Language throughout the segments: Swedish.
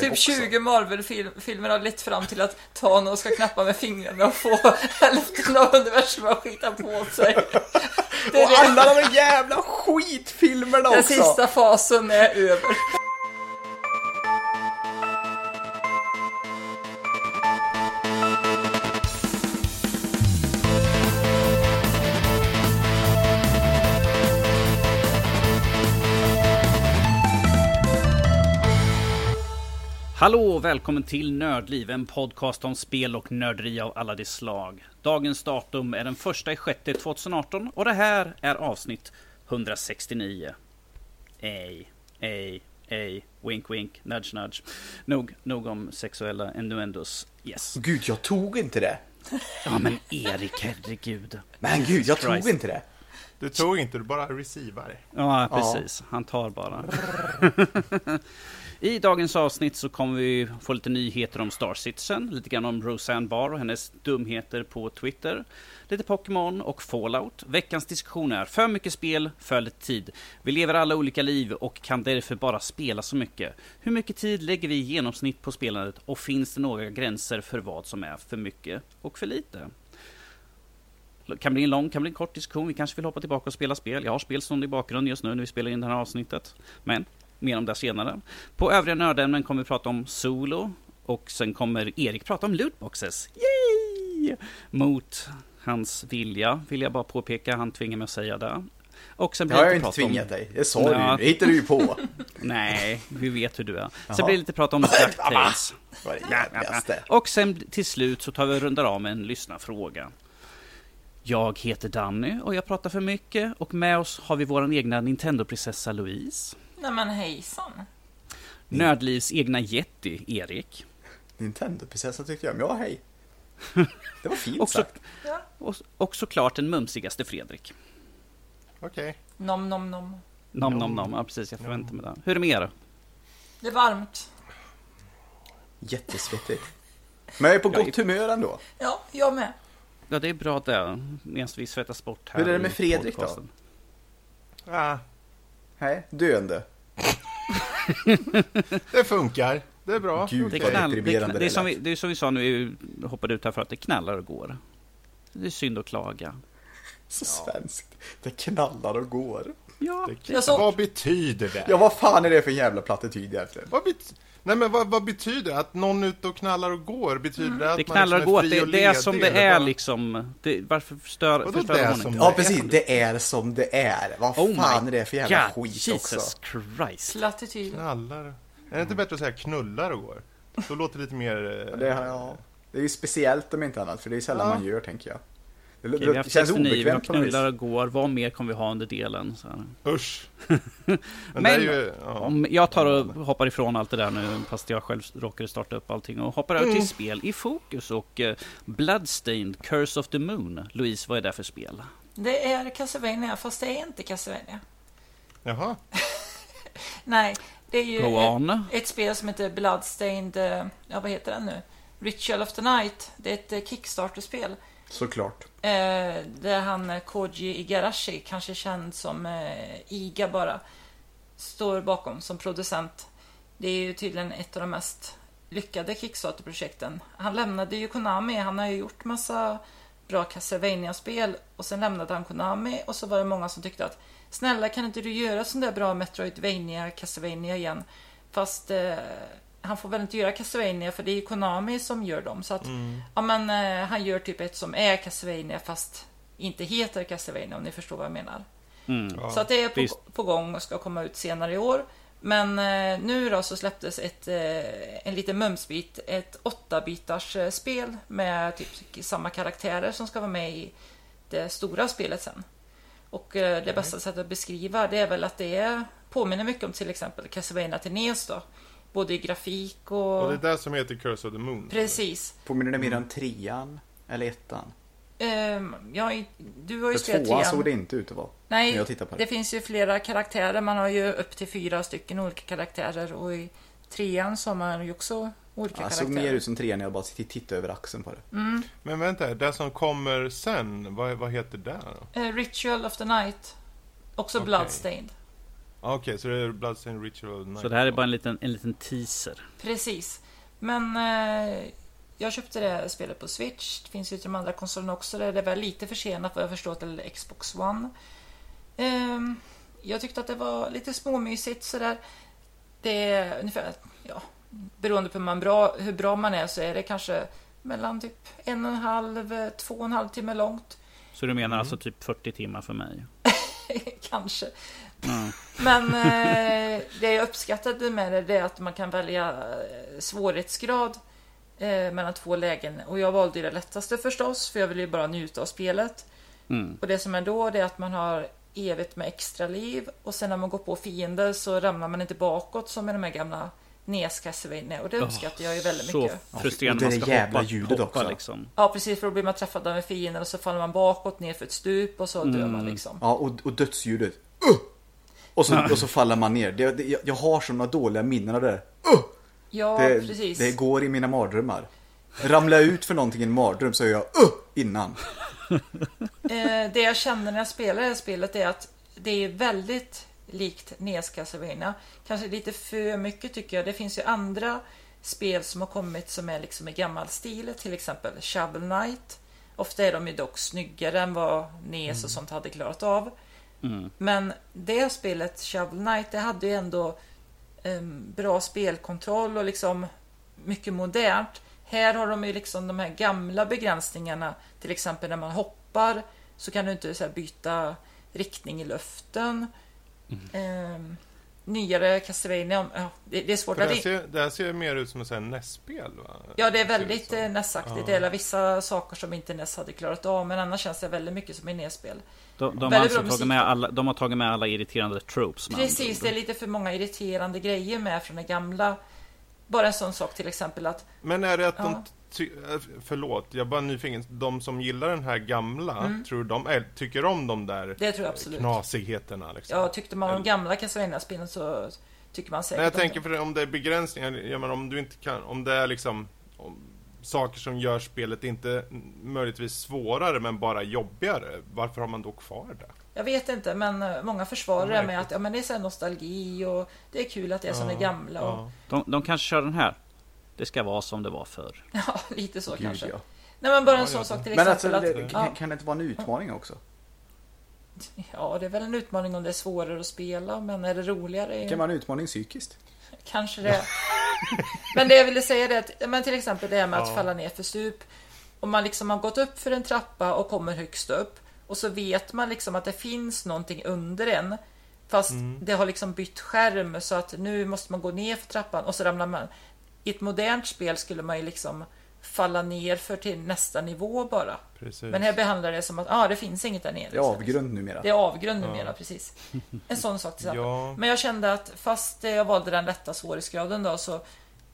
Typ 20 Marvel-filmer har lett fram till att Thanos ska knappa med fingrarna och få hälften av universum att skita på sig. Det och alla de jävla skitfilmerna också! Den sista fasen är över. Hallå och välkommen till Nördliv, en podcast om spel och nörderi av alla de slag. Dagens datum är den första i sjätte 2018 och det här är avsnitt 169. Ej, ej, ej, wink wink, nudge nudge. Nog, nog om sexuella innuendos. Yes. Gud, jag tog inte det. Ja men Erik, herregud. Men gud, jag tog inte det. Du tog inte, du bara receivar. Ja, precis. Ja. Han tar bara. I dagens avsnitt så kommer vi få lite nyheter om Star Citizen, lite grann om Roseanne Barr och hennes dumheter på Twitter, lite Pokémon och Fallout. Veckans diskussion är för mycket spel, för lite tid. Vi lever alla olika liv och kan därför bara spela så mycket. Hur mycket tid lägger vi i genomsnitt på spelandet och finns det några gränser för vad som är för mycket och för lite? kan bli en lång, kan bli en kort diskussion. Vi kanske vill hoppa tillbaka och spela spel. Jag har spelstånd i bakgrunden just nu när vi spelar in det här avsnittet. Men mer om det senare. På övriga nördämnen kommer vi prata om Solo och sen kommer Erik prata om lootboxes. Yay! Mot hans vilja, vill jag bara påpeka. Han tvingar mig att säga det. Och sen blir det har jag inte tvingat om... dig. Det sa du ju. Det hittar du ju på. Nej, vi vet hur du är. Jaha. Sen blir det lite prat om DuckTales. och sen till slut så tar vi och rundar av med en lyssnarfråga. Jag heter Danny och jag pratar för mycket och med oss har vi vår egna Nintendo-prinsessa Louise. Nej men hejsan. Nördlivs egna jätte, Erik. Nintendo-prinsessa tyckte jag, men ja hej. Det var fint och så, sagt. Och, och såklart den mumsigaste Fredrik. Okej. Okay. Nom nom nom. Nom nom nom, ja precis, jag förväntar mig det. Hur är det med er? Det är varmt. Jättesvettigt. Men jag är på jag gott är... humör ändå. Ja, jag med. Ja, det är bra det. Medan vi svettas bort här Hur är det med Fredrik podcasten. då? Ah, Nej, döende. Det funkar. Det är bra. Gud, det, knall, det, knall, det, är som vi, det är som vi sa när vi hoppade ut här för att det knallar och går. Det är synd att klaga. Så ja. svenskt. Det knallar och går. Ja. Det, Vad betyder det? Ja, vad fan är det för jävla plattityd egentligen? Vad betyder Nej men vad, vad, betyder det? Att någon är ute och knallar och går? Betyder mm. det att det knallar liksom och går, det, det är som det är liksom. Det, varför stör, Vadå förstör det som Ja precis, det är som det är. Vad oh fan är det för jävla God, skit Jesus också? Christ. Plattityder. Knallar. Är det inte bättre att säga knullar och går? Så låter det lite mer... Ja, det, ja. det är ju speciellt om inte annat, för det är sällan ja. man gör tänker jag. Det, Okej, vi har känns obekvämt på knullar och går. Vad mer kommer vi ha under delen? Så Usch. Men, Men ju, ja. om jag tar och hoppar ifrån allt det där nu, fast jag själv råkade starta upp allting och hoppar över till mm. spel i fokus och uh, Bloodstained, Curse of the Moon. Louise, vad är det för spel? Det är Castlevania, fast det är inte Castlevania. Jaha. Nej, det är ju ett, ett, spel som heter Bloodstained, eh, ja vad heter den nu? Ritual of the Night. Det är ett eh, Kickstarter-spel. Såklart. Eh, där han eh, Koji Igarashi, kanske känd som eh, Iga bara, står bakom som producent. Det är ju tydligen ett av de mest lyckade Kickstarter-projekten. Han lämnade ju Konami, han har ju gjort massa bra Castlevania-spel och sen lämnade han Konami och så var det många som tyckte att snälla kan inte du göra sån där bra Metroidvania, Castlevania igen? Fast eh, han får väl inte göra Castlevania för det är Konami som gör dem. Så att, mm. ja men eh, han gör typ ett som är Castlevania fast inte heter Castlevania om ni förstår vad jag menar. Mm. Så att det är på, på, gång och ska komma ut senare i år. Men eh, nu då så släpptes ett, eh, en liten mumsbit, ett 8-bitars eh, spel med typ samma karaktärer som ska vara med i det stora spelet sen. Och eh, det bästa sättet att beskriva det är väl att det är, påminner mycket om till exempel Castlevania till NES då. Både i grafik och... Och det är det som heter Curse of the Moon? Precis. Påminner det mer om trean? Eller ettan? Um, ja, du har ju spelat trean. såg det inte ut att vara. Nej, jag på det. det finns ju flera karaktärer. Man har ju upp till fyra stycken olika karaktärer. Och i trean så har man ju också olika ja, karaktärer. Det såg mer ut som trean när jag bara tittade över axeln på det. Mm. Men vänta, det som kommer sen, vad, vad heter det då? Uh, Ritual of the Night. Också okay. Bloodstained. Ah, Okej, så det är Bloodstained Ritual Så det här är bara en liten, en liten teaser. Precis. Men eh, jag köpte det spelet på Switch. Det finns ju till de andra konsolerna också. Det är väl lite försenat vad jag förstår till Xbox One. Ehm, jag tyckte att det var lite småmysigt sådär. Det är ungefär, ja, beroende på hur, man bra, hur bra man är så är det kanske mellan typ en och en halv, två och en halv timme långt. Så du menar alltså typ 40 timmar för mig? kanske. Mm. Men eh, det jag uppskattade med det, det är att man kan välja eh, svårighetsgrad eh, mellan två lägen. Och jag valde det lättaste förstås, för jag ville ju bara njuta av spelet. Mm. Och det som är då, det är att man har evigt med extra liv. Och sen när man går på fiender så ramlar man inte bakåt som i de här gamla NES Castlevania. Och det uppskattar jag ju väldigt Så mycket. frustrerande Och man det ska jävla hoppa, ljudet hoppa också. liksom. Ja, precis. För då blir man träffad av en fiende och så faller man bakåt ner för ett stup och så dör man liksom. Ja, och, och dödsljudet. Uh! Och, så, och så faller man ner. Det, det, jag, har såna dåliga minnen av det. Uh! Ja, Det, precis. det går i mina mardrömmar. Ramlar jag ut för någonting i en mardröm så är jag uh! innan. Eh, det jag känner när jag spelar det här spelet är att det är väldigt likt NES Castlevania. Kanske lite för mycket tycker jag. Det finns ju andra spel som har kommit som är liksom i gammal stil. Till exempel Shovel Knight. Ofta är de ju dock snyggare än vad NES och sånt hade klarat av. Mm. Men det spelet, Shovel Knight, det hade ju ändå em, bra spelkontroll och liksom mycket modernt. Här har de ju liksom de här gamla begränsningarna. Till exempel när man hoppar så kan du inte så här, byta riktning i luften. Em, nyare Castlevania, ja, det, det är svårt att... det, här ser, det här ser mer ut som ett NES-spel va? Ja, det är väldigt eh, NES-aktigt. Ja. Det är vissa saker som inte NES hade klarat av, men annars känns det väldigt mycket som ett NES-spel. De, de, har alltså tagit med alla, de har tagit med alla irriterande tropes Precis, det är lite för många irriterande grejer med från det gamla. Bara en sån sak till exempel att Men är det att Ja. de... Ty, äh, förlåt, jag är bara nyfiken. De som gillar den här gamla, Mm. tror de äh, tycker om de där det tror jag absolut. knasigheterna? Liksom? Ja, tyckte man om gamla Castlevania-spelen så tycker man säkert Nej, jag om tänker det. för om det är begränsningar, jag menar, om du inte kan, om det är liksom om, saker som gör spelet inte möjligtvis svårare men bara jobbigare, varför har man då kvar det? Jag vet inte, men eh, många försvarar det med att ja, men det är så nostalgi och det är kul att det är som Ja, det gamla. Och, Ja. De, de kanske kör den här. Det ska vara som det var förr. ja, lite så Gud, kanske. ja. Nej, men bara en sån sak till Men alltså, exempel det, att... kan, Ja, kan det inte vara en utmaning också? ja, det är väl en utmaning om det är svårare att spela, men är det roligare? Det kan vara en utmaning psykiskt. Kanske det. Men det jag ville säga är att, men till exempel det här med att Ja. falla ner för stup. Om man liksom har gått upp för en trappa och kommer högst upp och så vet man liksom att det finns någonting under en. Fast Mm. det har liksom bytt skärm så att nu måste man gå ner för trappan och så ramlar man. I ett modernt spel skulle man ju liksom falla ner för till nästa nivå bara. Precis. Men här behandlar det som att ah, det finns inget där nere. Det är avgrund numera. Det är avgrund numera, Ja. precis. En sån sak till exempel. Ja, Men jag kände att fast jag valde den lätta svårighetsgraden då så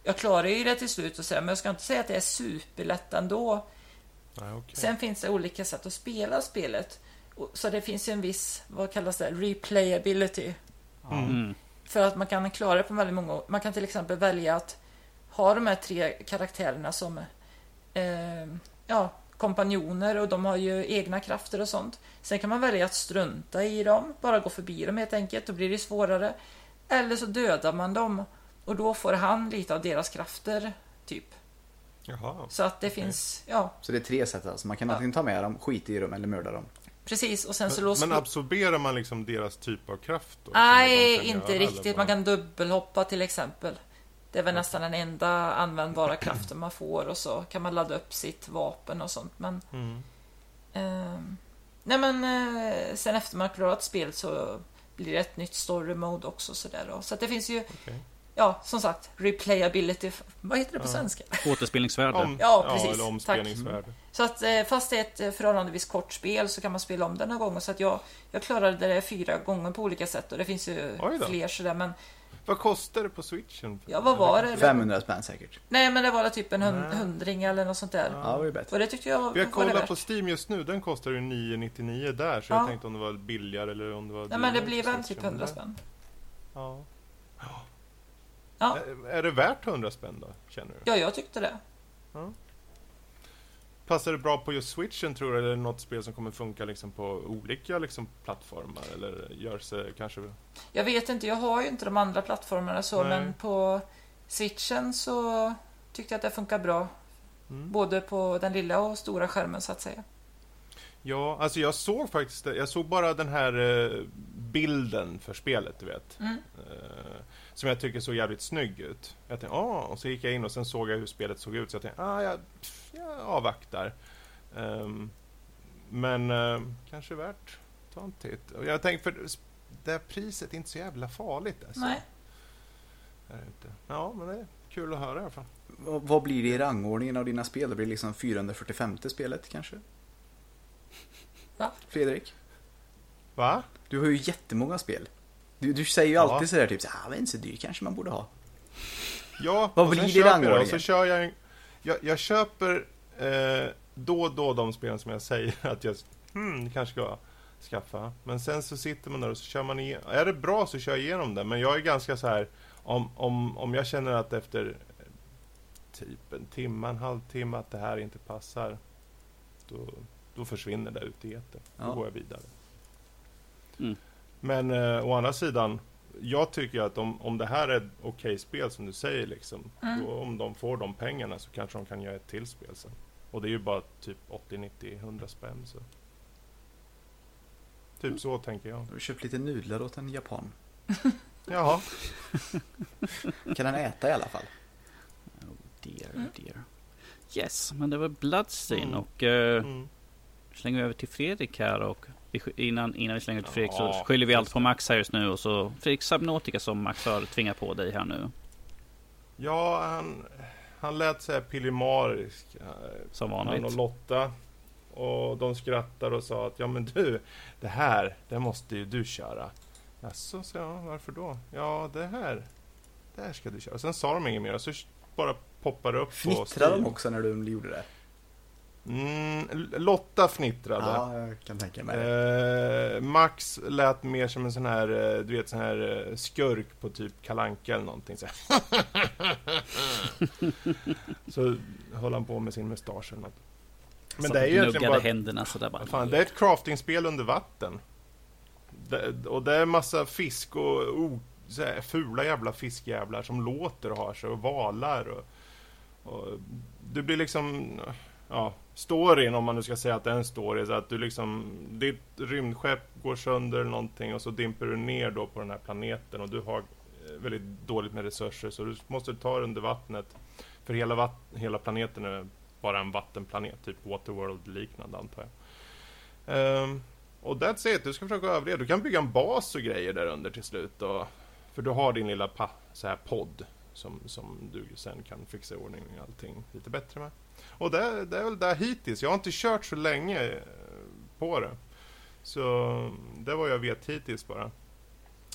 jag klarar ju det till slut och så, men jag ska inte säga att det är superlätt ändå. nej, okej. Sen finns det olika sätt att spela spelet. Så det finns ju en viss, vad kallas det, replayability. Mm. Mm. För att man kan klara det på väldigt många Man kan till exempel välja att ha de här tre karaktärerna som eh, ja, kompanjoner och de har ju egna krafter och sånt. Sen kan man välja att strunta i dem, bara gå förbi dem helt enkelt, då blir det svårare. Eller så dödar man dem och då får han lite av deras krafter, typ. Jaha. Så att det finns, ja, Så det är tre sätt alltså. Man kan Ja. antingen ta med dem, skita i dem eller mörda dem. precis. Och sen så låser men absorberar man liksom deras typ av kraft då? Nej, inte göra, riktigt. bara- Man kan dubbelhoppa till exempel. Det är väl nästan den enda användbara kraften man får och så kan man ladda upp sitt vapen och sånt. Men, Mm. ehm, nej men eh, sen efter man har klarat spelet så blir det ett nytt story mode också sådär då. Så att det finns ju, Okej. ja som sagt, replayability. Vad heter det på Ja. svenska? Återspelningsvärde. Om, Ja, precis. eller omspelningsvärde. Så att eh, fast det är ett eh, förhållandevis kort spel så kan man spela om det några gånger. Så att jag, jag klarade det fyra gånger på olika sätt och det finns ju fler sådär. Men Vad kostar det på switchen? ja, vad var det? 500 spänn säkert. Nej, men det var typ en hund, hundring eller något sånt där. Ja, det var ju bättre. Och det tyckte jag Vi har var kollat värt. på Steam just nu, den kostar ju 999 där, så Ja. jag tänkte om det var billigare eller om det var Nej, men det blir väl typ 100 men- spänn. Ja. Ja. Är, är det värt 100 spänn då, känner du? Ja, jag tyckte det. Passar det bra på just switchen tror du? Eller är det något spel som kommer funka liksom på olika liksom, plattformar? Eller gör sig kanske... Jag vet inte, jag har ju inte de andra plattformarna så, Nej. men på switchen så tyckte jag att det funkar bra. Mm. Både på den lilla och stora skärmen så att säga. Ja, alltså jag såg faktiskt. Jag såg bara den här eh, bilden för spelet, du vet. Mm. Eh, som jag tycker såg jävligt snygg ut. Jag tänkte, ah, och så gick jag in och sen såg jag hur spelet såg ut. Så jag tänkte, ah, jag, pff, jag avvaktar. Ehm, men eh, kanske värt att ta en titt. Och jag tänkte, för det här priset är inte så jävla farligt. Alltså. Nej. Är inte. Ja, men det är kul att höra i alla fall. Vad, vad blir det i rangordningen av dina spel? Det blir liksom 445 spelet kanske? Va? Fredrik? Va? Du har ju jättemånga spel. Du, du säger ju Ja. alltid sådär typ, så här, ah, men så dyr kanske man borde ha. Ja, Vad och blir rangordningen? och så kör jag, en, jag, jag köper eh, då och då de spelen som jag säger att jag hmm, kanske ska skaffa. Men sen så sitter man där och så kör man igenom. Är det bra så kör jag igenom det. Men jag är ganska så här om, om, om jag känner att efter eh, typ en timme, en halvtimme att det här inte passar. Då, då försvinner det ut i etern. Då Ja. går jag vidare. Mm. Men eh, å andra sidan, jag tycker att om, om det här är ett okej spel som du säger, liksom, Mm. då, om de får de pengarna så kanske de kan göra ett till spel sen. Och det är ju bara typ 80, 90, 100 spänn. Så. Typ så tänker jag. Du har köpt lite nudlar åt en japan. Jaha. Kan han äta i alla fall? Dear, Mm. dear. Yes, men det var Bloodstain Mm. och uh, Mm. Slänger vi över till Fredrik här och innan, innan vi slänger till Fredrik Ja, så skyller vi allt på Max här just nu och så Fredrik Subnautica som Max har tvingat på dig här nu. Ja, han, han lät så här pillemarisk. eh, Som Han och vanligt. Lotta. Och de skrattade och sa att ja men du, det här, det måste ju du köra. Jaså, så jag, varför då? Ja, det här, det här ska du köra. Sen sa de inget mer och så bara poppade upp på Fnittrade de också när du gjorde det? Mm, Lotta fnittrade. Ja, jag kan tänka mig det. Eh, Max lät mer som en sån här, eh, du vet sån här eh, skurk på typ Kalanka eller någonting så, så höll han på med sin mustasch eller något. Men det är ju egentligen bara, händerna sådär bara. vad fan, det är ett craftingspel under vatten. Det, och det är massa fisk och oh, så här, fula jävla fiskjävlar som låter och har sig och valar och, och det blir liksom, ja, storyn om man nu ska säga att det är en story, så att du liksom, ditt rymdskepp går sönder eller någonting och så dimper du ner då på den här planeten och du har eh, väldigt dåligt med resurser så du måste ta dig under vattnet. För hela, vatt- hela planeten är bara en vattenplanet, typ Waterworld liknande antar jag. Um, och that's it, du ska försöka överleva. Du kan bygga en bas och grejer där under till slut. Och, för du har din lilla pa, så här podd som, som du sen kan fixa i ordning allting lite bättre med. Och det, det är väl där hittills. Jag har inte kört så länge eh, på det. Så det var jag vet hittills bara.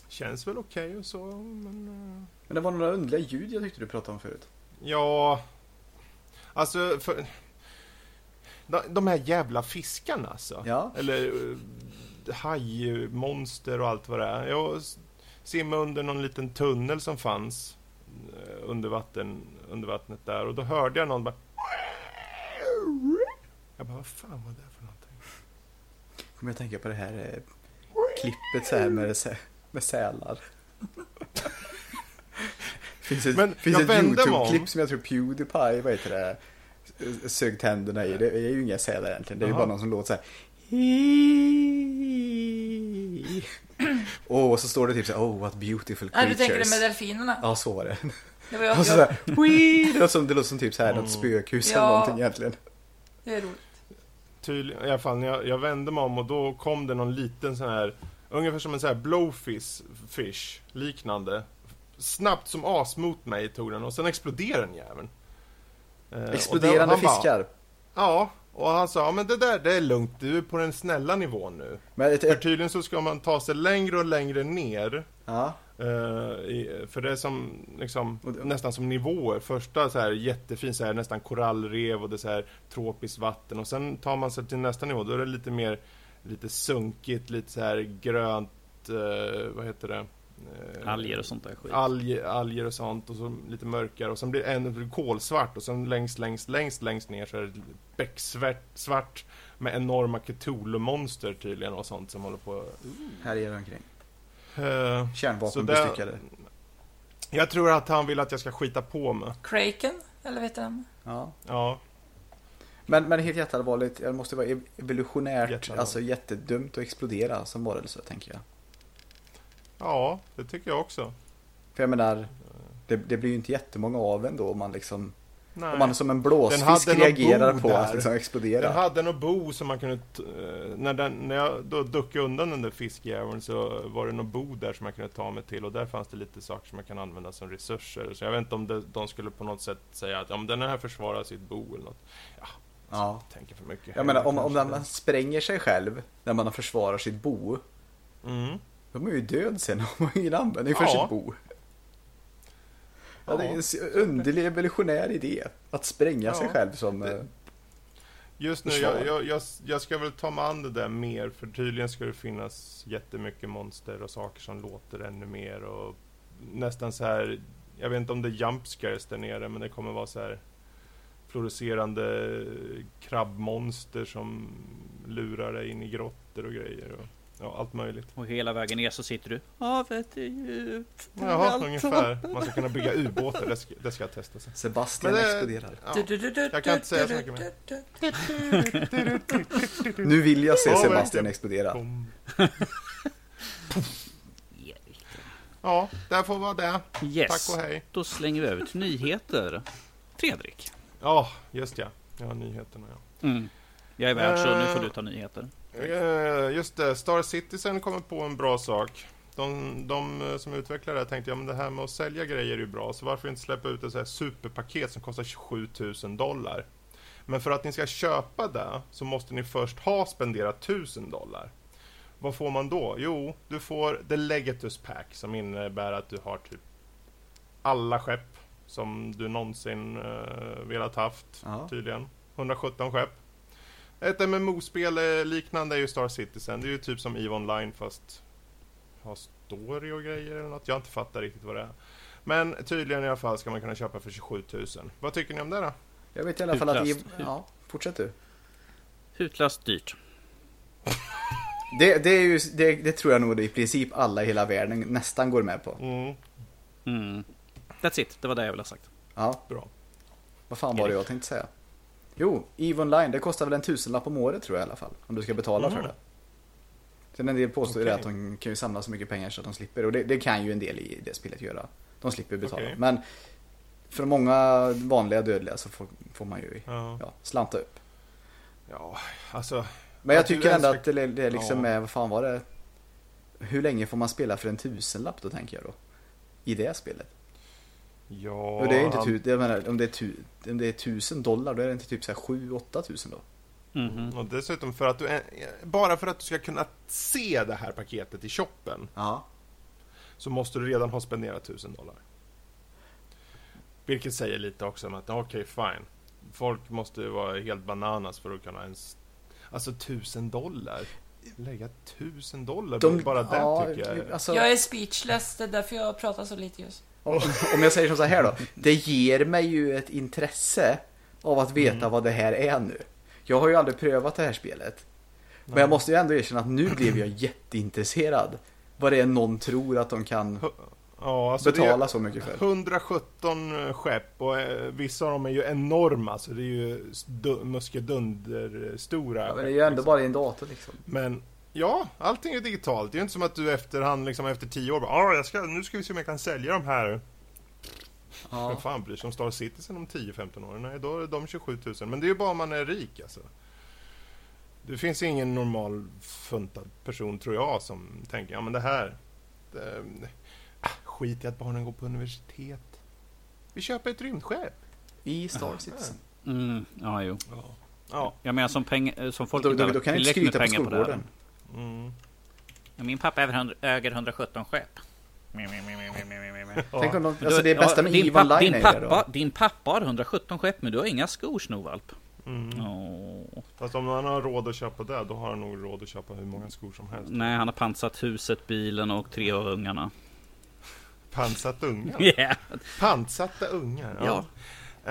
Känns väl okej och så, men... eh, Men det var några underliga ljud jag tyckte du pratade om förut. Ja, alltså för... De, här jävla fiskarna alltså. Ja. Eller uh, hajmonster och allt vad det är. Jag simmade under någon liten tunnel som fanns eh, under, vatten, under vattnet där och då hörde jag någon bara... Jag bara, vad fan var det för någonting? Kommer jag tänka på det här eh, klippet så här med, med sälar. finns ett, Men finns ett. YouTube-klipp som jag tror Pewdiepie, vad heter det, sög tänderna i. Det är ju inga sälar egentligen. Det är ju bara någon som låter så här. Och så står det typ så här, oh what beautiful creatures. du tänker det med delfinerna? Ja, så var det. Det var jag, Och så jag, Wii! det, låter som, det låter som typ så här Mm. något spökhus Ja. eller någonting egentligen. det är roligt. Tydligen, i alla fall när jag, jag vände mig om och då kom det någon liten sån här Ungefär som en sån här blowfish fish, liknande. Snabbt som as mot mig tog den och sen exploderade den jäveln. Eh, Exploderande fiskar. Ja, och han sa ja, men det där det är lugnt, du är på den snälla nivån nu. Men ett, För tydligen så ska man ta sig längre och längre ner. Ja, eh, För det är som liksom nästan som nivåer Första så här jättefin så här, nästan korallrev och det är så här tropiskt vatten och sen tar man sig till nästa nivå då är det lite mer Lite sunkigt, lite så här grönt eh, Vad heter det? eh, Alger och sånt där skit. alger, alger och sånt och så lite mörkare och sen blir det ännu kolsvart och sen längst, längst, längst, längst ner så är det becksvart svart med enorma Cthulhu-monster tydligen och sånt som håller på... Här är det omkring. Uh, Kärnvapen bestyckade. Jag tror att han vill att jag ska skita på mig. Kraken, eller vet du den? Ja. Ja, Men, men helt jätteallvarligt, det måste vara evolutionärt, Jätteallvarligt. alltså jättedumt att explodera som varelse, tänker jag. ja, det tycker jag också. För jag menar, det, det blir ju inte jättemånga av en då om man liksom, Nej. om man som en Den blåsfisk reagerar bo på där. att liksom explodera. Den hade något bo som man kunde... eh, När, den, när jag då duckade undan den där fiskjäveln så var det något bo där som jag kunde ta mig till och där fanns det lite saker som jag kan använda som resurser. Så jag vet inte om det, de skulle på något sätt säga att ja, men den här försvarar sitt bo eller något. Ja, Ja. jag tänker för mycket. Jag menar om, om man spränger sig själv när man försvarar sitt bo, Mm. då är man ju död sen om man har ingen användning för Ja. sitt bo. Ja, det är en underlig evolutionär idé. Att spränga Ja. sig själv som... Det- eh, Just nu, jag, jag, jag, jag ska väl ta mig an det där mer, för tydligen ska det finnas jättemycket monster och saker som låter ännu mer och nästan så här, jag vet inte om det är jumpscares där nere, men det kommer vara så här fluorescerande krabbmonster som lurar dig in i grottor och grejer och ja, allt möjligt. Och hela vägen ner så sitter du. Havet är djupt. Jaha, ungefär. Man ska kunna bygga ubåtar, det ska, det ska jag testa sen. Sebastian Men det- exploderar. Ja. Jag kan inte säga så mycket mer. Nu vill jag se Sebastian explodera. Ja, där får vara det. Yes, Tack och hej. då slänger vi över till nyheter. Fredrik. Ja, just ja. Ja, nyheterna ja. Mm. Jag är värd så nu får Eh. du ta nyheter. Eh, Just det, Star Citizen kommer på en bra sak. De, de eh, som utvecklar det här tänkte, ja men det här med att sälja grejer är ju bra, så varför inte släppa ut ett så här superpaket som kostar 27 000 dollar? Men för att ni ska köpa det så måste ni först ha spenderat 1000 dollar. Vad får man då? Jo, du får The Legatus Pack som innebär att du har typ alla skepp som du någonsin uh, velat haft Ja. tydligen. 117 skepp. Ett MMO-spel eh, liknande är ju Star Citizen. Det är ju typ som EVE Online fast har story och grejer eller något. Jag har inte fattat riktigt vad det är. Men tydligen i alla fall ska man kunna köpa för 27 000. Vad tycker ni om det då? Jag vet i alla fall att... Utlöst. Ja, fortsätt du. Hutlöst dyrt. Det, det, är ju, det, det tror jag nog i princip alla i hela världen nästan går med på. Mm, Mm. That's it, det var det jag ville ha sagt. Ja, bra. vad fan var det jag tänkte säga? Jo, EVE Online, det kostar väl en tusenlapp om året tror jag i alla fall. Om du ska betala för Mhm. det. Sen en del påstår ju det att de kan ju samla så mycket pengar så att de slipper. Och det, det kan ju en del i det spelet göra. De slipper betala. Okej. Men för många vanliga dödliga så får, får man ju Ja, ja, slanta upp. ja alltså. Men jag tycker ändå att det, det liksom Ja. är, vad fan var det? Hur länge får man spela för en tusenlapp då tänker jag då? I det spelet. Ja, och det är inte han- jag menar, om det är, tu, om det är tusen dollar då är det inte typ så här 7-8 tusen då. Mhm. Och dessutom för att du, bara för att du ska kunna se det här paketet i shoppen Ja. så måste du redan ha spenderat 1000 dollar. Vilket säger lite också om att, okej fine. Folk måste ju vara helt bananas för att kunna ens... Alltså 1000 dollar. Lägga 1000 dollar De, bara det ja, tycker jag. Alltså, Jag är speechless, det är därför jag pratar så lite just. Om, jag säger som så här då. Det ger mig ju ett intresse av att veta Mm. vad det här är nu. Jag har ju aldrig prövat det här spelet. Men jag måste ju ändå erkänna att nu blev jag jätteintresserad. Vad det är någon tror att de kan Ja, alltså betala så mycket för. 117 skepp och eh, vissa av dem är ju enorma så det är ju du- muskedunder stora Ja, men det är ju ändå liksom. bara i en dator liksom. Men ja, allting är digitalt. Det är ju inte som att du efterhand, liksom efter 10 år bara, ah, jag ska, nu ska vi se om jag kan sälja de här. Vem Ja. fan bryr sig om Star Citizen om 10-15 år? Nej, då är de 27 000. Men det är ju bara om man är rik alltså. Det finns ingen normal funtad person, tror jag, som tänker, ja men det här... Det, ah, skit i att barnen går på universitet. Vi köper ett rymdskepp. I Star Citizen. Mm. Ja, jo. Ja. Ja. Jag menar som, peng, som folk Då, då, då kan jag inte skryta på pengar det här. skolgården. Mm. Ja, Min pappa äger hund- äger 117 skepp. Tänk om de, alltså det bästa med din, EVE pappa, din, är pappa, då. din pappa har 117 skepp men du har inga skor snovalp. Mm. Fast om man har råd att köpa det, då har han nog råd att köpa hur många skor som helst. Nej, han har pansat huset, bilen och tre av ungarna. Pantsatta ungar. Yeah. Pantsatta ungar, ja.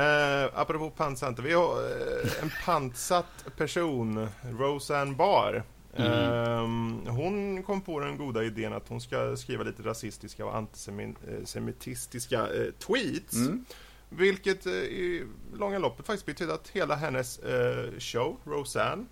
Eh, apropå pantsatta, vi har eh, en pantsatt person, Roseanne Barr. Mm. Eh, hon kom på den goda idén att hon ska skriva lite rasistiska och antisemitistiska eh, tweets. Mm. Vilket eh, i långa loppet faktiskt betyder att hela hennes eh, show, Roseanne,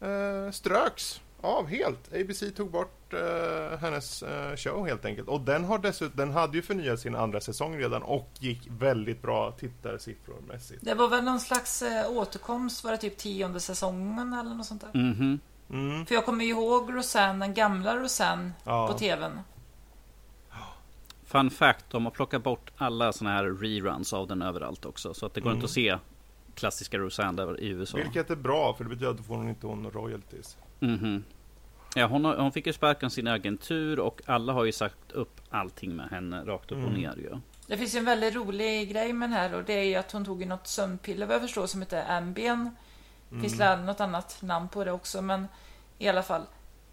eh, ströks av helt. ABC tog bort eh, hennes eh, show helt enkelt. Och den har dessutom, den hade ju förnyat sin andra säsong redan och gick väldigt bra tittarsiffrormässigt. Det var väl någon slags eh, återkomst, var det typ tionde säsongen eller något sånt där? Mhm. Mm. För jag kommer ju ihåg Roseanne, den gamla Roseanne Ja. på TVn. Fun fact, de har plockat bort alla såna här reruns av den överallt också. Så att det går Mm. inte att se klassiska Roseanne där i USA. Vilket är bra, för det betyder att då får hon inte hon royalties. Mhm. Ja, hon, har, hon fick ju sparken sin agentur och alla har ju sagt upp allting med henne rakt upp och Mm. ner ju. Det finns ju en väldigt rolig grej med den här och det är ju att hon tog något sömnpiller vad jag förstår som heter Ambien. Mm. Finns det något annat namn på det också men i alla fall.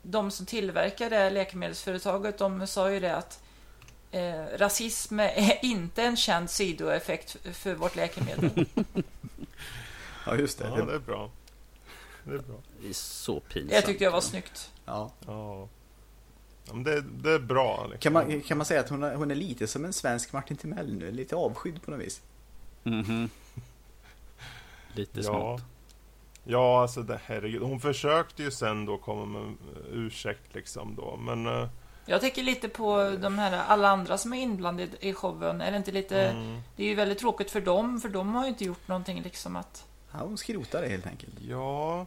De som tillverkar det läkemedelsföretaget de sa ju det att eh, rasism är inte en känd sidoeffekt för vårt läkemedel. Ja, just det. Ja, det är bra. Det är bra. Det är så pinsamt. Det tyckte jag var snyggt. ja. Ja. Det, det är bra. Liksom. Kan, man, kan man säga att hon är, hon är lite som en svensk Martin Timell nu? Lite avskydd på något vis. Mhm. Lite Ja. smått. Ja, alltså det, herregud. Hon försökte ju sen då komma med en ursäkt liksom då, men... eh, Jag tänker lite på de här alla andra som är inblandade i showen. Är det inte lite... mm, Det är ju väldigt tråkigt för dem för de har ju inte gjort någonting liksom att... Ja, hon skrotar det helt enkelt. ja,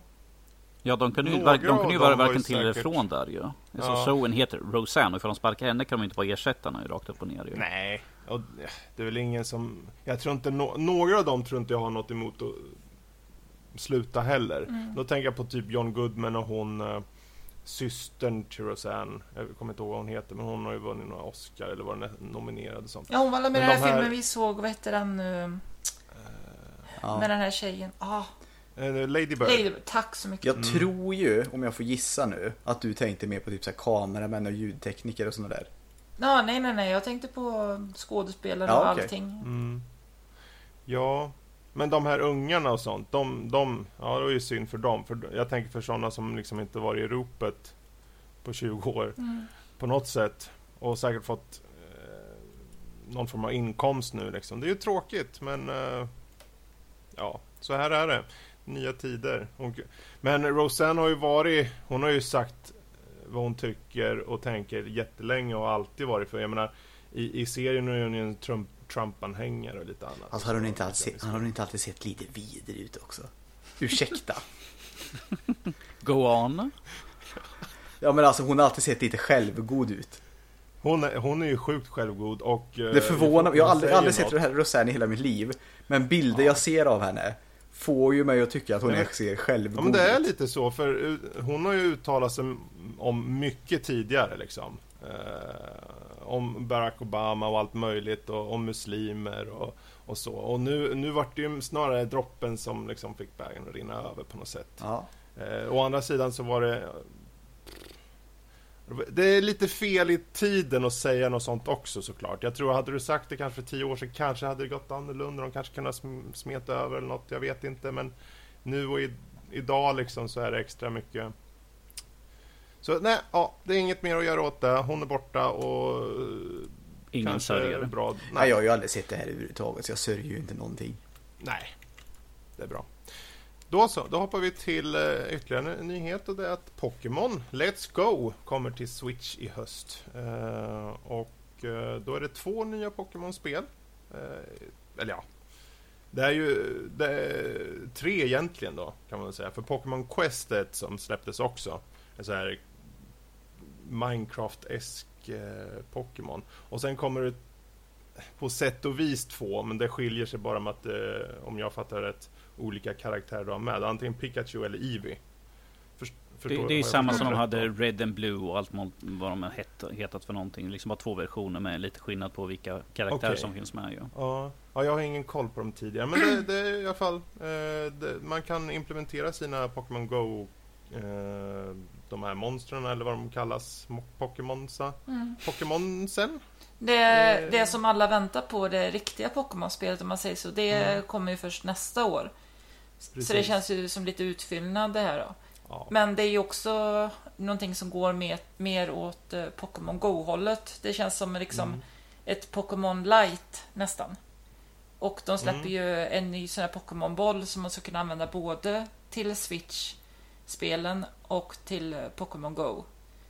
Ja, de kunde ju, de kunde ju vara varken till eller från där ju. Alltså, Ja. showen heter Roseanne och ifall de sparkar henne kan de inte bara ersätta henne rakt upp och ner ju. nej. Och det är väl ingen som... Jag tror inte... No, några av dem tror inte jag har något emot att sluta heller. Mm. Då tänker jag på typ John Goodman och hon... eh, systern till Roseanne. Jag kommer inte ihåg vad hon heter, men hon har ju vunnit några Oscar eller var den nominerad och sånt. Ja, hon var med i den här, de här- filmen vi såg. Vad hette den nu? Ja. Med den här tjejen. Ah, Eh, Lady Bird. Lady, tack så mycket. Jag Mm. tror ju, om jag får gissa nu, att du tänkte mer på typ så här kameramän och ljudtekniker och sådana där. Ja, nej, nej, nej. Jag tänkte på skådespelare Ja, och okej. allting. Mm. Ja, men de här ungarna och sånt, de, de, ja det är ju synd för dem. För jag tänker för sådana som liksom inte varit i ropet på 20 år Mm. på något sätt och säkert fått eh, någon form av inkomst nu liksom. Det är ju tråkigt men eh, ja, så här är det. Nya tider. Och, men Roseanne har ju varit, hon har ju sagt eh, vad hon tycker och tänker jättelänge och alltid varit för. Jag menar, i, i serien är hon ju en Trump, Trump-anhängare och lite annat. Alltså har hon inte alltid, har hon inte alltid sett lite vidrig ut också? Ursäkta? Go on. Ja men alltså hon har alltid sett lite självgod ut. Hon är, hon är ju sjukt självgod och... eh, Det förvånar mig, jag har aldrig, aldrig sett Roseanne i hela mitt liv. Men bilder Ja. jag ser av henne får ju mig att tycka att hon Men- är, ser självgod Ja men det är ut. lite så, för eh, hon har ju uttalat sig om mycket tidigare liksom. Om Barack Obama och allt möjligt och om muslimer och, och så. Och nu, nu vart det ju snarare droppen som liksom fick bägaren att rinna över på något sätt. Ja. Eh, å andra sidan så var det... Det är lite fel i tiden att säga något sånt också såklart. Jag tror, hade du sagt det kanske för tio år sedan kanske hade det gått annorlunda. De kanske kunnat sm- smeta över eller något, jag vet inte. Men nu och i, idag liksom så är det extra mycket. Så nej, ja, det är inget mer att göra åt det. Hon är borta och eh, Ingen kanske sörjer bra. Nej. Nej, jag har ju aldrig sett det här överhuvudtaget så jag sörjer ju inte någonting. nej, det är bra. Då så, då hoppar vi till eh, ytterligare en nyhet och det är att Pokémon Let's Go kommer till Switch i höst. Eh, och då är det två nya Pokémon-spel. Eller ja, det är ju det är tre egentligen då kan man säga. För Pokémon Quest är ett som släpptes också. En sån här Minecraft-esk eh, Pokémon. Och sen kommer det på sätt och vis två, men det skiljer sig bara med att, eh, om jag fattar rätt, olika karaktärer du har med. Antingen Pikachu eller Eevee. Först, Det, det är ju samma som de hade? Red and Blue och allt vad de har het, hetat för någonting. Liksom bara två versioner med lite skillnad på vilka karaktärer Okej. som finns med ju. Ja, ja, jag har ingen koll på dem tidigare. Men det, det är i alla fall, eh, det, man kan implementera sina Pokémon Go, eh, de här monstren eller vad de kallas, Mo- Pokémonsa, Mm. Pokémonsen. Det, Eh. det som alla väntar på, det riktiga Pokémon-spelet om man säger så, det Mm. kommer ju först nästa år. Så det Precis. känns ju som lite utfyllnad det här då. Ja. Men det är ju också någonting som går mer, mer åt eh, Pokémon Go-hållet. Det känns som liksom Mm. ett Pokémon Light nästan. Och de släpper Mm. ju en ny sån här Pokémon-boll som man ska kunna använda både till Switch-spelen och till Pokémon Go.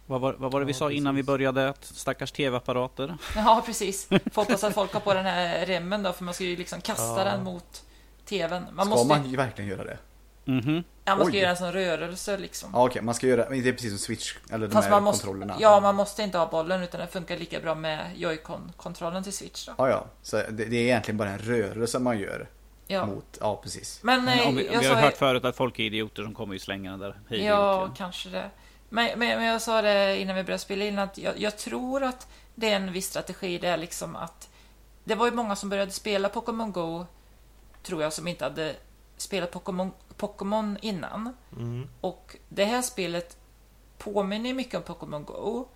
Vad var, vad var det vi Ja, sa innan vi precis. började? Att stackars tv-apparater. Ja, precis. Får hoppas att folk har på den här remmen då, för man ska ju liksom kasta Ja. den mot TVn. Man Ska måste, man ju verkligen göra det? Mhm. ja, man ska Oj. göra en sån rörelse liksom. Ja okej, man ska göra, men det är precis som Switch, eller de Fast här man måste, kontrollerna. ja, man måste inte ha bollen utan det funkar lika bra med Joy-Con-kontrollen till Switch då. Ja, ja. Så det, det är egentligen bara en rörelse man gör Ja. mot, ja precis. Men Men eh, om vi, jag vi har hört förut att folk är idioter som kommer ju slänga den där hej Ja, egentligen. kanske det. Men, men, men jag sa det innan vi började spela in att jag, jag tror att det är en viss strategi. Det är liksom att det var ju många som började spela Pokémon Go, tror jag, som inte hade spelat Pokémon, Pokémon innan. Mm. Och det här spelet påminner mycket om Pokémon Go.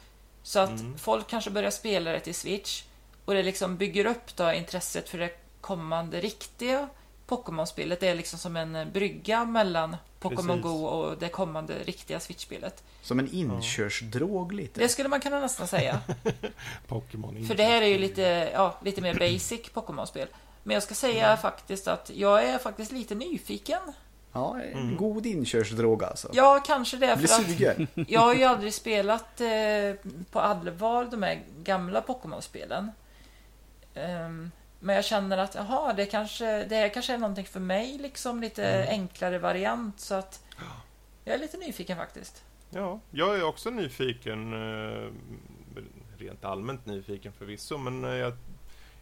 Så att Mm. folk kanske börjar spela det till Switch. Och det liksom bygger upp då intresset för det kommande riktiga Pokémon-spelet. Det är liksom som en brygga mellan Pokémon. Go och det kommande riktiga Switch-spelet. Som en inkörsdrog lite. Det skulle man kunna nästan säga. Pokémon För det här är ju lite, ja, lite mer basic Pokémon-spel. Men jag ska säga Mm. faktiskt att jag är faktiskt lite nyfiken. Ja, en Mm. god inkörsdrog alltså. Ja, kanske det. För att jag har ju aldrig spelat eh, på allvar de här gamla Pokémon-spelen. Ehm, men jag känner att jaha, det, kanske, det här kanske är någonting för mig, liksom lite Mm. enklare variant. Så att jag är lite nyfiken faktiskt. Ja, jag är också nyfiken. eh, Rent allmänt nyfiken förvisso, men eh, jag,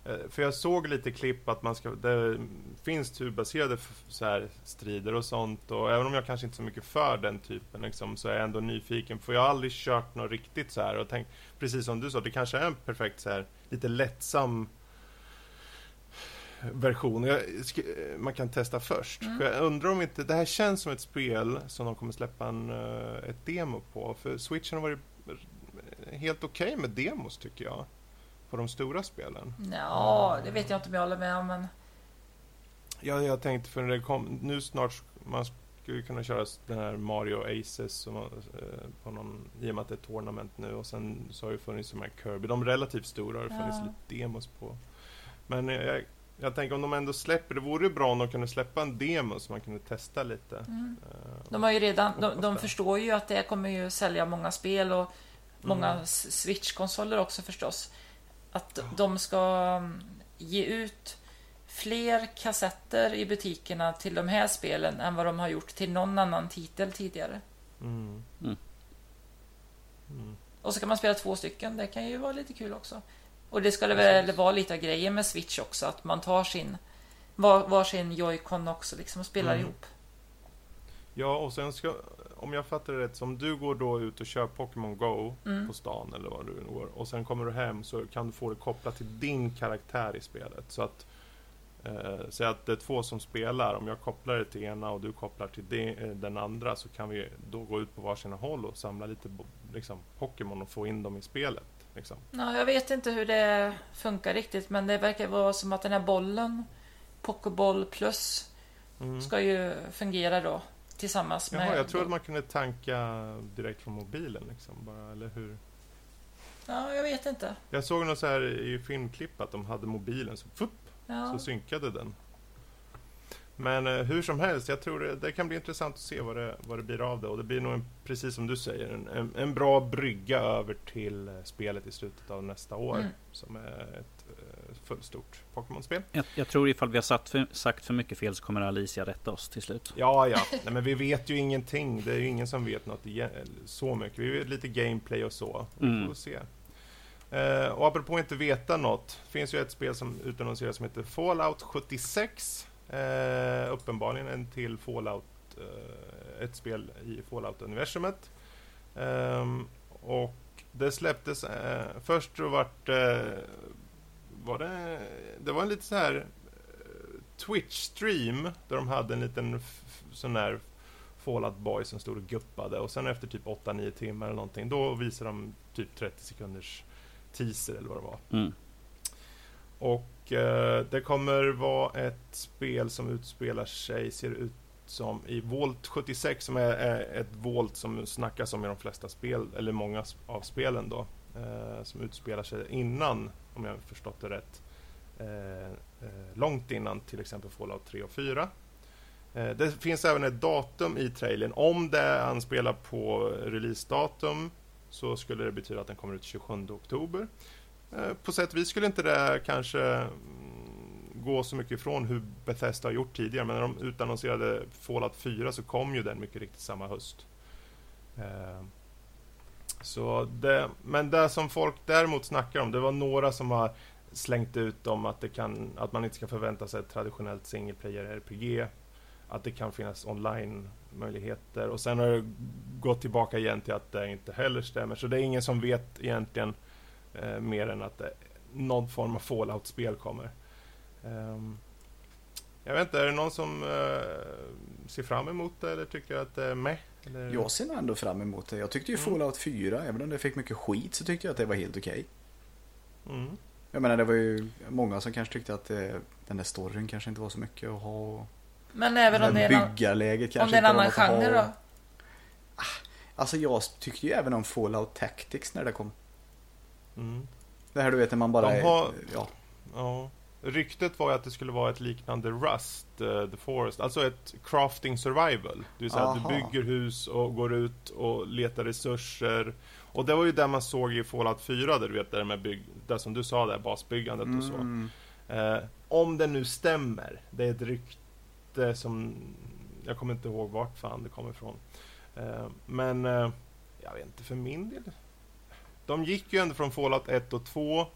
eh, för jag såg lite klipp att man ska, det finns turbaserade så här strider och sånt och även om jag kanske inte är så mycket för den typen liksom, så är jag ändå nyfiken för jag har aldrig kört något riktigt så här och tänkt, precis som du sa, det kanske är en perfekt så här lite lättsam version jag, man kan testa först. Mm. För jag undrar om inte, det här känns som ett spel som de kommer släppa en, eh, ett demo på. För Switchen har varit helt okej med demos tycker jag. På de stora spelen. Ja, det vet jag inte om jag håller med om, men Ja, jag tänkte för när det kom, nu snart man skulle kunna köra den här Mario Aces som, eh, på någon, i och med att det är tournament nu och sen så har det funnits de här Kirby, de relativt stora har det funnits Ja. lite demos på. Men jag, jag tänker om de ändå släpper, det vore bra om de kunde släppa en demo så man kunde testa lite. mm. Eh, de har ju redan, de, de förstår ju att det kommer ju sälja många spel och många Mm. Switch-konsoler också förstås. Att Ja. de ska mm, ge ut fler kassetter i butikerna till de här spelen än vad de har gjort till någon annan titel tidigare. Mm. Mm. Mm. Och så kan man spela två stycken, det kan ju vara lite kul också. Och det ska det väl vara lite av grejen med Switch också, att man tar sin var, varsin Joy-Con också liksom och spelar Mm. ihop. Ja, och sen ska, om jag fattar det rätt, som du går då ut och kör Pokémon Go Mm. på stan eller vad du nu går och sen kommer du hem så kan du få det kopplat till din karaktär i spelet. Så att eh, Säg att det är två som spelar, om jag kopplar det till ena och du kopplar till de, eh, den andra så kan vi då gå ut på varsina håll och samla lite liksom, Pokémon och få in dem i spelet. Liksom. Ja, jag vet inte hur det funkar riktigt, men det verkar vara som att den här bollen, Pokéboll plus, Mm. ska ju fungera då tillsammans med... Jaha, jag tror att man kunde tanka direkt från mobilen liksom, bara, eller hur? Ja, jag vet inte. Jag såg något så här i filmklipp att de hade mobilen så, fupp, Ja. så synkade den. Men eh, hur som helst, jag tror det, det kan bli intressant att se vad det, vad det blir av det. Och det blir nog, en, precis som du säger, en, en, en bra brygga över till eh, spelet i slutet av nästa år. Mm. Som är ett eh, fullt stort Pokémon-spel. Jag, jag tror ifall vi har satt för, sagt för mycket fel så kommer Alicia rätta oss till slut. Ja, ja. Nej, men vi vet ju ingenting. Det är ju ingen som vet något igen, så mycket. Vi vet lite gameplay och så. Vi Mm. får se. Eh, och apropå inte veta något. finns ju ett spel som utannonseras som heter Fallout 76. Eh, uppenbarligen en till Fallout. Eh, ett spel i Fallout-universumet. Ehm, och det släpptes... Eh, först så vart eh, var det... Det var en lite så här eh, Twitch-stream där de hade en liten sån där Fallout Boy som stod och guppade och sen efter typ 8-9 timmar eller någonting då visade de typ 30 sekunders teaser eller vad det var. Mm. Och Eh, det kommer vara ett spel som utspelar sig, ser ut som i Volt 76 som är, är ett Volt som snackas om i de flesta spel, eller många av spelen då. Eh, som utspelar sig innan, om jag förstått det rätt, eh, eh, långt innan till exempel Fallout 3 och 4. Eh, det finns även ett datum i trailern. Om det anspelar på releasedatum så skulle det betyda att den kommer ut 27 oktober. Eh, på sätt och vis skulle inte det kanske mm, gå så mycket ifrån hur Bethesda har gjort tidigare, men när de utannonserade Fallout 4 så kom ju den mycket riktigt samma höst. Eh, så det, men det som folk däremot snackar om, det var några som har slängt ut om att, det kan, att man inte ska förvänta sig ett traditionellt single player RPG, att det kan finnas online-möjligheter och sen har det gått tillbaka igen till att det inte heller stämmer, så det är ingen som vet egentligen eh, mer än att det, någon form av Fallout-spel kommer. Ehm, jag vet inte, är det någon som eh, ser fram emot det eller tycker att det är med? Eller? Jag ser nog ändå fram emot det. Jag tyckte ju Mm. Fallout 4, även om det fick mycket skit, så tyckte jag att det var helt okej. Mm. Jag menar, det var ju många som kanske tyckte att eh, den där storyn kanske inte var så mycket att ha. Men även om det är en, Byggarläget kanske om det är en annan genre då? Alltså jag tyckte ju även om Fallout Tactics när det kom. Mm. Det här du vet när man bara De är... har- Ja. Ja. Ryktet var ju att det skulle vara ett liknande Rust, eh, The Forest, alltså ett crafting survival. Det vill säga att du bygger hus och går ut och letar resurser. Och det var ju det man såg i Fallout 4, där du vet, där med bygg, där som du sa, där basbyggandet och så. Mm. Eh, om det nu stämmer, det är ett rykte som, jag kommer inte ihåg vart fan det kommer ifrån. Eh, men, jag vet inte, för min del. De gick ju ändå från Fallout 1 och 2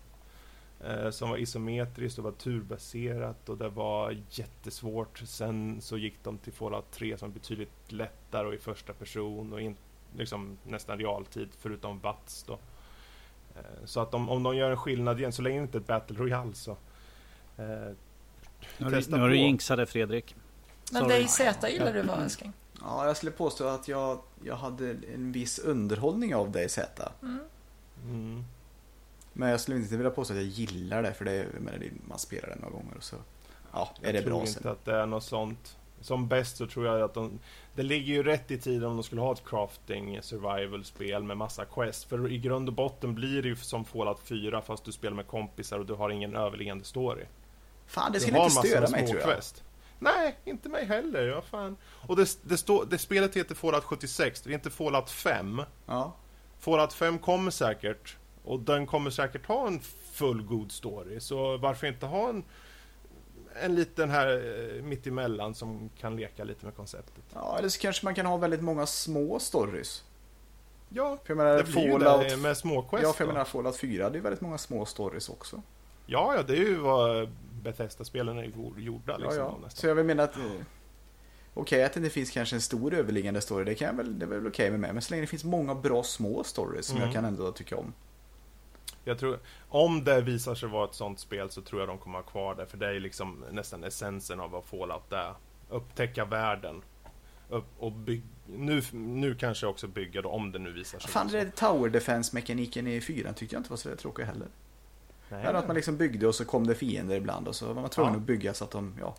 eh, som var isometriskt och var turbaserat och det var jättesvårt. Sen så gick de till Fallout 3 som betydligt lättare och i första person och in, liksom nästan realtid förutom VATS då. Eh, så att om, om de gör en skillnad igen, så länge det inte är ett Battle Royale så eh, Nu har du, nu har du det Fredrik. Men Sorry. DayZ gillar du va älskling? ja, jag skulle påstå att jag, jag hade en viss underhållning av i Z. mm, Men jag skulle inte vilja påstå att jag gillar det, för det, är- jag menar, man spelar det några gånger och så... Ja, är jag det tror bra inte sen? att det är något sånt. Som bäst så tror jag att de... Det ligger ju rätt i tiden om de skulle ha ett crafting survival-spel med massa quest. För i grund och botten blir det ju som Fallout 4 fast du spelar med kompisar och du har ingen överliggande story. Fan, det skulle inte störa mig tror jag. quest. Nej, inte mig heller. Ja, fan. Och det, det, står, det spelet heter Fallout 76, det är inte Fallout 5. Ja. Fallout 5 kommer säkert. Och den kommer säkert ha en fullgod story. Så varför inte ha en, en liten här eh, mittemellan som kan leka lite med konceptet. ja, eller så kanske man kan ha väldigt många små stories. Ja, För jag menar, det blir ju Fallout... det med småquest. Ja, för jag menar Fallout 4 hade ju väldigt många små stories också. ja, ja, det är ju vad Bethesda-spelen är gjor- gjorda liksom. ja, ja. Så jag vill mena att... Okej att det inte finns kanske en stor överliggande story, det, kan jag väl, det är väl okej med mig. Men så länge det finns många bra små stories som Mm. jag kan ändå tycka om. Jag tror, om det visar sig vara ett sånt spel så tror jag de kommer ha kvar det. För det är liksom nästan essensen av vad Fallout är. Upptäcka världen. Upp och bygg, nu, nu kanske också bygga då, om det nu visar sig Fan, det Tower Defense-mekaniken i 4 tyckte jag inte var så tråkig heller. Ja, att man liksom byggde och så kom det fiender ibland och så var man tvungen Ja. att bygga så att de ja,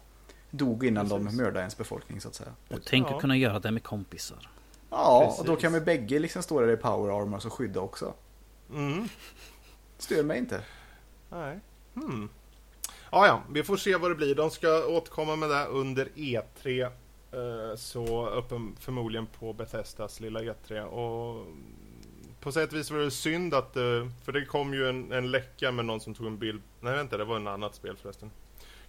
dog innan Precis. de mördade ens befolkning så att säga. Och tänk Ja. att kunna göra det med kompisar. Ja, och då Precis. kan vi bägge liksom stå där i power armor och skydda också. Mm. Stör mig inte. Nej. Hmm. Ja, ja, vi får se vad det blir. De ska återkomma med det under E3. eh, Så öppen, förmodligen på Bethesdas lilla E3. Och på sätt och vis var det synd att... eh, För det kom ju en, en läcka med någon som tog en bild. Nej, vänta, det var en annat spel förresten.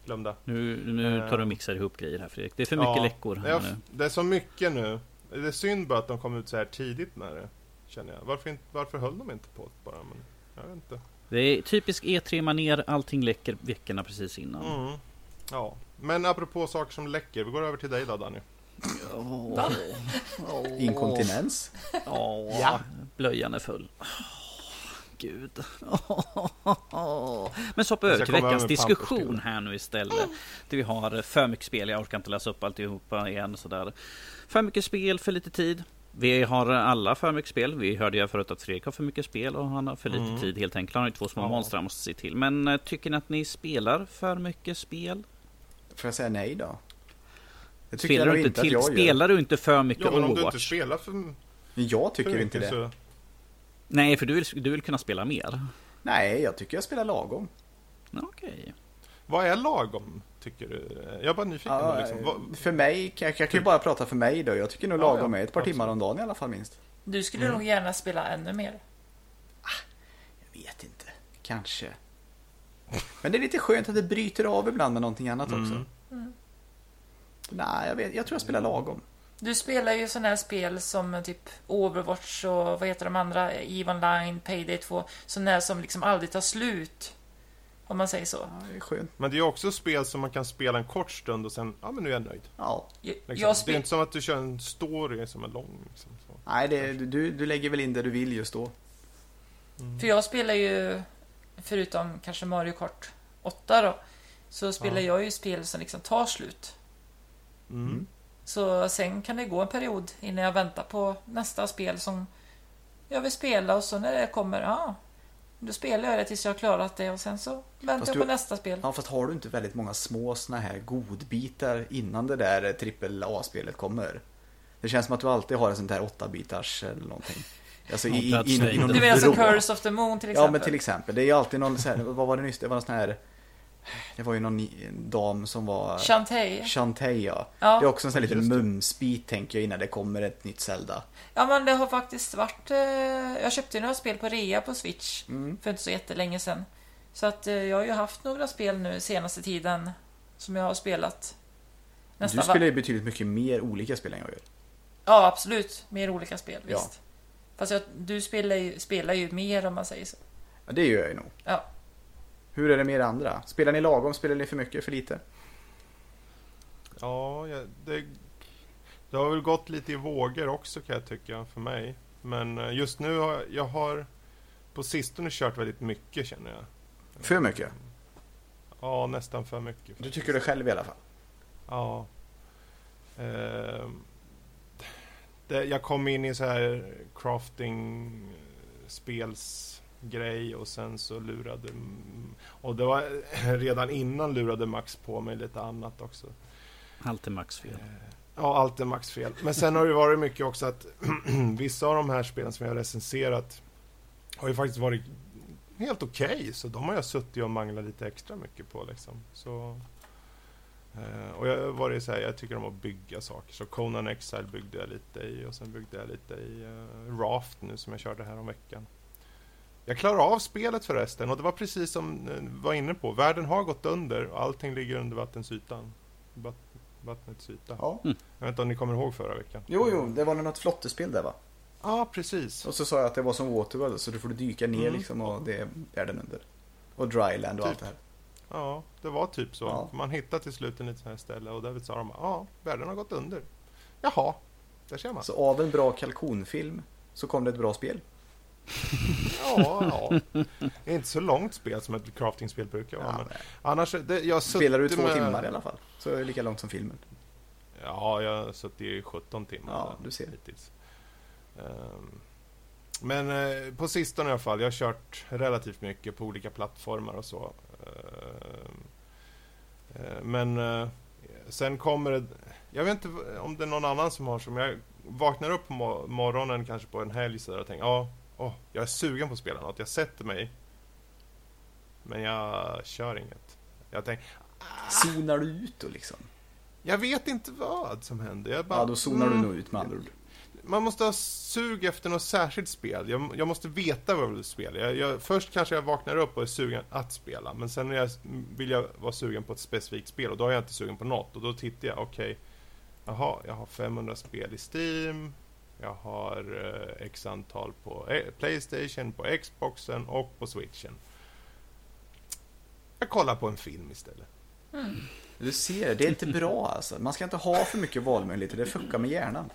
Glömda. Nu, nu tar du och mixar ihop grejer här Fredrik. Det är för mycket Ja, läckor här Ja, nu. det är så mycket nu. Det är synd bara att de kom ut så här tidigt med det. Känner jag. Varför, inte, varför höll de inte på det bara? Men, jag vet inte. Det är typisk E3-manér. Allting läcker veckorna precis innan. Mm. Ja. Men apropå saker som läcker. Vi går över till dig då Danny. Åh. Åh. Inkontinens. Åh, Ja. blöjan är full. Gud. Men så hoppar vi över till veckans diskussion här nu istället. Där vi har för mycket spel, jag orkar inte läsa upp alltihopa igen sådär. För mycket spel, för lite tid. Vi har alla för mycket spel. Vi hörde ju förut att Fredrik har för mycket spel och han har för lite Mm. tid helt enkelt. Han har ju två små Ja. monster han måste se till. Men eh, tycker ni att ni spelar för mycket spel? Får jag säga nej då? Spelar jag du, inte inte till, spelar du inte för mycket Ja, men om du inte Overwatch? spelar för, jag för tycker inte mycket det. så... Nej, för du vill, du vill kunna spela mer. Nej, jag tycker jag spelar lagom. Okej. Vad är lagom, tycker du? Jag är bara nyfiken. Ja, liksom. Vad, För mig, jag, jag kan ju bara prata för mig då. Jag tycker nog lagom ja, är ett par absolut. timmar om dagen i alla fall minst. Du skulle Mm. nog gärna spela ännu mer. Jag vet inte. Kanske. Men det är lite skönt att det bryter av ibland med någonting annat också. Mm. Nej, jag, vet, jag tror jag spelar lagom. Du spelar ju sådana här spel som typ Overwatch och vad heter de andra? EVE Online, Payday 2. Sådana här som liksom aldrig tar slut. Om man säger så. Ja, det är skönt. Men det är också spel som man kan spela en kort stund och sen, ja men nu är jag nöjd. Ja. Liksom. jag Det är inte som att du kör en story som är lång. Liksom, så. Nej, det, du, du lägger väl in det du vill just då. För jag spelar ju, förutom kanske Mario Kart 8 då, så spelar Ja. jag ju spel som liksom tar slut. Mm. Så sen kan det gå en period innan jag väntar på nästa spel som jag vill spela och så när det kommer, ja, då spelar jag det tills jag har klarat det och sen så väntar Fast jag du- på nästa spel. Ja, fast har du inte väldigt många små såna här godbitar innan det där trippel A-spelet kommer? Det känns som att du alltid har en sån där 8-bitars eller någonting. Alltså i, i, i, i, någon Du menar som vrå. Curse of the Moon till exempel? Ja, men till exempel. Det är ju alltid någon så här, vad var det nyss? Det var någon sån här, det var ju någon dam som var... Shantae. Shantae, ja. Ja. Det är också en sån här liten mumsbit tänker jag innan det kommer ett nytt Zelda. Ja men det har faktiskt varit... Eh, jag köpte ju några spel på rea på Switch Mm. för inte så jättelänge sedan. Så att eh, jag har ju haft några spel nu senaste tiden som jag har spelat. Nästan Du spelar ju betydligt mycket mer olika spel än jag gör. Ja absolut, mer olika spel, Ja. visst. Fast jag, du spelar ju, spelar ju mer om man säger så. Ja, det gör jag ju nog. Ja. Hur är det med er andra? Spelar ni lagom? Spelar ni för mycket? För lite? Ja, det, det har väl gått lite i vågor också kan jag tycka för mig. Men eh, just nu har jag har på sistone kört väldigt mycket känner jag. För mycket? Ja, nästan för mycket. Du faktiskt. tycker det själv i alla fall? Ja. Ehm, det, jag kom in i så här crafting eh, spelsgrej och sen så lurade och det var redan innan lurade Max på mig lite annat också. Allt är Max fel. Ja, allt är Max fel. Men sen har det varit mycket också att vissa av de här spelen som jag har recenserat har ju faktiskt varit helt okej. så de har jag suttit och manglat lite extra mycket på liksom. Så, eh, och jag har varit så här, jag tycker om att bygga saker. Så Conan Exile byggde jag lite i och sen byggde jag lite i eh, Raft nu som jag körde här om veckan. Jag klarar av spelet förresten och det var precis som var inne på. Världen har gått under och allting ligger under vattensytan. Vatt- vattnets yta. Ja. Jag vet inte om ni kommer ihåg förra veckan? Jo, jo, det var något flottespel där va? Ja, precis. Och så sa jag att det var som Waterworld, så du får dyka ner Mm. liksom och det är världen under. Och Dryland och Typ. allt det här. Ja, det var typ så. Ja. Man hittade till slut en liten här ställe och där sa de ja, världen har gått under. Jaha, där ser man. Så av en bra kalkonfilm så kom det ett bra spel. Ja, ja. Det är inte så långt spel som ett craftingspel brukar vara. Ja, men annars, det, jag Spelar du två med... timmar i alla fall. Så är det lika långt som filmen. Ja, jag har suttit i 17 timmar. Ja, du ser. Hittills. Ehm, Men eh, på sistone i alla fall, jag har kört relativt mycket på olika plattformar och så. Ehm, eh, Men eh, sen kommer det, jag vet inte om det är någon annan som har som jag vaknar upp på mo- morgonen kanske på en helg så där och tänker ja, åh, jag är sugen på att spela något. Jag sätter mig, men jag kör inget. Jag tänker, Zonar du ut då liksom? jag vet inte vad som händer. Jag bara, Ja, då zonar du mm, nog ut med andra ord. man måste ha sug efter något särskilt spel. Jag, jag måste veta vad jag vill spela. Jag, jag, först kanske jag vaknar upp och är sugen att spela. Men sen jag, vill jag vara sugen på ett specifikt spel. Och då är jag inte sugen på något. Och då tittar jag, okej. jaha, jag har 500 spel i Steam. Jag har eh, x antal på eh, Playstation, på Xboxen och på Switchen. Jag kollar på en film istället. Du ser, det är inte bra alltså. Man ska inte ha för mycket valmöjligheter, det fuckar med hjärnan.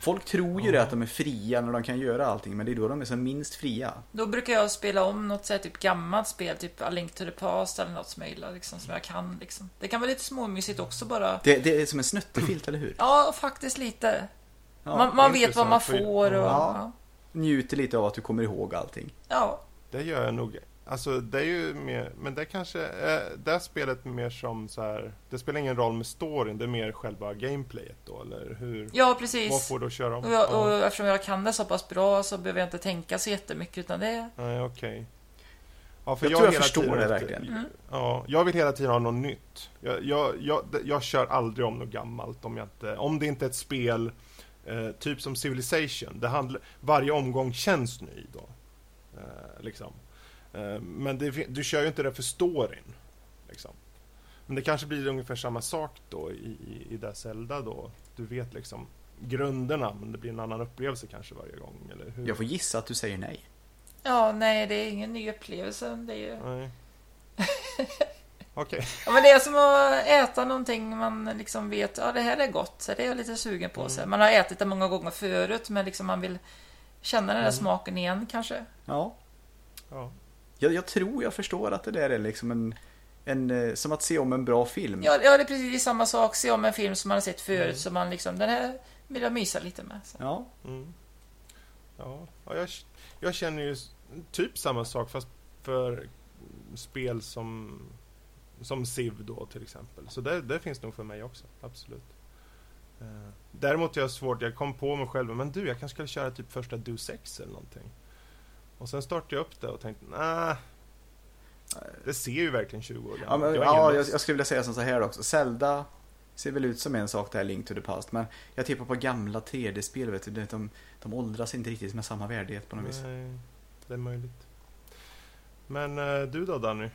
Folk tror ju det att de är fria när de kan göra allting, men det är då de är som minst fria. Då brukar jag spela om något så här, typ gammalt spel, typ A Link to the Past eller något som jag gillar, liksom, som jag kan. Liksom. Det kan vara lite småmysigt också bara. Det, det är som en snuttefilt, eller hur? Ja, faktiskt lite. Ja, man man vet vad man får och... Ja. Ja. Njuter lite av att du kommer ihåg allting. ja. Det gör jag nog. Alltså det är ju mer, men det kanske är det här spelet mer som så här. Det spelar ingen roll med storyn, det är mer själva gameplayet då, eller hur? ja, Vad precis. får du att köra om? Och, jag, och Ja. eftersom jag kan det så pass bra så behöver jag inte tänka så jättemycket utan det... Nej, okej. Ja, för Jag tror jag hela förstår tiden det verkligen. Mm. Ja, jag vill hela tiden ha något nytt. Jag, jag, jag, jag kör aldrig om något gammalt om, jag inte, om det inte är ett spel eh, typ som Civilization. Det handlar, varje omgång känns ny då. Eh, liksom. eh, men det, du kör ju inte det för storyn. Liksom. Men det kanske blir ungefär samma sak då i, i, i det Zelda då. Du vet liksom grunderna men det blir en annan upplevelse kanske varje gång. Eller hur? Jag får gissa att du säger nej. Ja, nej, det är ingen ny upplevelse. Det är ju... Okej. Ja, men det är som att äta någonting man liksom vet, ja det här är gott, så det är jag lite sugen på. Så man har ätit det många gånger förut, men liksom man vill känna den där smaken igen kanske. Ja. Ja. Jag, jag tror jag förstår att det där är liksom en, en eh, som att se om en bra film. Ja, ja, det är precis samma sak. Se om en film som man har sett förut, så man liksom, den här vill jag mysa lite med. Så. Ja. Mm. Ja, ja jag, jag känner ju typ samma sak fast för spel som, som Civ då till exempel. Så det, det finns nog för mig också, absolut. Eh, däremot är jag svårt, jag kom på mig själv, men du jag kanske skulle köra typ första Do 6 eller någonting. Och sen startade jag upp det och tänkte, nej. Det ser ju verkligen 20 år Ja, gammalt men, har ingen ja jag, jag skulle vilja säga som så här också. Zelda ser väl ut som en sak det här Link to the Past. Men jag tippar på gamla 3D-spel. Vet du, de, de åldras inte riktigt med samma värdighet på något vis. Nej, det är möjligt. Men eh, du då Danny?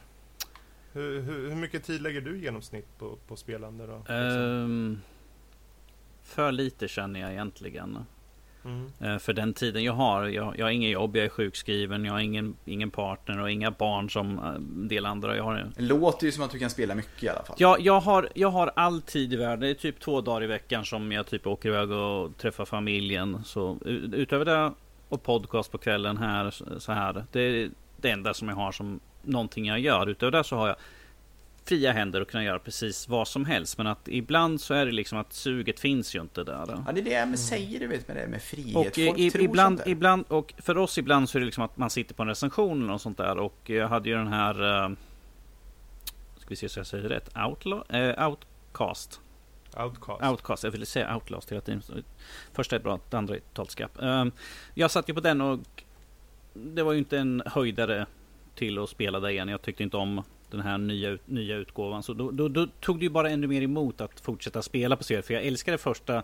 Hur, hur, hur mycket tid lägger du i genomsnitt på, på spelande då? Ehm, för lite känner jag egentligen. Mm. Eh, för den tiden jag har. Jag, jag har ingen jobb, jag är sjukskriven, jag har ingen, ingen partner och inga barn som eh, en del andra. Jag har, Det låter ju som att du kan spela mycket i alla fall. jag, jag, har, jag har all tid i världen. Det är typ två dagar i veckan som jag typ åker iväg och träffar familjen. Så utöver det och podcast på kvällen här så här. Det är det enda som jag har som någonting jag gör. Utöver det så har jag fria händer och kunna göra precis vad som helst. Men att ibland så är det liksom att suget finns ju inte där. Ja, det är det jag med säger du vet med det med frihet. Och, Folk i, tror ibland, sånt där. ibland, och för oss ibland så är det liksom att man sitter på en recension något sånt där. Och jag hade ju den här... Uh, ska vi se så jag säger rätt. Outlaw, eh, outcast. Outcast. Outcast, jag ville säga Outlast hela tiden. Första är bra, det andra är totalt skräp. Ehm, jag satt ju på den och det var ju inte en höjdare till att spela där igen. Jag tyckte inte om den här nya, nya utgåvan. Så då, då, då tog det ju bara ännu mer emot att fortsätta spela på spelet. För jag älskade första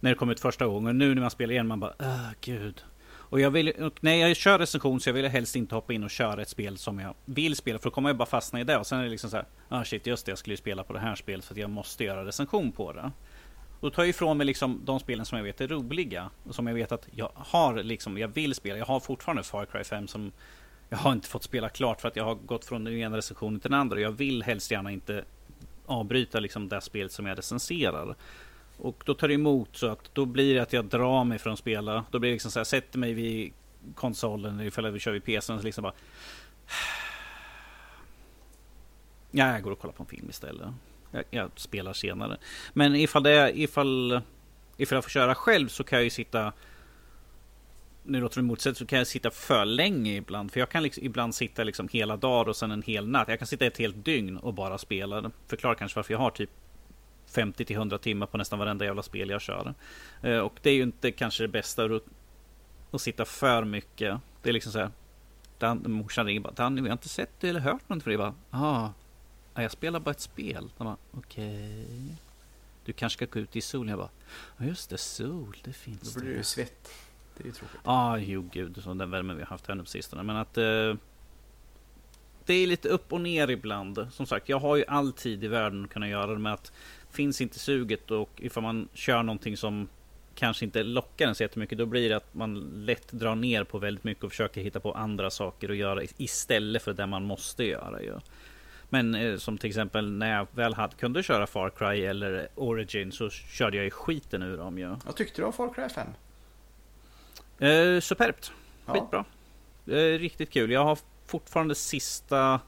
när det kom ut första gången. Nu när man spelar igen man bara, åh gud. Och jag vill, och när jag kör recension så jag vill helst inte hoppa in och köra ett spel som jag vill spela. För då kommer jag bara fastna i det. Och sen är det liksom så här, ah shit just det, jag skulle ju spela på det här spelet för att jag måste göra recension på det. Och då tar jag ifrån mig liksom de spelen som jag vet är roliga. Och som jag vet att jag har liksom, jag vill spela. Jag har fortfarande Far Cry 5 som jag har inte fått spela klart för att jag har gått från den ena recensionen till den andra. Jag vill helst gärna inte avbryta liksom det spelet som jag recenserar. Och då tar det emot så att då blir det att jag drar mig från att spela. Då blir det liksom så här, sätter mig vid konsolen ifall vi kör vid PCn så liksom bara Ja, jag går och kollar på en film istället. Jag, jag spelar senare. Men ifall det är, ifall, ifall jag får köra själv så kan jag ju sitta nu låter det motsatt så kan jag sitta för länge ibland. För jag kan liksom, ibland sitta liksom hela dagar och sen en hel natt. Jag kan sitta ett helt dygn och bara spela. Förklarar kanske varför jag har typ 50 till 100 timmar på nästan varenda jävla spel jag kör. Eh, och det är ju inte kanske det bästa att, att sitta för mycket. Det är liksom så här. Dan, morsan ringer bara Danny, vi har inte sett eller hört någonting från dig. Jag bara, ah, ja, jag spelar bara ett spel. Okej. Du kanske ska gå ut i solen. Jag bara, just det, sol, det finns Då blir det. ju svett. Det är ju tråkigt. Ja, ah, jo gud, som den värmen vi har haft här nu på sistone. Men att eh, det är lite upp och ner ibland. Som sagt, jag har ju all tid i världen att kunna göra det. Men att finns inte suget och ifall man kör någonting som kanske inte lockar en så jättemycket. Då blir det att man lätt drar ner på väldigt mycket och försöker hitta på andra saker att göra istället för det man måste göra. Ju. Men eh, som till exempel när jag väl hade, kunde köra Far Cry eller Origin så körde jag ju skiten ur dem ju. Vad tyckte du om Far Cry 5? Eh, superbt. Ja. Skitbra. Eh, riktigt kul. Jag har fortfarande sista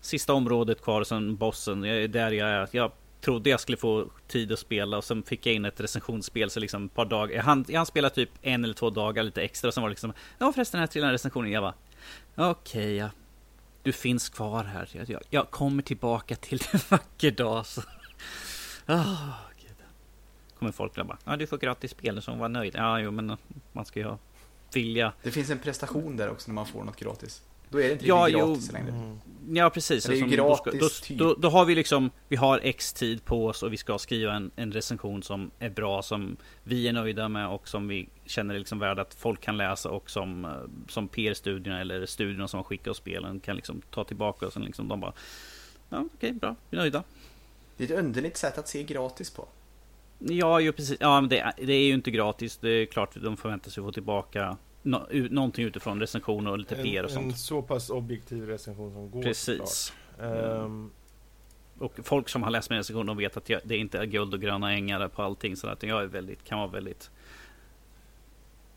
Sista området kvar sen bossen. Jag är där jag är. Jag trodde jag skulle få tid att spela och sen fick jag in ett recensionsspel så liksom ett par dagar. Jag hann, jag hann spela typ en eller två dagar lite extra och sen var det liksom Ja förresten här till den recensionen. Jag bara Okej okay, ja. Du finns kvar här. Jag, jag, kommer tillbaka till en vacker dag. Så. Oh, kommer folk där bara Ja du får gratis spel så var nöjd. Ja jo men man ska ju ha vilja. Det finns en prestation där också när man får något gratis. Då är det inte ja, gratis jo, längre. Mm. Ja, precis. Det är ju alltså, gratis, då, typ. då, då, har vi liksom, vi har X tid på oss och vi ska skriva en, en recension som är bra, som vi är nöjda med och som vi känner är liksom värd att folk kan läsa och som, eh, som PR-studierna eller studierna som skickar oss spelen kan liksom ta tillbaka och sen liksom de bara Ja, okej, okay, bra, vi är nöjda. Det är ett underligt sätt att se gratis på. Ja, ju precis. Ja, men det, det är ju inte gratis. Det är klart de förväntar sig att få tillbaka no, någonting utifrån recensioner och lite en, PR och sånt. En så pass objektiv recension som går Precis. Um, och folk som har läst min recension de vet att jag, det inte är guld och gröna ängar på allting. Så att jag är väldigt, kan vara väldigt...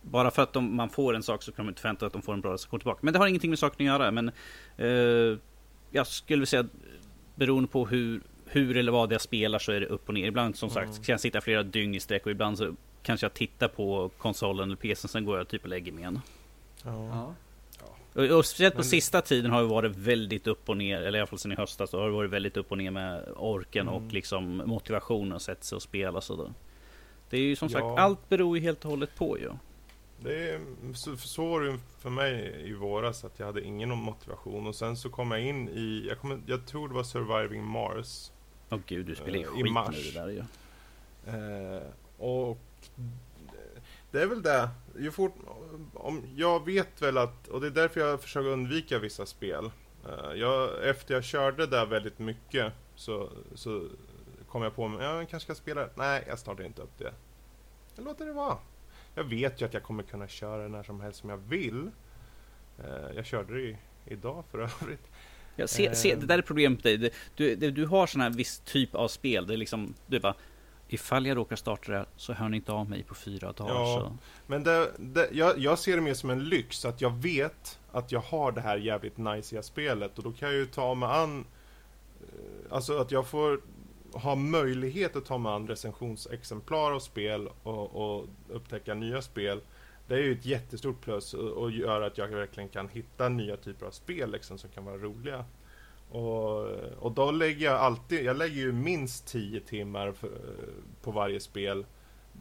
Bara för att de, man får en sak så kan man inte förvänta att de får en bra recension tillbaka. Men det har ingenting med saken att göra. Men uh, jag skulle säga beroende på hur, hur eller vad jag spelar så är det upp och ner. Ibland som sagt mm. kan jag sitta flera dygn i sträck och ibland så kanske jag tittar på konsolen eller PCn, sen går jag typ och lägger mig igen. Ja. Och, och speciellt på Men... sista tiden har det varit väldigt upp och ner, eller i alla fall sen i höstas, så har det varit väldigt upp och ner med orken mm. och liksom motivationen att sätta sig och spela sådär. Det är ju som ja. sagt, allt beror ju helt och hållet på ju. Det är, så, så var det för mig i våras, att jag hade ingen motivation och sen så kom jag in i, jag, kom, jag tror det var Surviving Mars. Åh oh, gud, du spelar ju uh, skit i mars. nu det där ju. Uh, och det är väl det. Ju fort, om, jag vet väl att, och det är därför jag försöker undvika vissa spel. Uh, jag, efter jag körde där väldigt mycket så, så kom jag på mig, ja, jag kanske ska spela Nej, jag startar inte upp det. Jag låter det vara. Jag vet ju att jag kommer kunna köra när som helst som jag vill. Jag körde det i, idag för övrigt. Ja, se, se, det där är problemet med dig. Du, du, du har sån här viss typ av spel. Det är liksom, du bara, ifall jag råkar starta det så hör ni inte av mig på fyra dagar. Ja, så. Men det, det, jag, jag, ser det mer som en lyx, att jag vet att jag har det här jävligt najsiga spelet och då kan jag ju ta mig an eh, Alltså att jag får ha möjlighet att ta mig an recensionsexemplar av spel och, och upptäcka nya spel. Det är ju ett jättestort plus och, och gör att jag verkligen kan hitta nya typer av spel liksom, som kan vara roliga. Och, och då lägger jag alltid, jag lägger ju minst 10 timmar för, på varje spel.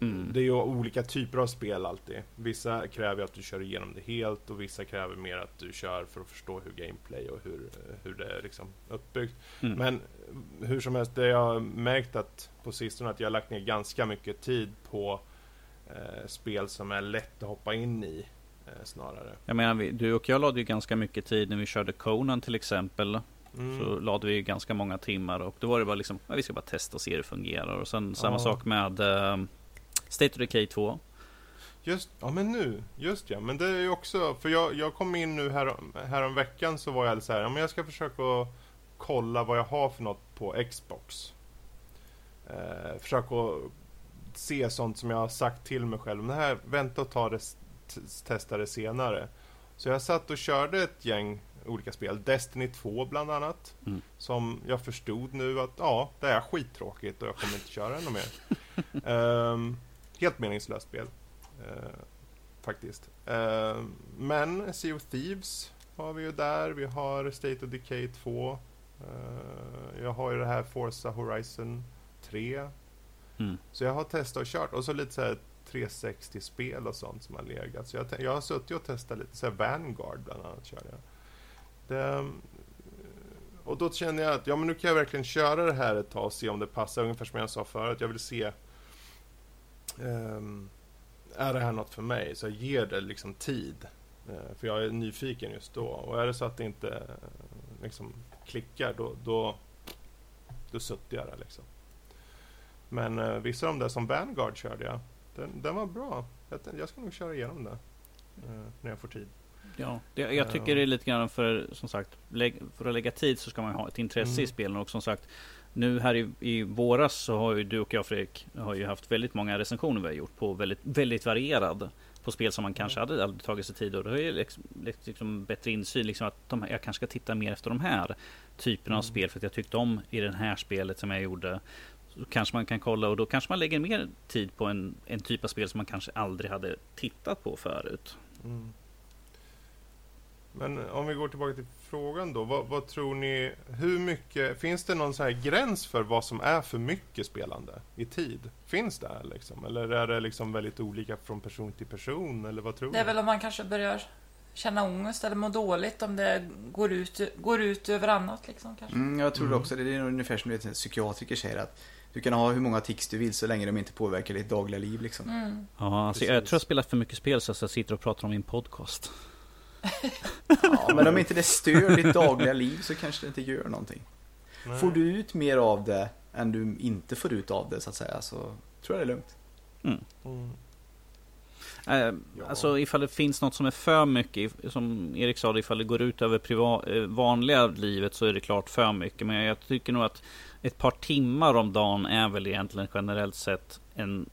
Mm. Det är ju olika typer av spel alltid. Vissa kräver att du kör igenom det helt och vissa kräver mer att du kör för att förstå hur gameplay och hur, hur det är liksom uppbyggt. Mm. Men hur som helst, det jag har märkt att på sistone att jag har lagt ner ganska mycket tid på spel som är lätt att hoppa in i. Eh, snarare. Jag menar, du och jag lade ju ganska mycket tid när vi körde Conan till exempel. Mm. Så lade vi ganska många timmar och då var det bara liksom, ja, vi ska bara testa och se hur det fungerar. Och sen samma sak med uh, State of Decay 2. Just, ja men nu, just ja. Men det är ju också, för jag, jag kom in nu här, här om veckan så var jag så här, ja men jag ska försöka kolla vad jag har för något på Xbox. Eh, försöka se sånt som jag har sagt till mig själv. Men det här, vänta och ta det, testa det senare. Så jag satt och körde ett gäng olika spel. Destiny 2 bland annat. Mm. Som jag förstod nu att ja, det är skittråkigt och jag kommer inte köra ännu mer. um, helt meningslöst spel. Uh, faktiskt. Uh, men Sea of Thieves har vi ju där. Vi har State of Decay 2. Uh, eh, jag har ju det här Forza Horizon 3. Mm. Så jag har testat och kört. Och så lite så 360-spel och sånt som har legat. Så jag, jag har suttit och testat lite. Så Vanguard bland annat körde jag. Det, eh, och då känner jag att ja, men nu kan jag verkligen köra det här ett tag och se om det passar. Ungefär som jag sa förut. Jag vill se um, är det här något för mig? Så jag ger det liksom tid. Uh, för jag är nyfiken just då. Och är det så att det inte uh, liksom klickar, då, då, då suttar jag där liksom. Men uh, vissa av de där som Vanguard körde jag, den, den var bra. Jag, jag ska nog köra igenom det när jag får tid. Ja, det, jag tycker det är lite grann för, som sagt, för att lägga tid så ska man ha ett intresse mm. i spelen. Och som sagt, nu här i, i våras så har ju du och jag Fredrik, har ju haft väldigt många recensioner vi har gjort på väldigt, väldigt varierad. På spel som man kanske mm. hade aldrig tagit sig tid och då är det liksom, liksom bättre insyn. Liksom att de, jag kanske ska titta mer efter de här typerna mm. av spel. För att jag tyckte om i det här spelet som jag gjorde. Så kanske man kan kolla och då kanske man lägger mer tid på en, en typ av spel som man kanske aldrig hade tittat på förut. Mm. Men om vi går tillbaka till frågan då. Vad, vad, tror ni, hur mycket, finns det någon så här gräns för vad som är för mycket spelande i tid? Finns det liksom? Eller är det liksom väldigt olika från person till person? Eller vad tror Det är ni? väl om man kanske börjar känna ångest eller må dåligt om det går ut, går ut över annat liksom kanske. Mm, jag tror Mm. också det. Är ungefär som en psykiatriker säger att du kan ha hur många tics du vill så länge de inte påverkar ditt dagliga liv liksom. Mm. Ja, alltså, jag Precis. tror jag spelat för mycket spel så jag sitter och pratar om min podcast. Ja, men om inte det stör ditt dagliga liv så kanske det inte gör någonting. Nej. Får du ut mer av det än du inte får ut av det så att säga så tror jag det är lugnt. Mm. Eh, Ja. Alltså ifall det finns något som är för mycket, som Erik sa, ifall det går ut över priva, eh, vanliga livet så är det klart för mycket. Men jag tycker nog att ett par timmar om dagen är väl egentligen generellt sett en,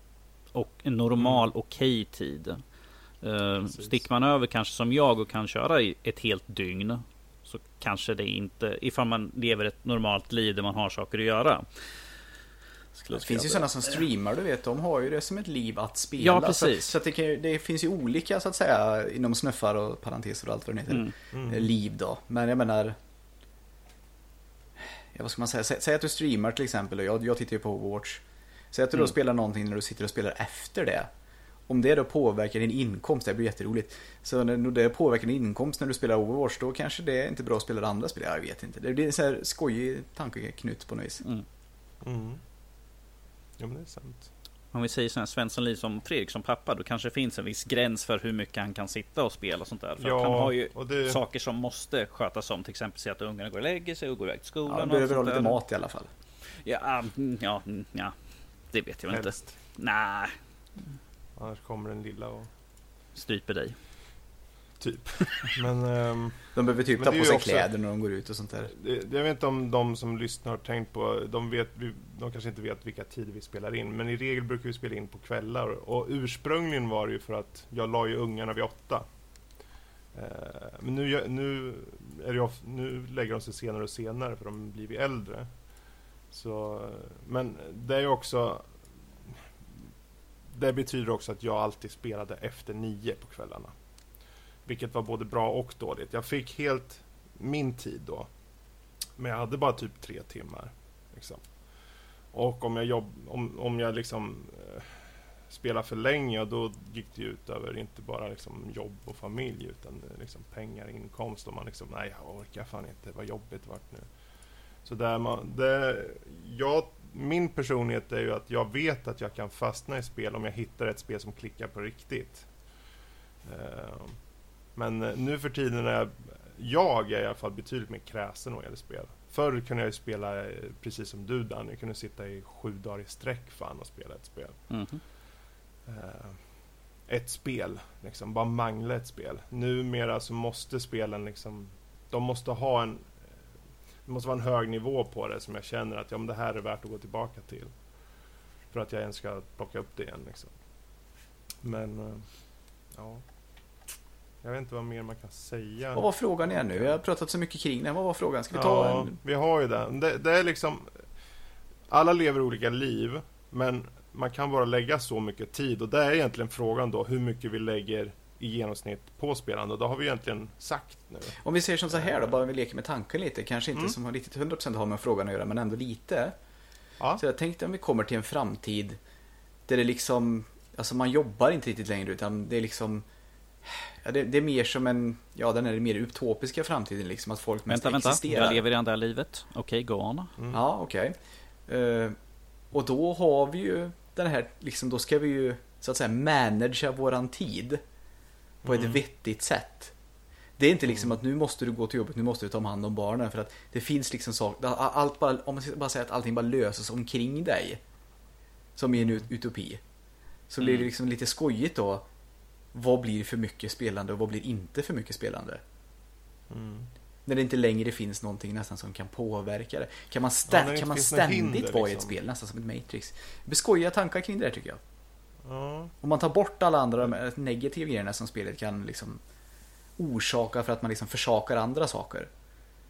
och, en normal okej tid. Eh, Precis. sticker man över kanske som jag och kan köra i ett helt dygn så kanske det inte, ifall man lever ett normalt liv där man har saker att göra. Det finns ju sådana som streamar, du vet, de har ju det som ett liv att spela. Ja, precis. Så, så att det, kan, det finns ju olika så att säga inom snuffar och parenteser och allt vad det heter. Mm. Mm. liv då. Men jag menar... Ja, vad ska man säga? Sä, säg att du streamar till exempel och jag, jag tittar ju på Overwatch. Säg att du då Mm. spelar någonting när du sitter och spelar efter det. Om det då påverkar din inkomst, det blir jätteroligt. Så när det påverkar din inkomst när du spelar Overwatch, då kanske det är inte bra att spela andra spel. Jag vet inte. Det blir en sån här skojig tankeknut på något vis. Mm. Mm. Ja men det är sant. Om vi säger sån här Svensson-liv som Fredrik som pappa, då kanske det finns en viss gräns för hur mycket han kan sitta och spela och sånt där. För att han har ju det... saker som måste skötas om. Till exempel se att ungarna går och lägger sig och går iväg till skolan. Ja, och du behöver ha lite där. mat i alla fall. Ja, mm, ja, mm, ja, det vet jag väl inte. helst. Nej, Annars kommer den lilla och stryper dig. Typ. Men ehm, De behöver typ ta på sig också- kläder när de går ut och sånt där. det, jag vet inte om de som lyssnar har tänkt på, de, vet, de kanske inte vet vilka tider vi spelar in, men i regel brukar vi spela in på kvällar. Och ursprungligen var det ju för att jag la ju ungarna vid åtta. Eh, men nu, nu, är det ju of, nu lägger de sig senare och senare för de blir äldre. Så, men det är ju också det betyder också att jag alltid spelade efter nio på kvällarna. Vilket var både bra och dåligt. Jag fick helt min tid då. Men jag hade bara typ tre timmar. Liksom. Och om jag, jobb, om, om jag liksom eh, spelade för länge, då gick det ut över inte bara liksom jobb och familj, utan eh, liksom pengar, inkomst. Och man liksom, nej jag orkar fan inte, vad jobbigt det vart nu. Så där man, det, jag, min personlighet är ju att jag vet att jag kan fastna i spel om jag hittar ett spel som klickar på riktigt. Eh, men eh, nu för tiden är jag, jag är i alla fall betydligt mer kräsen vad gäller spel. Förr kunde jag ju spela eh, precis som du Danny, jag kunde sitta i sju dagar i sträck fan och spela ett spel. Mhm. Eh, ett spel, liksom, bara mangla ett spel. Numera så måste spelen liksom, de måste ha en, det måste vara en hög nivå på det som jag känner att ja, men det här är värt att gå tillbaka till. För att jag ens ska plocka upp det igen liksom. Men, ja. Jag vet inte vad mer man kan säga. Vad var frågan igen nu? Jag har pratat så mycket kring den. Vad var frågan? Ska vi ta Ja, en... vi har ju den. Det, det är liksom... Alla lever olika liv, men man kan bara lägga så mycket tid. Och det är egentligen frågan då, hur mycket vi lägger i genomsnitt på spelande. Och det har vi egentligen sagt nu. Om vi säger som så här då, bara vi leker med tanken lite. Kanske inte Mm. som har riktigt 100% har med frågan att göra, men ändå lite. Ja, Så jag tänkte om vi kommer till en framtid där det liksom, alltså man jobbar inte riktigt längre utan det är liksom Ja, det, det är mer som en, ja den är mer utopiska framtiden liksom, att folk mest Vänta, vänta. existerar. Jag lever i andra livet. Okej, gå on. mm. Ja, okej. Eh, och då har vi ju den här, liksom, då ska vi ju så att säga managea våran tid på ett Mm. vettigt sätt. Det är inte liksom Mm. att nu måste du gå till jobbet, nu måste du ta hand om barnen för att det finns liksom saker, allt bara, om man bara säga att allting bara löses omkring dig. Som i en ut- utopi. Så blir det Mm. liksom lite skojigt då. Vad blir för mycket spelande och vad blir inte för mycket spelande? Mm. När det inte längre finns någonting nästan som kan påverka det. Kan man, Ja, stä- inte kan man ständigt hinder, vara i ett liksom. spel, nästan som ett Matrix? Det blir skojiga tankar kring det där tycker jag. Ja. Om man tar bort alla andra de negativa grejerna som spelet kan liksom orsaka för att man liksom försakar andra saker.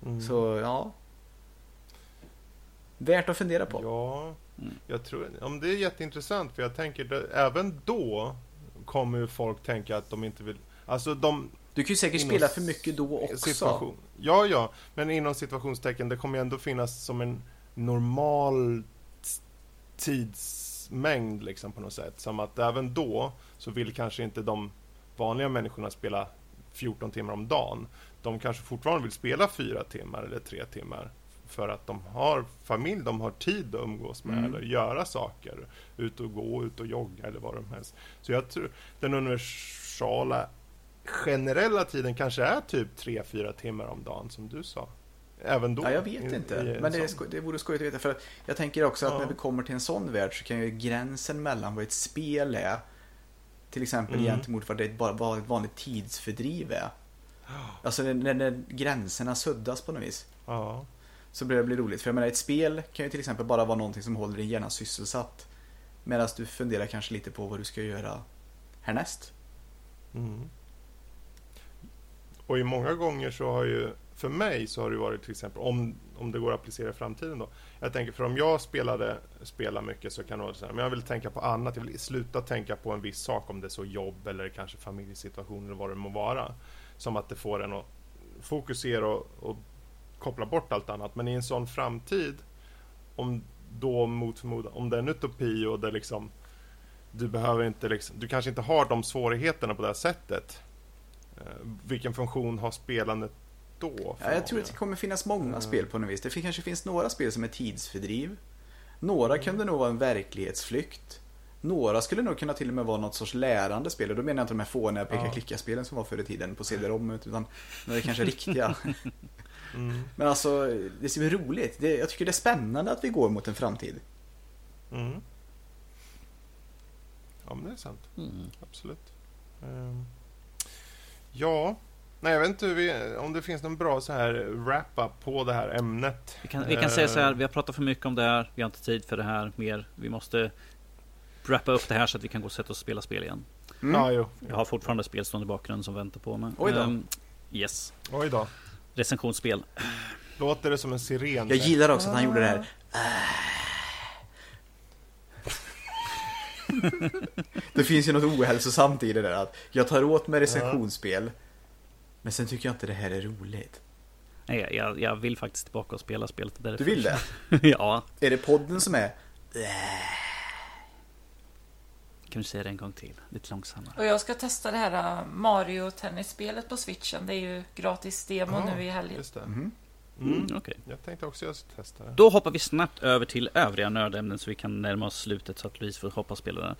Mm. Så ja. Värt att fundera på. Ja, Jag tror, om det är jätteintressant för jag tänker även då kommer folk tänka att de inte vill, alltså de Du kan ju säkert spela för mycket då också. situation. Ja, ja, men inom situationstecken, det kommer ju ändå finnas som en normal tidsmängd liksom på något sätt. Som att även då så vill kanske inte de vanliga människorna spela 14 timmar om dagen. De kanske fortfarande vill spela 4 timmar eller 3 timmar. För att de har familj, de har tid att umgås med Mm. eller göra saker. Ut och gå, ut och jogga eller vad som helst. Så jag tror den universala generella tiden kanske är typ 3-4 timmar om dagen som du sa. Även då. Ja, jag vet i- inte. en Men det, sån. det vore skojigt att veta. För jag tänker också att Ja. när vi kommer till en sån värld så kan ju gränsen mellan vad ett spel är till exempel Mm. gentemot vad, det vad ett vanligt tidsfördriv är. Alltså när, när, när gränserna suddas på något vis. Ja. Så börjar det bli roligt. För jag menar ett spel kan ju till exempel bara vara någonting som håller din hjärna sysselsatt. Medan du funderar kanske lite på vad du ska göra härnäst. Mm. Och i många gånger så har ju, för mig så har det varit till exempel, om, om det går att applicera i framtiden då. Jag tänker, för om jag spelade, spelar mycket så kan det vara så här, men jag vill tänka på annat, jag vill sluta tänka på en viss sak, om det är så jobb eller kanske familjesituation eller vad det må vara. Som att det får en att fokusera och, och koppla bort allt annat. Men i en sån framtid, om då mot förmodan, om det är en utopi och det liksom du behöver inte liksom, du kanske inte har de svårigheterna på det här sättet. Eh, vilken funktion har spelandet då? Ja, jag tror att det kommer finnas många Mm. spel på något vis. Det kanske finns några spel som är tidsfördriv. Några kunde nog vara en verklighetsflykt. Några skulle nog kunna till och med vara något sorts lärande spel. Och då menar jag inte de här fåniga peka-klicka-spelen som var förr i tiden på CD-ROM. Utan några kanske riktiga. Mm, Men alltså, det ser roligt. Det, jag tycker det är spännande att vi går mot en framtid. mm. Ja, men det är sant. Mm. Absolut. Ehm, ja, nej, jag vet inte vi, om det finns någon bra så här wrap-up på det här ämnet. Vi kan, vi kan säga så här, vi har pratat för mycket om det här. Vi har inte tid för det här mer. Vi måste wrappa upp det här så att vi kan gå och sätta oss och spela spel igen. Mm. Ja, jo. Jag har fortfarande spel stående i bakgrunden som väntar på mig. Oj då. Ehm, yes. Oj då. Recensionsspel. Låter det som en siren? Jag gillar också att han gjorde det här. Det finns ju något ohälsosamt i det där att jag tar åt mig recensionsspel men sen tycker jag inte det här är roligt. Nej, jag, jag vill faktiskt tillbaka och spela spelet. Du Därför. vill det? ja. Är det podden som är Kan du säga det en gång till? Lite långsammare. Och jag ska testa det här äh, Mario Tennisspelet på switchen. Det är ju gratis demo Ja, nu i helgen. Just det. Mhm. Mm. Mm, okej. Jag tänkte också jag ska testa det. Då hoppar vi snabbt över till övriga nördämnen så vi kan närma oss slutet så att Louise får hoppa och spela där.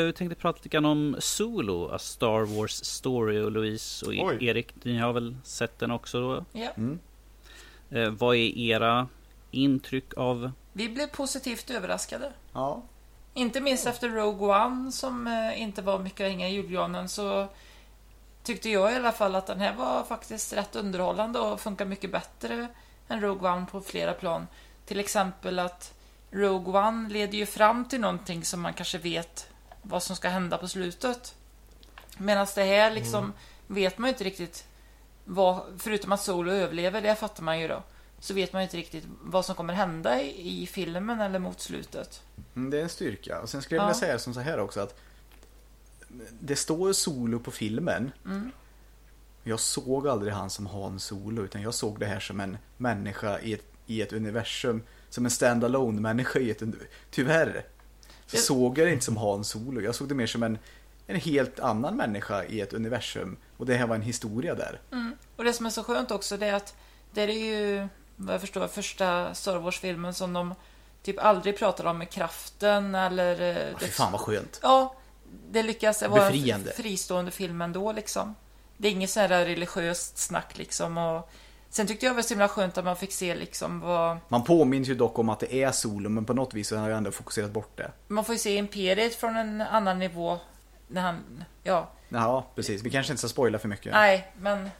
Eh, vi tänkte prata lite grann om Solo, A Star Wars Story och Louise och E- Oj. Erik, ni har väl sett den också då? Ja. Mm. Eh, vad är era intryck av... Vi blev positivt överraskade. Ja. Inte minst efter Rogue One som eh, inte var mycket hänga i julgranen så tyckte jag i alla fall att den här var faktiskt rätt underhållande och funkar mycket bättre än Rogue One på flera plan. Till exempel att Rogue One leder ju fram till någonting som man kanske vet vad som ska hända på slutet. Medan det här liksom vet man ju inte riktigt vad, förutom att Solo överlever, det fattar man ju då. Så vet man ju inte riktigt vad som kommer hända i, i filmen eller mot slutet. Mm, Det är en styrka. Och sen skulle jag Ja. vilja säga som så här också att det står solo på filmen. Mm. Jag såg aldrig han som Han Solo utan jag såg det här som en människa i ett, i ett universum. Som en stand-alone människa i ett. Tyvärr. Så Det- såg jag det inte som Han Solo. Jag såg det mer som en, en helt annan människa i ett universum. Och det här var en historia där. Mm. Och det som är så skönt också det är att det är ju, vad jag förstår, första Star Wars-filmen som de typ aldrig pratar om med kraften eller... Fy det- fan vad skönt. Ja, det lyckas vara en fristående film ändå liksom. Det är inget sån här religiöst snack liksom. Och sen tyckte jag det var så himla skönt att man fick se liksom vad... Man påminns ju dock om att det är Solo men på något vis har jag ändå fokuserat bort det. Man får ju se Imperiet från en annan nivå. När han... Ja, Ja, precis. Vi kanske inte ska spoila för mycket. nej, men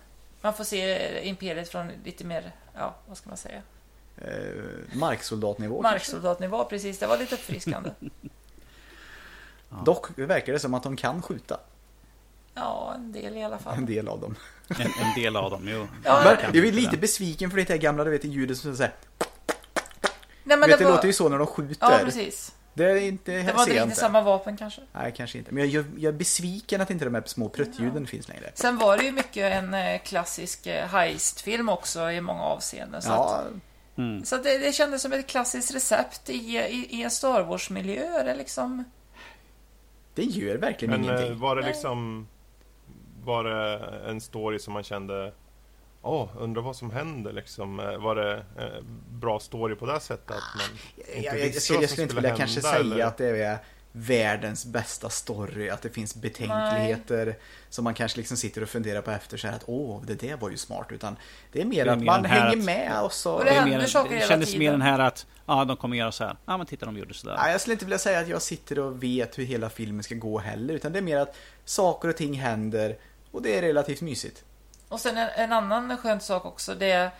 man får se Imperiet från lite mer, ja, vad ska man säga? Eh, marksoldatnivå. kanske? Marksoldatnivå, precis. Det var lite uppfriskande. Dock verkar det som att de kan skjuta. Ja, en del i alla fall. En del av dem. En, en del av dem, jo. Ja, Men jag är lite det. besviken för det här gamla, du vet, ljudet som säger Nej, men Vet, det det var... låter ju så när de Ja, skjuter. precis. Det är inte, Det var inte riktigt samma vapen kanske. Nej, kanske inte. Men jag, jag, är besviken att inte de här små pruttljuden finns längre. Sen var det ju mycket en eh, klassisk eh, heistfilm också i många avseenden. Så, att, Ja, Mm. så att det, det kändes som ett klassiskt recept i, i, i en Star Wars-miljö. Det liksom... det gör verkligen Men eh, ingenting. var det liksom... Var det en story som man kände... Åh, undrar vad som händer liksom. Eh, Var det eh, bra story på det sättet? Att man inte Jag, jag, jag, skulle, jag skulle inte vilja kanske hända, säga eller? att det är världens bästa story, att det finns betänkligheter som man kanske liksom sitter och funderar på efter så här att åh, det där var ju smart. Utan det är mer Det är att mer man den här hänger att- med och så... Och Det, är händer mer, det kändes mer den här att ja, de kommer göra så här. Ja, men titta, de gjorde sådär. Nej, jag skulle inte vilja säga att jag sitter och vet hur hela filmen ska gå heller. Utan det är mer att saker och ting händer och det är relativt mysigt. Och sen en, en annan skön sak också. Det,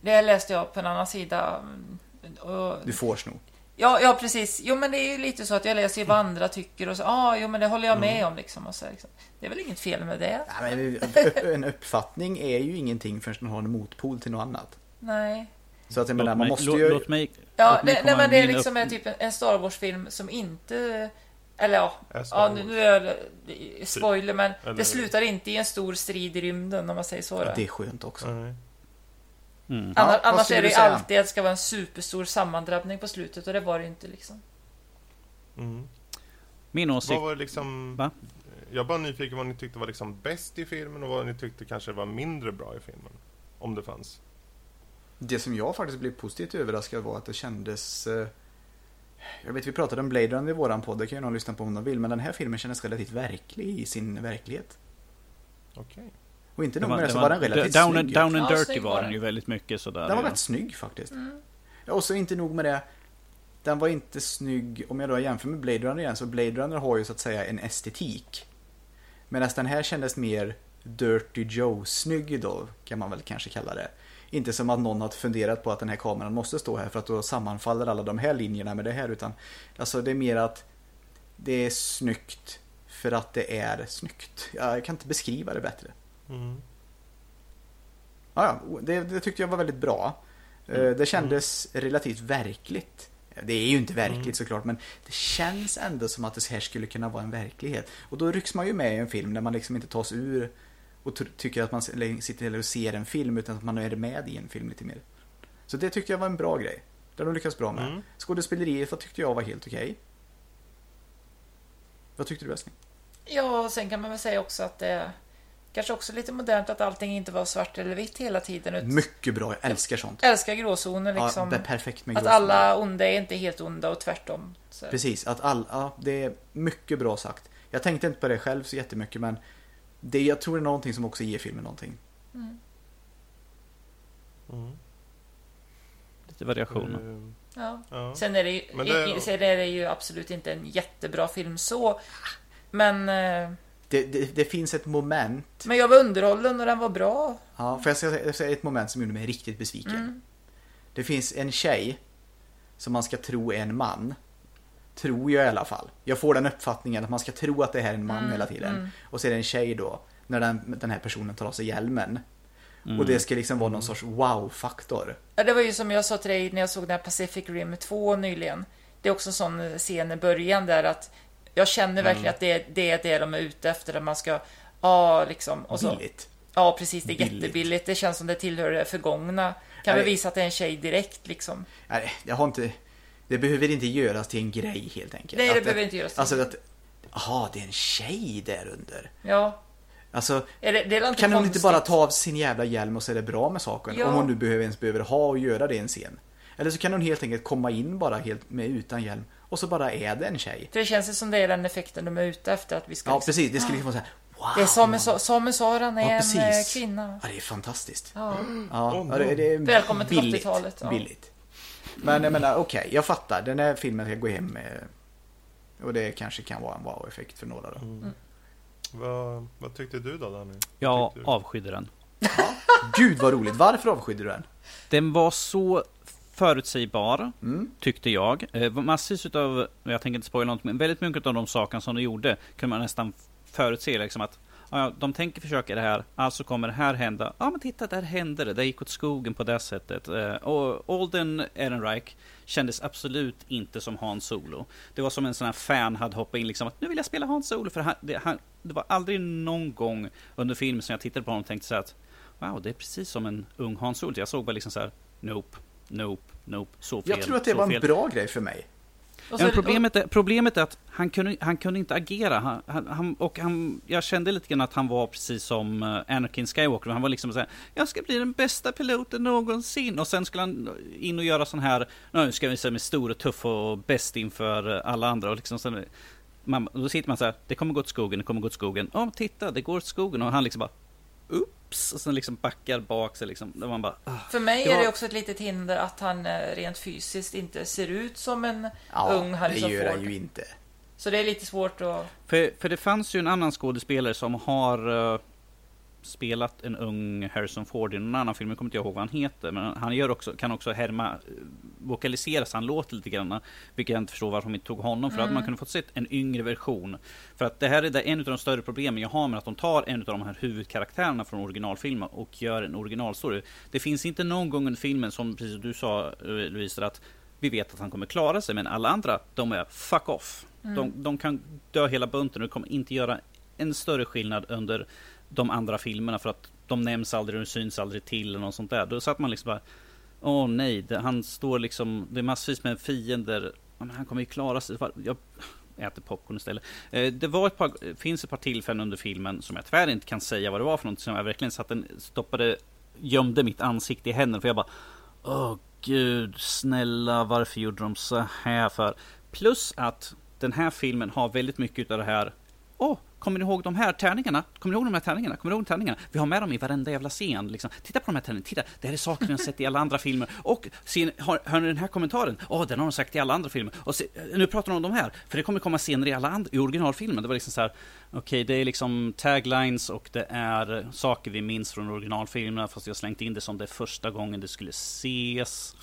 det läste jag på en annan sida. mm, Och, Du får sno. ja, ja, precis. Jo, men det är ju lite så att jag läser ju vad andra tycker och så. Ja, ah, jo, men det håller jag med om liksom. Och så, liksom. Det är väl inget fel med det? Ja, men en uppfattning är ju ingenting förrän man har en motpol till något annat. Nej. Så att jag menar, man måste ju... låt mig... Ja, låt mig komma nej, men det är liksom upp- en, typ en Star Wars-film som inte... Eller ja, ja nu nu är det spoiler, men Eller- det slutar inte i en stor strid i rymden om man säger så. Ja, det är skönt också. Nej. Mm. Ja, annars är det du ju alltid att det ska vara en superstor sammandrabbning på slutet och det var det inte liksom. Mm. Min åsikt... Vad var liksom... Va? Jag bara nyfiken vad ni tyckte var liksom bäst i filmen och vad ni tyckte kanske var mindre bra i filmen. Om det fanns. Det som jag faktiskt blev positivt överraskad var att det kändes... Jag vet vi pratade om Blade Runner i våran podd, det kan ju någon lyssna på om de vill, men den här filmen kändes relativt verklig i sin verklighet. Okej. Och inte nog med det så var den relativt down, snygg. and, down and Ja, dirty snygg var den ju väldigt mycket sådär. Den var rätt snygg faktiskt. Mm. Ja, Och så inte nog med det. Den var inte snygg, om jag då jämför med Blade Runner igen, så Blade Runner har ju så att säga en estetik. Medan den här kändes mer Dirty Joe-snygg då, kan man väl kanske kalla det. Inte som att någon har funderat på att den här kameran måste stå här för att då sammanfaller alla de här linjerna med det här. Utan alltså det är mer att det är snyggt för att det är snyggt. Jag kan inte beskriva det bättre. Mm. Ja, det, det tyckte jag var väldigt bra. Eh, Det kändes relativt verkligt. Det är ju inte verkligt Mm. såklart, men det känns ändå som att det här skulle kunna vara en verklighet. Och då rycks man ju med i en film när man liksom inte tas ur och ty- tycker att man sitter och ser en film, utan att man är med i en film lite mer. Så det tyckte jag var en bra grej. Det har de lyckats bra med. Mm. Skådespeleriet vad tyckte jag var helt okej. Vad tyckte du älskling? Ja, sen kan man väl säga också att det kanske också lite modernt att allting inte var svart eller vitt hela tiden. Mycket bra, jag älskar sånt. älskar gråzoner Ja, liksom. det är perfekt med att gråzoner. alla onda är inte helt onda och tvärtom. Så. Precis, att all, ja, det är mycket bra sagt. Jag tänkte inte på det själv så jättemycket men det, jag tror det är någonting som också ger filmen någonting. Mm. Mm. Lite variationer. Eh, Ja. ja. Sen är, det ju, det- i, i, sen är det ju absolut inte en jättebra film så. Men, eh, Det, det, det finns ett moment, men jag var underhållen och den var bra. ja, för jag ska jag ska säga ett moment som gjorde mig riktigt besviken. Mm. Det finns en tjej som man ska tro är en man. Tror jag i alla fall. Jag får den uppfattningen att man ska tro att det här är en man Mm, hela tiden. mm. Och så är det en tjej då, när den, den här personen tar av sig hjälmen. Mm. Och det ska liksom vara någon sorts wow-faktor. Ja, det var ju som jag sa till dig när jag såg den här Pacific Rim 2 nyligen. Det är också en sån scen i början där att jag känner verkligen Mm. att det, det är det de är ute efter. Att man ska, ja liksom. Och så, Billigt. ja, precis. Det är Billigt. jättebilligt. Det känns som det tillhör det förgångna. Kan Nej. visa att det är en tjej direkt liksom. Nej, jag har inte... Det behöver inte göras till en grej helt enkelt. Nej, det Att behöver inte göras till. Alltså att... Jaha, det är en tjej där under. Ja. Alltså, Är det, det kan hon inte bara ta av sin jävla hjälm och så är det bra med saken? Ja. Om hon nu behöver, ens behöver ha och göra det i en scen. Eller så kan hon helt enkelt komma in bara helt med utan hjälm. Och så bara är det en tjej. För det känns ju som det är den effekten de är ute efter. Att vi ska Ja, liksom, precis. Det skulle liksom vara så här, wow. Det är Samuel, Sa- Samuel Saran är Ja, en precis. eh, kvinna. Ja, det är fantastiskt. Ja. Ja, det, är Välkommen till billigt. 80-talet, ja. Billigt. Men jag menar, okej, jag fattar. Den här filmen ska gå hem med... Och det kanske kan vara en wow-effekt för några då. Mm. Vad, vad tyckte du då Danny? Jag avskydde den. Gud vad roligt. Varför avskydde du den? Den var så förutsägbar, Mm. tyckte jag. Eh, massvis utav, jag tänker inte spoila något, men väldigt mycket av de sakerna som de gjorde kunde man nästan förutse. Liksom att, ja, de tänker försöka det här, alltså kommer det här hända. Ja men titta, där hände det, det gick åt skogen på det sättet. Eh, och Alden Ehrenreich kändes absolut inte som Han Solo. Det var som en sån här fan hade hoppat in liksom att nu vill jag spela Han Solo. För han, det, han, det var aldrig någon gång under filmen som jag tittade på honom och tänkte så här att wow, det är precis som en ung Han Solo. Jag såg bara liksom så här, nope, nope, nope, så fel. Jag tror att det var en fel. bra grej för mig. Men problemet, är, problemet är att han kunde, han kunde inte agera. Han, han, och han, jag kände lite grann att han var precis som eh, Anakin Skywalker. Han var liksom såhär, jag ska bli den bästa piloten någonsin. Och sen skulle han in och göra sån här, nu ska vi säga med stor och tuff och bäst inför eh, alla andra. Och liksom sen, man, då sitter man så här, det kommer gå åt skogen, det kommer gå åt skogen. Ja, titta, det går åt skogen. Och han liksom bara, oops. Och sen liksom backar bak sig liksom. Då man bara, ah. För mig Det är det var- också ett litet hinder att han eh, rent fysiskt inte ser ut som en Ja, ung det Harrison gör han Ford. ju inte. Så det är lite svårt att... För, för det fanns ju en annan skådespelare som har eh, spelat en ung Harrison Ford i någon annan film, jag kommer inte ihåg vad han heter, men han gör också, kan också härma, eh, vokalisera så han låter lite grann, vilket jag inte förstår varför de inte tog honom, för att man kunde fått sett en yngre version. För att det här är en av de större problemen jag har med att de tar en av de här huvudkaraktärerna från originalfilmen och gör en originalstory. Det finns inte någon gång under filmen, som precis du sa eh, Louise, att vi vet att han kommer klara sig, men alla andra, de är fuck off. De, de kan dö hela bunten och det kommer inte göra en större skillnad under de andra filmerna för att de nämns aldrig och syns aldrig till eller något sånt där. Då satt man liksom bara Åh nej, det, han står liksom, det är massvis med fiender. Men han kommer ju klara sig. Jag äter popcorn istället. Eh, det var ett par, finns ett par tillfällen under filmen som jag tyvärr inte kan säga vad det var för något. Som jag verkligen satt en, stoppade, gömde mitt ansikte i händerna. För jag bara Åh gud, snälla varför gjorde de så här för? Plus att den här filmen har väldigt mycket av det här Åh, kommer ni ihåg de här tärningarna? Kommer ni ihåg de här tärningarna? Kommer ni ihåg tärningarna? Vi har med dem i varenda jävla scen. Liksom. Titta på de här tärningarna, titta! Det här är saker ni har sett i alla andra filmer. Och sen, hör, hör ni den här kommentaren? Åh, den har de sagt i alla andra filmer. Och se, nu pratar de om de här, för det kommer komma scener i alla andra, i originalfilmen. Det var liksom så här, okej, det är liksom taglines och det är saker vi minns från originalfilmerna, fast jag har slängt in det som det första gången det skulle ses.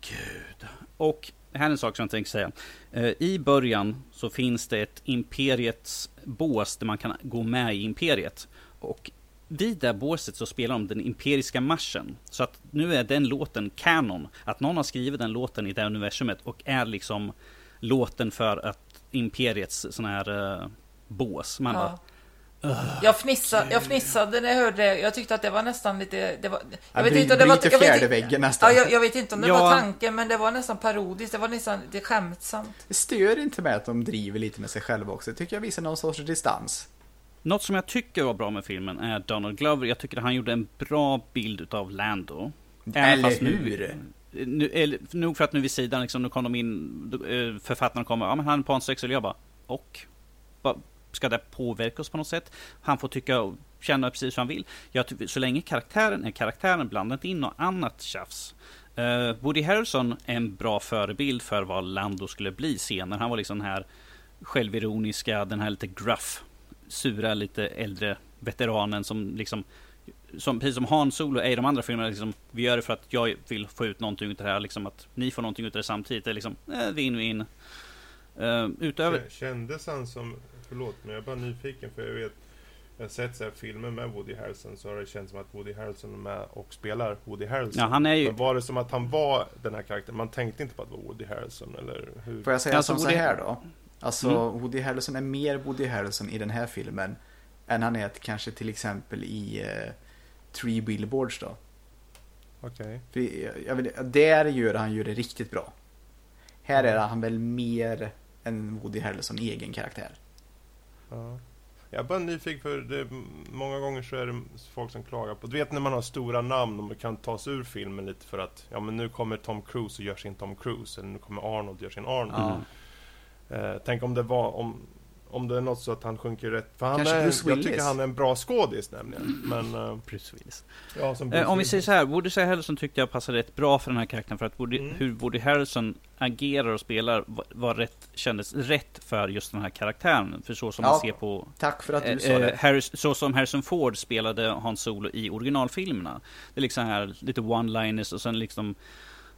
Gud. Och här är en sak som jag tänkte säga. Eh, I början så finns det ett imperiets bås där man kan gå med i imperiet. Och vid det båset så spelar de den imperiska marschen. Så att nu är den låten kanon. Att någon har skrivit den låten i det universumet och är liksom låten för att imperiets sån här uh, bås. Man bara, Ja. Jag, fnissade, jag fnissade när jag hörde det. Jag tyckte att det var nästan lite... Det var, Jag vet inte om det var... Jag vet, väggen nästan. ja, jag, jag vet inte om det Ja. var tanken, men det var nästan parodiskt. Det var nästan lite skämtsamt. Det stör inte med att de driver lite med sig själva också. Det tycker jag visar någon sorts distans. Något som jag tycker var bra med filmen är Donald Glover. Jag tycker att han gjorde en bra bild utav Lando. Eller fast nu- hur? Nu, eller, nog för att nu vid sidan, liksom, nu kom de in, eh, författarna kommer, ja men han är pansexuell, jag bara, och? Ska det påverka oss på något sätt? Han får tycka och känna precis som han vill. Jag, så länge karaktären är karaktären, blanda inte in något annat tjafs. Uh, Woody Harrelson är en bra förebild för vad Lando skulle bli senare. Han var liksom den här självironiska, den här lite gruff, sura, lite äldre veteranen som liksom som, precis som Han Solo är i de andra filmerna, liksom, vi gör det för att jag vill få ut någonting utav det här, liksom att ni får någonting utav det samtidigt. Det är liksom, eh, win-win. Uh, utöver... Kändes han som, förlåt men jag är bara nyfiken för jag vet jag har sett så här filmer med Woody Harrelson så har det känts som att Woody Harrelson är med och spelar Woody Harrelson. Ja, han är ju- Men var det som att han var den här karaktären? Man tänkte inte på att det var Woody Harrelson eller hur? Får jag säga Alltså, som så Woody- här då? Alltså, Mm. Woody Harrelson är mer Woody Harrelson i den här filmen än han är kanske till exempel i uh, Three Billboards då. Okej. Vill, där gör han ju det riktigt bra. Här är han väl mer en Woody Harrelson egen karaktär. Ja. Jag är bara nyfiken för det, många gånger så är det folk som klagar på, du vet när man har stora namn och man kan ta sig ur filmen lite för att, ja men nu kommer Tom Cruise och gör sin Tom Cruise, eller nu kommer Arnold och gör sin Arnold. Ja. Eh, tänk om det var, om, om det är något så att han sjunker rätt, för han är, jag tycker han är en bra skådis nämligen. Men, eh, Bruce Willis. ja som Bruce Eh, om vi säger så här, Woody Harrelson tyckte jag passade rätt bra för den här karaktären för att Woody, Mm. hur Woody Harrelson agerar och spelar var, var rätt, kändes rätt för just den här karaktären. För så som Ja, man ser på Tack för att du Eh, sa eh, det. Harris, så som Harrison Ford spelade Han Solo i originalfilmerna. Det är liksom här lite one-liners och sen liksom,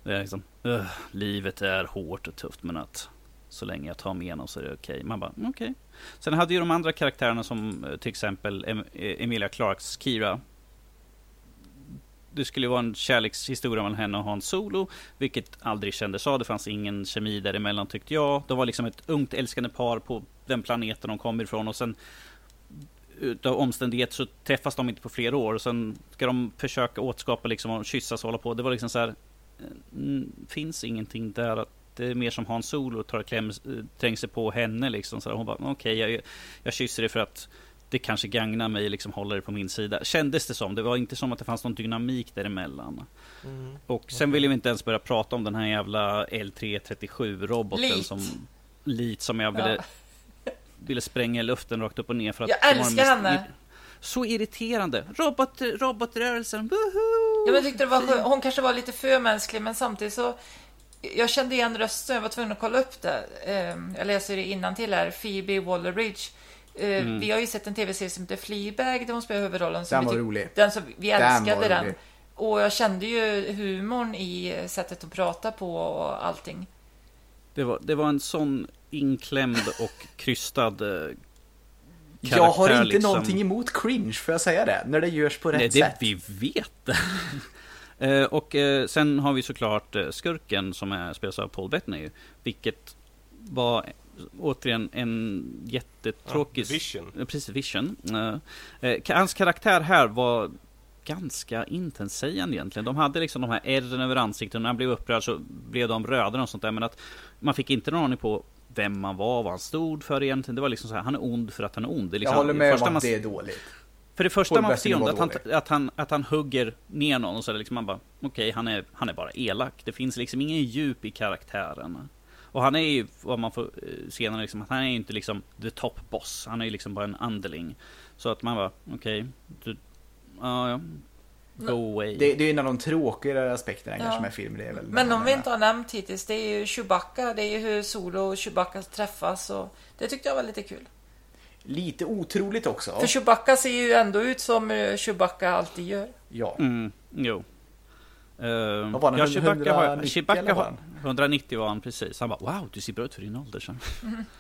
det är liksom "Ugh, livet är hårt och tufft men att så länge jag tar mig igenom så är det okej. Man bara, okej. okej. Sen hade ju de andra karaktärerna som eh, till exempel em eh, Emilia Clarks Kira. Det skulle ju vara en kärlekshistoria mellan henne och Hans Solo, vilket aldrig kändes av. Det fanns ingen kemi däremellan tyckte jag. De var liksom ett ungt älskande par på den planeten de kom ifrån och sen utav omständighet så träffas de inte på flera år och sen ska de försöka återskapa liksom och kyssas och hålla på. Det var liksom så här, eh, finns ingenting där att är mer som Hans Solo tar och kläm, tränger sig på henne liksom. Så hon bara, okej, okay, jag, jag kysser dig för att det kanske gagnar mig, liksom håller det på min sida. Kändes det som. Det var inte som att det fanns någon dynamik däremellan. Mm. Och sen vill vi inte ens börja prata om den här jävla L337-roboten som... Lit som jag ville, ja. ville spränga i luften rakt upp och ner för att... Jag älskar henne! Så irriterande. Robot, robotrörelsen, woho! Ja, men jag tyckte det var. Hon kanske var lite för mänsklig, men samtidigt så jag kände igen rösten, jag var tvungen att kolla upp det. Ehm, jag läser det till här, Phoebe Waller-Bridge. Ehm, mm. Vi har ju sett en tv-serie som heter Fleabag där hon spelar huvudrollen. Den var rolig. Den som, vi älskade den. den. Och jag kände ju humorn i sättet att prata på och allting. Det var, det var en sån inklämd och krystad karaktär. Eh, jag har inte liksom. någonting emot cringe, får jag säga det? När det görs på rätt Nej, det, sätt. Vi vet det. Eh, och eh, sen har vi såklart eh, skurken som är, spelas av Paul Bettany. Vilket var återigen en jättetråkig... Ja, vision. Precis, Vision. hans karaktär här var ganska intetsägande egentligen. De hade liksom de här ärren över ansiktet och när han blev upprörd så blev de röda och sånt där. Men att man fick inte någon aning på vem man var, vad han stod för egentligen. Det var liksom så här, han är ond för att han är ond. Det är liksom, Jag håller med om att man... det är dåligt. För det första man får se att han, att, han, att han hugger ner någon och så är det liksom man bara Okej, okay, han, är, han är bara elak. Det finns liksom ingen djup i karaktären. Och han är ju, vad man får eh, senare liksom, han är ju inte liksom the top boss. Han är ju liksom bara en underling. Så att man bara, okej, okay, ja, ja. Go away. Det, det är en av de tråkigare aspekterna ja. kanske med film. Det är väl Men om vi inte har nämnt hittills, det är ju Chewbacca. Det är ju hur Solo och Chewbacca träffas. Och det tyckte jag var lite kul. Lite otroligt också. För Chewbacca ser ju ändå ut som eh, Chewbacca alltid gör. Ja. Mm, jo. Uh, Vad var han? Ja, Chewbacca, 190 Chewbacca har, 190 var han precis. Han bara wow, du ser bra ut för din ålder. Så. Mm.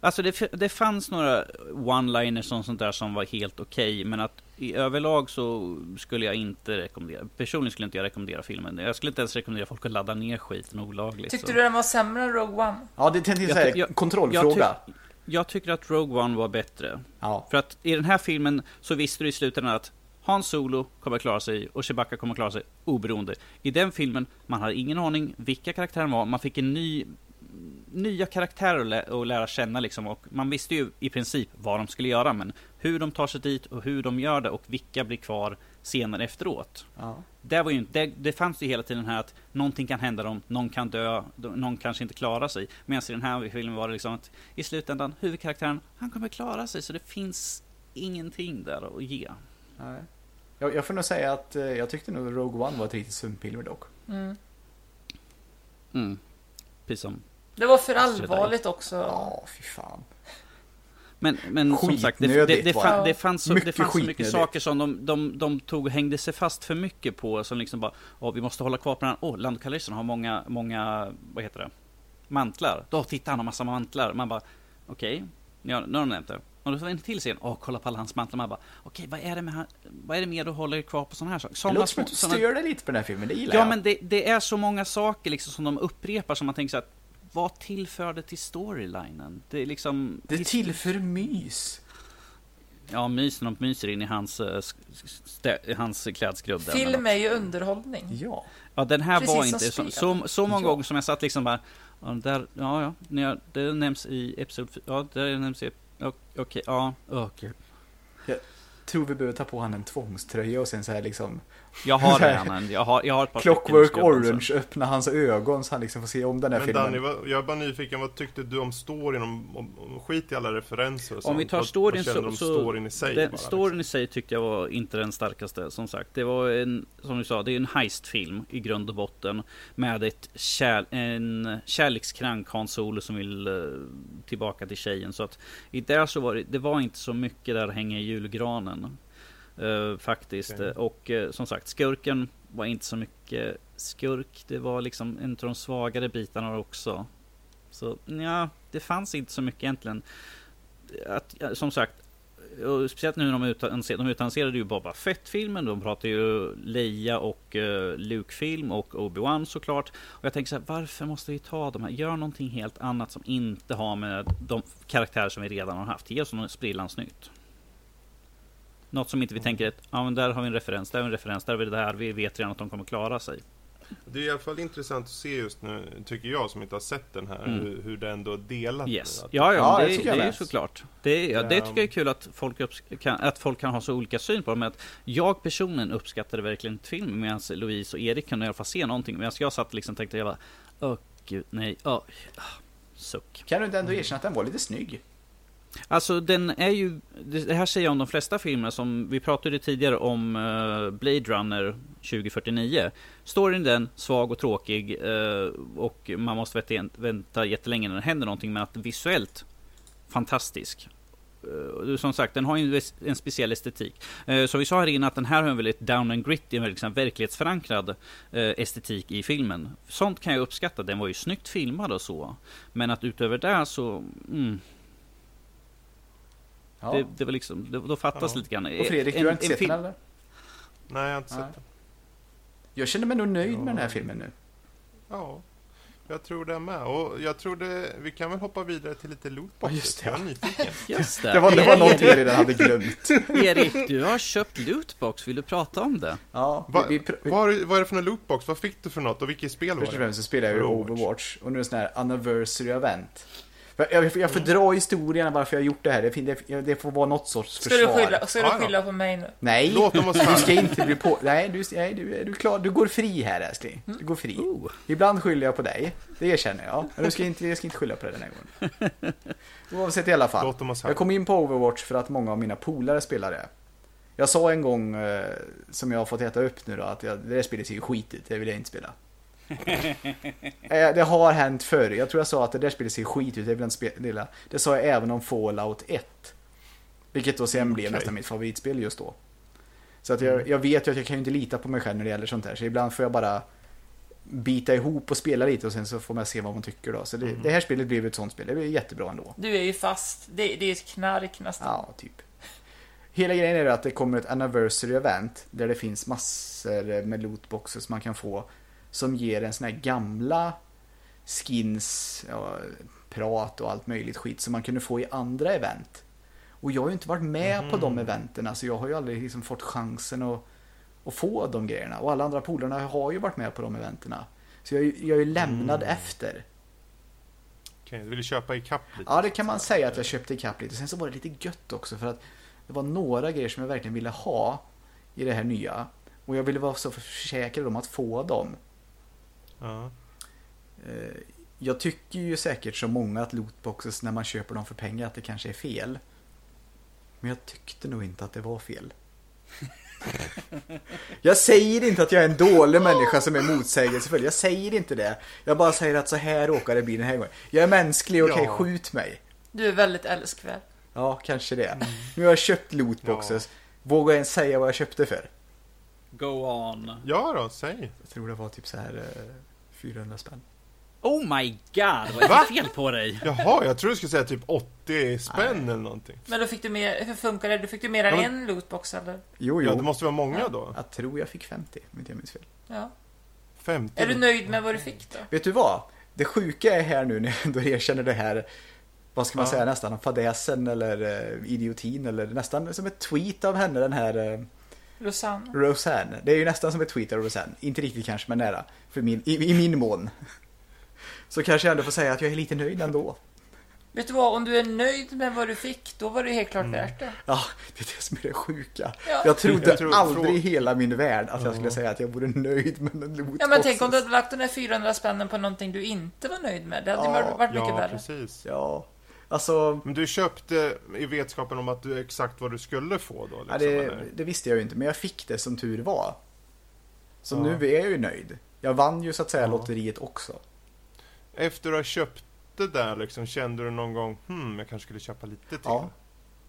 Alltså det, det fanns några one-liners och sånt där som var helt okej. Okay, men att i överlag så skulle jag inte rekommendera. Personligen skulle inte jag rekommendera filmen. Jag skulle inte ens rekommendera folk att ladda ner skiten olagligt. Tyckte så. du den var sämre än Rogue One? Ja, det tänkte jag säga. Kontrollfråga. Jag, jag, jag tycker att Rogue One var bättre. Ja. För att i den här filmen så visste du i slutändan att Han Solo kommer klara sig och Chewbacca kommer klara sig oberoende. I den filmen, man hade ingen aning vilka karaktärer var. Man fick en ny nya karaktärer att, lä att lära känna liksom och man visste ju i princip vad de skulle göra men hur de tar sig dit och hur de gör det och vilka blir kvar senare efteråt. Ja. Det, var ju, det, det fanns ju hela tiden här att någonting kan hända dem, någon kan dö, någon kanske inte klarar sig. Medan i den här filmen var det liksom att i slutändan, huvudkaraktären, han kommer klara sig. Så det finns ingenting där att ge. Nej. Jag, jag får nog säga att eh, jag tyckte nog Rogue One var ett riktigt sumpilver dock. Mm. Mm. Precis som det var för allvarligt också. Ja, fy fan. Men, men som sagt, det, det, det, fann, det fanns, så, det fanns så mycket saker som de, de, de tog hängde sig fast för mycket på. Som liksom bara, åh, vi måste hålla kvar på den här. Åh, Lando har många, många, vad heter det? Mantlar. Då tittar han har massa mantlar. Man bara, okej, okay, nu har de nämnt det. Och då får en till scen. Åh, kolla på alla hans mantlar. Man bara, okej, okay, vad är det med vad är det mer du håller kvar på sådana här saker? Såna det låter som att du stör dig lite på den här filmen, det gillar ja, jag. Ja, men det, det, är så många saker liksom som de upprepar som man tänker så att vad tillför det till storylinen? Det är liksom... Det tillför mys. Ja, mys när de myser in i hans, eh, hans klädskrubb. Film är ju underhållning. Ja. Ja, den här Precis var inte så, så, så många ja. gånger som jag satt liksom bara, ja, där, ja, ja, det nämns i episod, ja, det nämns i, okej, okay, ja. Okay. Jag tror vi behöver ta på honom en tvångströja och sen så här liksom jag har redan Jag har, jag har ett par Clockwork Orange öppna hans ögon så han liksom får se om den här Men filmen. Danny, jag är bara nyfiken. Vad tyckte du om storyn? Om, om, om skit i alla referenser och sånt. Om vi tar storyn vad, vad så... så storyn i sig? Den, bara, storyn liksom? i sig tyckte jag var inte den starkaste. Som sagt, det var en, som du sa, det är en heistfilm i grund och botten. Med ett kär, en kärlekskrank Hans Solo som vill uh, tillbaka till tjejen. Så att i där så var det, det var inte så mycket där hänga i julgranen. Uh, faktiskt. Okay. Och uh, som sagt, skurken var inte så mycket skurk. Det var liksom en av de svagare bitarna också. Så ja, det fanns inte så mycket egentligen. Att, som sagt, och speciellt nu när de, utannonserade, de utannonserade ju Boba Fett-filmen, de pratade ju Leia och uh, Luke-film och Obi-Wan såklart. Och jag tänker så här, varför måste vi ta de här? Gör någonting helt annat som inte har med de karaktärer som vi redan har haft. Ge oss något sprillans nytt. Något som inte vi tänker att, ja men där har vi en referens, där har vi en referens, där har vi det här, vi vet redan att de kommer klara sig. Det är i alla fall intressant att se just nu, tycker jag som inte har sett den här, Mm. hur, hur det ändå är delat. Yes. Att- Ja, ja, Ja, det det, tycker det, jag är såklart. Det, ja, det Ja. tycker jag är kul att folk, kan, att folk kan ha så olika syn på det. Men att jag personligen uppskattade verkligen inte filmen medan Louise och Erik kunde i alla fall se någonting. Medan jag satt liksom och tänkte, jag bara, åh gud, nej, åh, suck. Kan du inte ändå erkänna att den var lite snygg? Alltså den är ju, det här säger jag om de flesta filmer som, vi pratade tidigare om eh, Blade Runner 2049. Storyn är den, svag och tråkig eh, och man måste vänta, jättelänge när det händer någonting men att visuellt fantastisk. Eh, som sagt, den har ju en en speciell estetik. Som vi sa här innan, att den här har en väldigt down and gritty, en väldigt liksom verklighetsförankrad estetik i filmen. Sånt kan jag uppskatta, den var ju snyggt filmad och så. Men att utöver det så, mm, Ja. det, det var liksom, det, då fattas Ja. lite grann. och Fredrik, En- du har inte sett film- den eller? Nej, jag har inte Nej. sett den. Jag känner mig nog nöjd med den här Ja. filmen nu. Ja, jag tror det med. Och jag tror det, vi kan väl hoppa vidare till lite lootboxes. Ja, just det, Jag är nyfiken. Just det. Det var, det var någonting jag redan hade glömt. Erik, du har köpt lootbox. Vill du prata om det? Ja, Va, vi, vi, vad, är, vad är det för en lootbox? Vad fick du för något och vilket spel var Först och det? främst så spelar jag ju. Overwatch och nu är det sån här anniversary event. Jag, jag, jag får dra historien varför jag har gjort det här. Det, det, det får vara något sorts Ska försvar. du skylla, ska du skylla på mig nu? Nej, Låt dem du ska inte bli på... Nej, du, nej du, är du klar? Du går fri här älskling. Du går fri. Oh. Ibland skyller jag på dig. Det erkänner jag. Men du ska inte, jag ska inte skylla på dig den här gången. Oavsett i alla fall. Låt dem oss Jag kom in på Overwatch för att många av mina polare spelar det. Jag sa en gång, eh, som jag har fått äta upp nu då, att jag, det där spelet ser ju skitigt, det vill jag inte spela. Eh, det har hänt förr. Jag tror jag sa att det där spelet ser skit ut, det vill spela. Det sa jag även om Fallout 1. Vilket då sen blev Okej. nästan mitt favoritspel just då. Så att jag, jag vet ju att jag kan ju inte lita på mig själv när det gäller sånt här. Så ibland får jag bara bita ihop och spela lite och sen så får man se vad man tycker då. Så det, det här spelet blev ett sånt spel. Det blev jättebra ändå. Du är ju fast. Det, det är ett knark nästan. Ja, typ. Hela grejen är att det kommer ett anniversary event där det finns massor med lootboxes man kan få som ger en sån här gamla skins, ja, prat och allt möjligt skit som man kunde få i andra event. Och jag har ju inte varit med på de eventen, så jag har ju aldrig liksom fått chansen att, att få de grejerna. Och alla andra polarna har ju varit med på de eventerna. Så jag, jag är ju lämnad efter. Okej, du vill köpa ikapp lite? Ja, det kan man säga att jag köpte ikapp lite. Sen så var det lite gött också för att det var några grejer som jag verkligen ville ha i det här nya. Och jag ville vara så försäkrad om att få dem. Ja. Eh, Jag tycker ju säkert som många att lootboxes när man köper dem för pengar att det kanske är fel. Men jag tyckte nog inte att det var fel. Jag säger inte att jag är en dålig människa som är motsägelsefull. Jag säger inte det. Jag bara säger att så här råkar det bli den här gången. Jag är mänsklig, okej, Ja. skjut mig. Du är väldigt älskvärd. Ja, kanske det. Nu har jag köpt lootboxes. Vågar jag ens säga vad jag köpte för? Go on. ja då, säg. Jag tror det var typ så här eh, 400 spänn. Oh my god, vad är Va? det fel på dig? Jaha, jag tror du skulle säga typ 80 spänn eller någonting. Men då fick du mer, hur funkar det? Du fick du mer än Ja, men- en lootbox eller? Jo, Ja, jo. det måste vara många då. Jag tror jag fick 50, om inte jag minns fel. Ja. 50. Är du nöjd med vad du fick då? Vet du vad? Det sjuka är här nu när jag ändå erkänner det här, vad ska man Ja. säga, nästan fadäsen eller uh, idiotin eller nästan som ett tweet av henne den här Rosanne? Roseanne. Det är ju nästan som ett tweet av Roseanne. Inte riktigt kanske, men nära. För min, i, I min mån. Så kanske jag ändå får säga att jag är lite nöjd ändå. Vet du vad? Om du är nöjd med vad du fick, då var det helt klart värt det. Ja, det är det som är det sjuka. Ja. Jag trodde Jag tror- aldrig i hela min värld att jag skulle säga att jag vore nöjd med en lootboxes. Ja men tänk om du hade lagt de där 400 spännen på någonting du inte var nöjd med. Det hade Ja, varit mycket Ja, värre. precis. Ja, alltså... Men du köpte i vetskapen om att du exakt vad du skulle få då? Liksom, Ja, det, det visste jag ju inte, men jag fick det som tur var. Så Ja. nu är jag ju nöjd. Jag vann ju så att säga Ja. lotteriet också. Efter du har köpt det där liksom, kände du någon gång hmm, jag kanske skulle köpa lite till? Ja,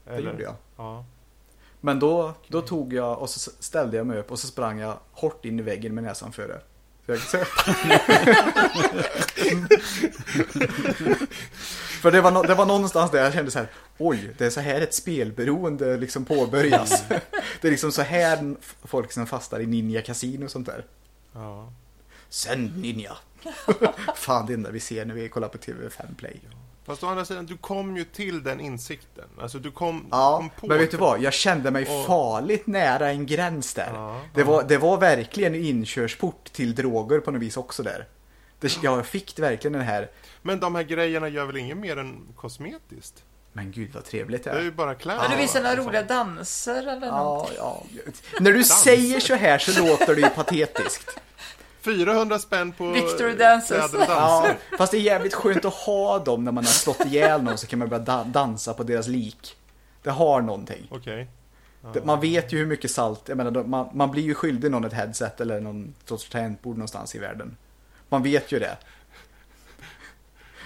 Det gjorde jag. Ja. Men då, då tog jag och så ställde jag mig upp och så sprang jag hårt in i väggen med näsan före. Så- För det var, nå- det var någonstans där jag kände så här, oj, det är så här ett spelberoende liksom påbörjas. Det är liksom så här folk som fastar i Ninja Casino och sånt där. Ja. Sänd Ninja. Fan, det enda vi ser när vi kollar på TV5 Play. Fast å andra sidan, du kom ju till den insikten. Alltså du kom, Ja, kom på... men vet du vad? Jag kände mig Och- farligt nära en gräns där. Ja, det, var, det var verkligen en inkörsport till droger på något vis också där. Det, jag fick verkligen den här, Men de här grejerna gör väl inget mer än kosmetiskt? men gud vad trevligt det Det är är. ju bara kläder. Men du visar några roliga danser eller Ja, någonting? ja. När du säger så här så låter det ju patetiskt. 400 spänn på Victory dances. kläder och Ja, danser. fast det är jävligt skönt att ha dem när man har slått ihjäl någon så kan man börja da- dansa på deras lik. Det har någonting. Okej. Det- Man vet ju hur mycket salt, jag menar, man, man blir ju skyldig någon ett headset eller någon sorts tangentbord någonstans i världen. Man vet ju det.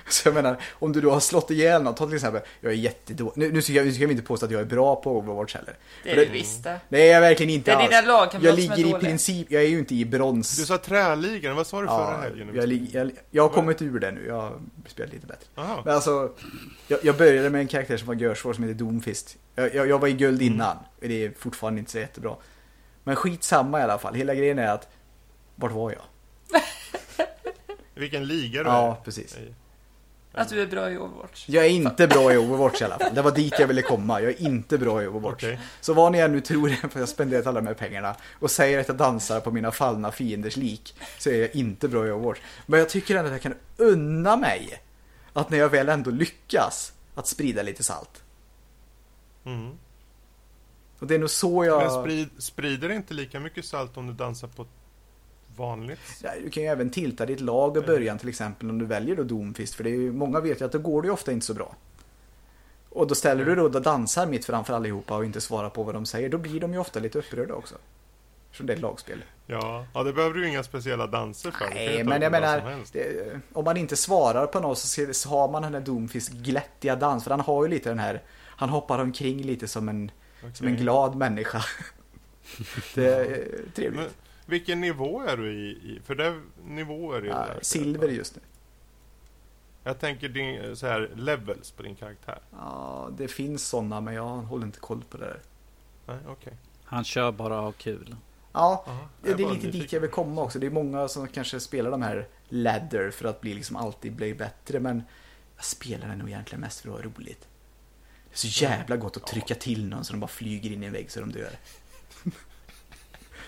Så jag menar, om du då har slått ihjäl någon, ta till exempel, jag är jättedålig, nu, nu ska jag, nu ska jag inte påstå att jag är bra på Overwatch heller. Det är För du visst det. Nej, jag är verkligen inte Det är alls. dina lagkamrater Jag som är ligger i dåliga. princip, jag är ju inte i brons. Du sa träligan, vad sa du förra ja, helgen? jag, lig- jag, jag har kommit ur det nu, jag har spelat lite bättre. Aha. Men alltså, jag, jag började med en karaktär som var görsvår som heter Doomfist. Jag, jag, jag var i guld Mm. innan, det är fortfarande inte så jättebra. Men skitsamma i alla fall, hela grejen är att, vart var jag? Vilken liga du Ja, är. precis. i. Att du är bra i Overwatch. Jag är inte bra i Overwatch i alla fall. Det var dit jag ville komma. Jag är inte bra i Overwatch. Okej. Så vad ni än nu tror, för jag har spenderat alla de här pengarna och säger att jag dansar på mina fallna fienders lik, så är jag inte bra i Overwatch. Men jag tycker ändå att jag kan unna mig att när jag väl ändå lyckas, att sprida lite salt. Mm. Och det är nog så jag... Men sprid, sprider det inte lika mycket salt om du dansar på ett vanligt Ja, Du kan ju även tilta ditt lag i början till exempel om du väljer då Doomfist. För det är ju, många vet ju att då går det ju ofta inte så bra. Och då ställer du då och dansar mitt framför allihopa och inte svarar på vad de säger. Då blir de ju ofta lite upprörda också. Eftersom det är ett lagspel. Ja, ja det behöver du ju inga speciella danser för. Nej, men det jag menar, det, om man inte svarar på något så, så har man den här Doomfist glättiga dans. För han har ju lite den här, han hoppar omkring lite som en, som en glad människa. det är trevligt. Men vilken nivå är du i? för det är nivåer i Ja, det silver just nu. Jag tänker din, så här, levels på din karaktär. Ja, det finns sådana men jag håller inte koll på det där. Nej, okej. Han kör bara av kul. Ja, Aha, det är lite dit jag vill komma också. Det är många som kanske spelar de här ladder för att bli liksom alltid bli bättre. Men jag spelar den nog egentligen mest för att ha roligt. Det är så jävla gott att trycka till någon så de bara flyger in i en vägg så de dör.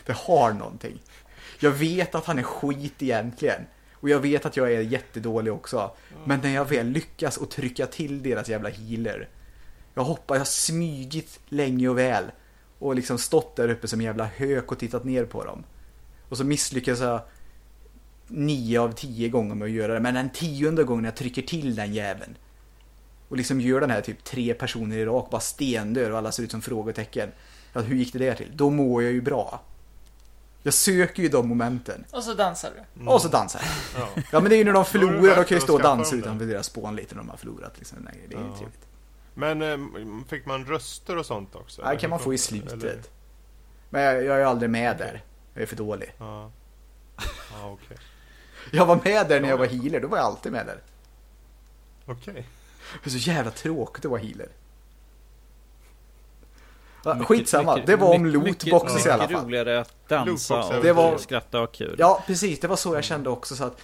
Det har någonting. Jag vet att han är skit egentligen. Och jag vet att jag är jättedålig också. Men när jag väl lyckas och trycka till deras jävla healer. Jag hoppar, jag har smygit länge och väl. Och liksom stått där uppe som en jävla hök och tittat ner på dem. Och så misslyckas jag nio av tio gånger med att göra det. Men den tionde gången jag trycker till den jäveln. Och liksom gör den här typ tre personer i rak, bara stendör och alla ser ut som frågetecken. Ja, hur gick det där till? Då mår jag ju bra. Jag söker ju de momenten. Och så dansar du. Och så dansar jag. Ja. Ja men det är ju när de förlorar, då kan ju att stå och dansa utanför deras spån lite när de har förlorat. Liksom. Nej, det är ju Ja. trevligt. Men eh, fick man röster och sånt också? Det kan man få i slutet. Men jag, jag är aldrig med där. Jag är för dålig. Ja, ja okej. Jag var med där när jag var healer, då var jag alltid med där. Okej. Det är så jävla tråkigt att vara healer. Mycket- skitsamma, mycket- det var om mycket- lootboxes mycket i alla fall. roligare att dansa och det var- skratta och kul. Ja, precis, det var så jag kände också så att